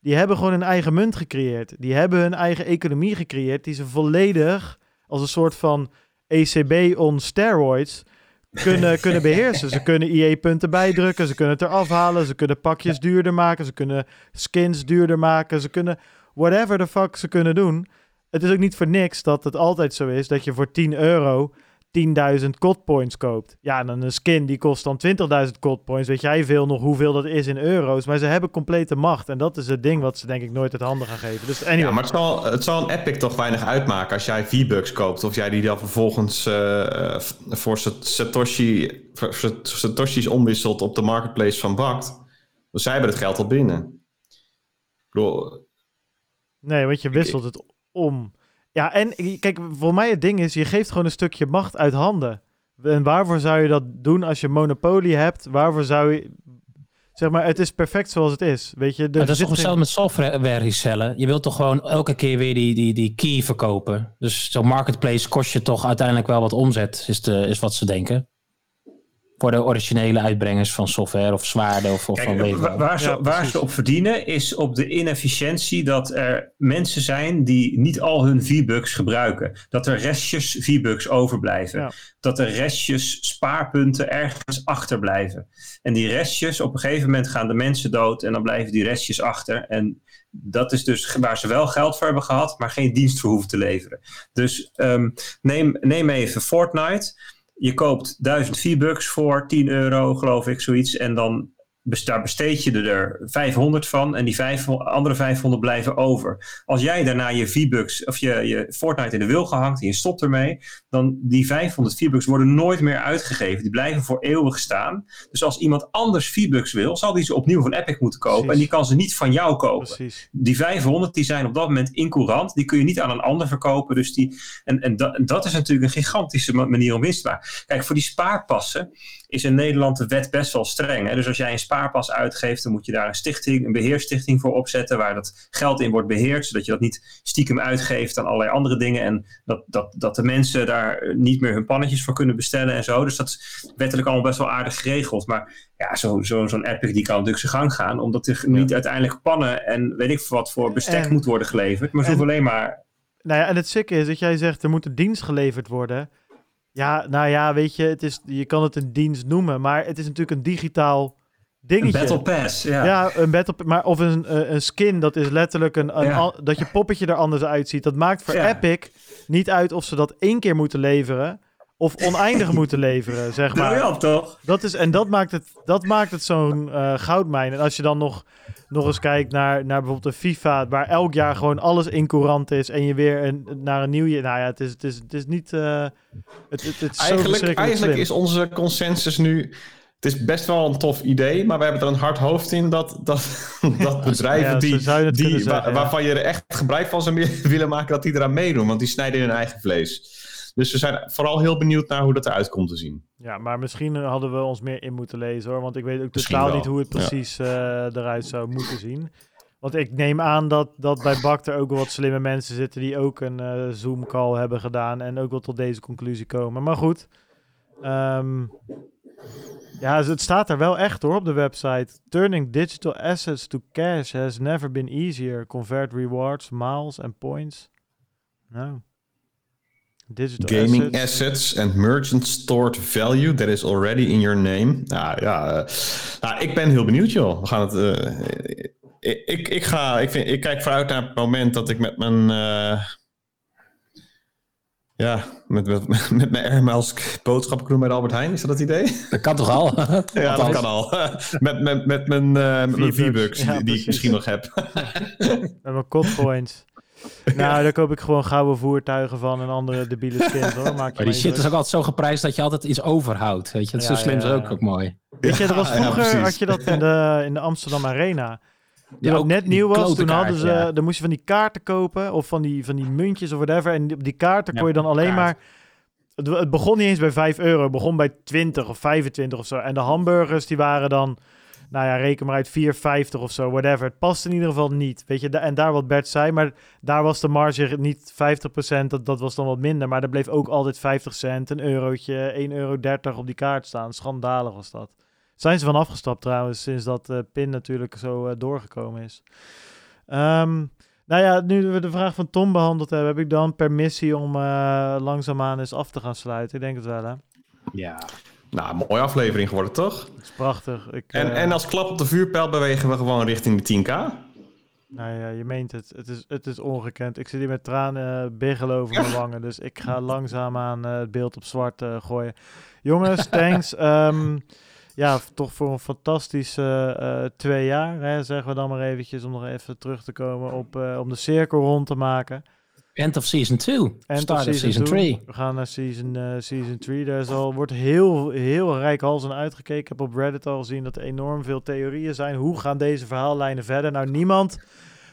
Die hebben gewoon een eigen munt gecreëerd. Die hebben hun eigen economie gecreëerd die ze volledig als een soort van ECB on steroids kunnen, kunnen beheersen. Ze kunnen IE-punten bijdrukken, ze kunnen het eraf halen, ze kunnen pakjes duurder maken, ze kunnen skins duurder maken, ze kunnen whatever the fuck ze kunnen doen. Het is ook niet voor niks dat het altijd zo is dat je voor 10 euro 10.000 COD points koopt. Ja, en dan een skin die kost dan 20.000 COD points. Weet jij veel nog hoeveel dat is in euro's. Maar ze hebben complete macht. En dat is het ding wat ze denk ik nooit het handen gaan geven. Dus anyway. ja, maar het zal, het zal een Epic toch weinig uitmaken als jij V-Bucks koopt. Of jij die dan vervolgens eh, voor Sat- Satoshi, voor Satoshi's omwisselt op de marketplace van Bakt. Dus zij hebben het geld al binnen. Ik bedoel, Nee, want je wisselt het om. Ja, en kijk, voor mij het ding is, je geeft gewoon een stukje macht uit handen. En waarvoor zou je dat doen als je monopolie hebt? Waarvoor zou je... Zeg maar, het is perfect zoals het is. Weet je, Maar dat is toch hetzelfde met software resellen. Je wilt toch gewoon elke keer weer die, die, die key verkopen. Dus zo'n marketplace kost je toch uiteindelijk wel wat omzet, is, de, is wat ze denken. Voor de originele uitbrengers van software of zwaarden of, of van Kijk, wa- waar, ze, Ja, waar ze op verdienen is op de inefficiëntie dat er mensen zijn die niet al hun V-Bucks gebruiken. Dat er restjes V-Bucks overblijven. Ja. Dat er restjes spaarpunten ergens achterblijven. En die restjes, op een gegeven moment gaan de mensen dood en dan blijven die restjes achter. En dat is dus waar ze wel geld voor hebben gehad, maar geen dienst voor hoeven te leveren. Dus ehm, neem, neem even Fortnite. Je koopt 1000 V-Bucks voor 10 euro, geloof ik, zoiets. En dan daar besteed je er 500 van en die vijf, andere 500 blijven over. Als jij daarna je V-Bucks of je, je Fortnite in de wil gehangt en je stopt ermee, dan die 500 V-Bucks worden nooit meer uitgegeven. Die blijven voor eeuwig staan. Dus als iemand anders V-Bucks wil, zal die ze opnieuw van Epic moeten kopen. Precies. En die kan ze niet van jou kopen Precies. die 500 die zijn op dat moment incourant. Die kun je niet aan een ander verkopen. Dus die, en en dat, en dat is natuurlijk een gigantische ma- manier om winst te maken. Kijk, voor die spaarpassen is in Nederland de wet best wel streng. Hè? Dus als jij een spaarpas uitgeeft, dan moet je daar een stichting, een beheerstichting voor opzetten. Waar dat geld in wordt beheerd. Zodat je dat niet stiekem uitgeeft aan allerlei andere dingen. En dat, dat, dat de mensen daar niet meer hun pannetjes voor kunnen bestellen en zo. Dus dat is wettelijk allemaal best wel aardig geregeld. Maar ja, zo'n zo, zo'n Epic die kan natuurlijk zijn gang gaan. Omdat er niet uiteindelijk pannen en weet ik wat voor bestek En- moet worden geleverd. Maar ze hoeven alleen maar... Nou ja, en het sikke is dat jij zegt er moet een dienst geleverd worden. Ja, nou ja, weet je, het is, je kan het een dienst noemen, maar het is natuurlijk een digitaal dingetje. Battle Pass, ja. Ja, een battle, maar of een, eh, een skin, dat is letterlijk een, een Ja. dat je poppetje er anders uitziet. Dat maakt voor Ja. Epic niet uit of ze dat één keer moeten leveren of oneindig moeten leveren, zeg maar. Briljant, toch? Dat is, en dat maakt het, dat maakt het zo'n eh, goudmijn. En als je dan nog, nog eens kijkt naar, naar bijvoorbeeld een FIFA, waar elk jaar gewoon alles incourant is en je weer een, naar een nieuw jaar. Nou ja, het is, het is, het is niet. eh, het, het, het is zo Eigenlijk, eigenlijk slim. is onze consensus nu... Het is best wel een tof idee, maar we hebben er een hard hoofd in dat, dat, dat bedrijven Ja, die, die, zeggen, ja. waarvan je er echt gebruik van zou willen maken, dat die eraan meedoen. Want die snijden hun eigen vlees. Dus we zijn vooral heel benieuwd naar hoe dat eruit komt te zien. Ja, maar misschien hadden we ons meer in moeten lezen hoor. Want ik weet ook Misschien totaal wel, niet hoe het ja. precies eh, eruit zou moeten zien. Want ik neem aan dat, dat bij Bak er ook wel wat slimme mensen zitten die ook een eh, Zoom call hebben gedaan. En ook wel tot deze conclusie komen. Maar goed. Ehm, ja, het staat er wel echt hoor op de website. Turning digital assets to cash has never been easier. Convert rewards, miles and points. Nou. Digital Gaming assets. assets and merchant stored value that is already in your name. Nou ja, eh, nou, ik ben heel benieuwd joh. We gaan het. eh, ik, ik, ik, ga, ik, vind, ik kijk vooruit naar het moment dat ik met mijn. eh, ja, met, met, met mijn Air Miles boodschappen kan doen bij de Albert Heijn. Is dat het idee? Dat kan toch al? Ja, dat kan al. met, met, met mijn, eh, met mijn V-Bucks. Ja, die, ik misschien nog heb. Met mijn codpoints. Nou, daar koop ik gewoon gouden voertuigen van en andere debiele skins hoor. Maak je Maar die shit is ook altijd zo geprijsd dat je altijd iets overhoudt. Weet je, dat is Ja, zo slim is ook, ook mooi. Weet je, er was vroeger had je dat in de, in de Amsterdam Arena. Toen Ja, dat ook net nieuw was, toen hadden kaart, ze, ja. dan moest je van die kaarten kopen of van die, van die muntjes of whatever. En op die kaarten Ja, kon je dan alleen kaart. maar... Het, het begon niet eens bij 5 euro, het begon bij 20 of 25 of zo. En de hamburgers die waren dan, nou ja, reken maar uit 4,50 of zo, whatever. Het past in ieder geval niet, weet je. En daar wat Bert zei, maar daar was de marge niet 50%, dat, dat was dan wat minder. Maar er bleef ook altijd 50 cent, een eurotje, 1,30 euro op die kaart staan. Schandalig was dat. Zijn ze van afgestapt trouwens, sinds dat eh PIN natuurlijk zo eh, doorgekomen is. Ehm, nou ja, nu we de vraag van Tom behandeld hebben, heb ik dan permissie om eh, langzaamaan eens af te gaan sluiten. Ik denk het wel, hè? Ja. Nou, een mooie aflevering geworden, toch? Dat is prachtig. Ik, En, eh, en als klap op de vuurpijl bewegen we gewoon richting de 10k. Nou ja, je meent het. Het is, het is ongekend. Ik zit hier met tranen biggelen over mijn wangen. Dus ik ga langzaamaan uh, het beeld op zwart uh, gooien. Jongens, thanks. um, ja, toch voor een fantastische uh, twee jaar, hè, zeggen we dan maar eventjes, om nog even terug te komen op, om de cirkel rond te maken. End of season 2. Start of season 3. We gaan naar season 3. Uh, season three. Daar is al, wordt heel, heel rijkhalsend aan uitgekeken. Ik heb op Reddit al gezien dat er enorm veel theorieën zijn. Hoe gaan deze verhaallijnen verder? Nou, niemand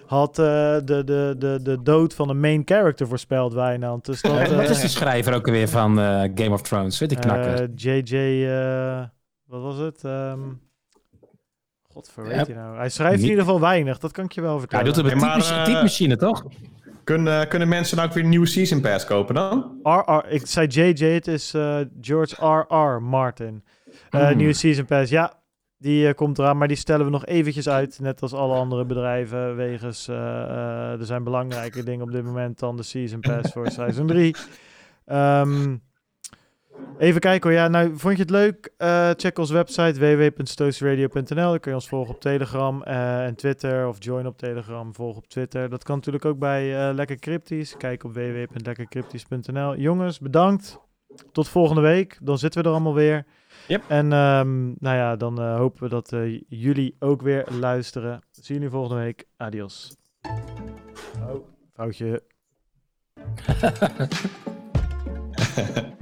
had uh, de, de, de, de dood van de main character voorspeld, Wijnand. Dus dat, uh, Wat is die schrijver ook weer van uh, Game of Thrones? Weet ik knakker. JJ, uh, wat was het? Um, God, weet hij nou? Hij schrijft in ieder geval weinig, dat kan ik je wel vertellen. Hij doet het met typemachine, toch? Kunnen, kunnen mensen nou ook weer een nieuwe Season Pass kopen dan? RR, ik zei JJ, het is uh, George R.R. Martin. Uh, mm. Nieuwe Season Pass, ja, die uh, komt eraan, maar die stellen we nog eventjes uit. Net als alle andere bedrijven, wegens er zijn belangrijke dingen op dit moment dan de Season Pass voor Season 3. Um, even kijken hoor, ja, nou, vond je het leuk? Uh, check onze website www.stoosradio.nl. Dan kun je ons volgen op Telegram uh, en Twitter of join op Telegram, volg op Twitter. Dat kan natuurlijk ook bij uh, Lekker Cryptisch. Kijk op www.lekkercryptisch.nl. Jongens, bedankt. Tot volgende week. Dan zitten we er allemaal weer. Yep. En um, nou ja, dan uh, hopen we dat uh, jullie ook weer luisteren. Zien jullie volgende week. Adios. Oh, foutje.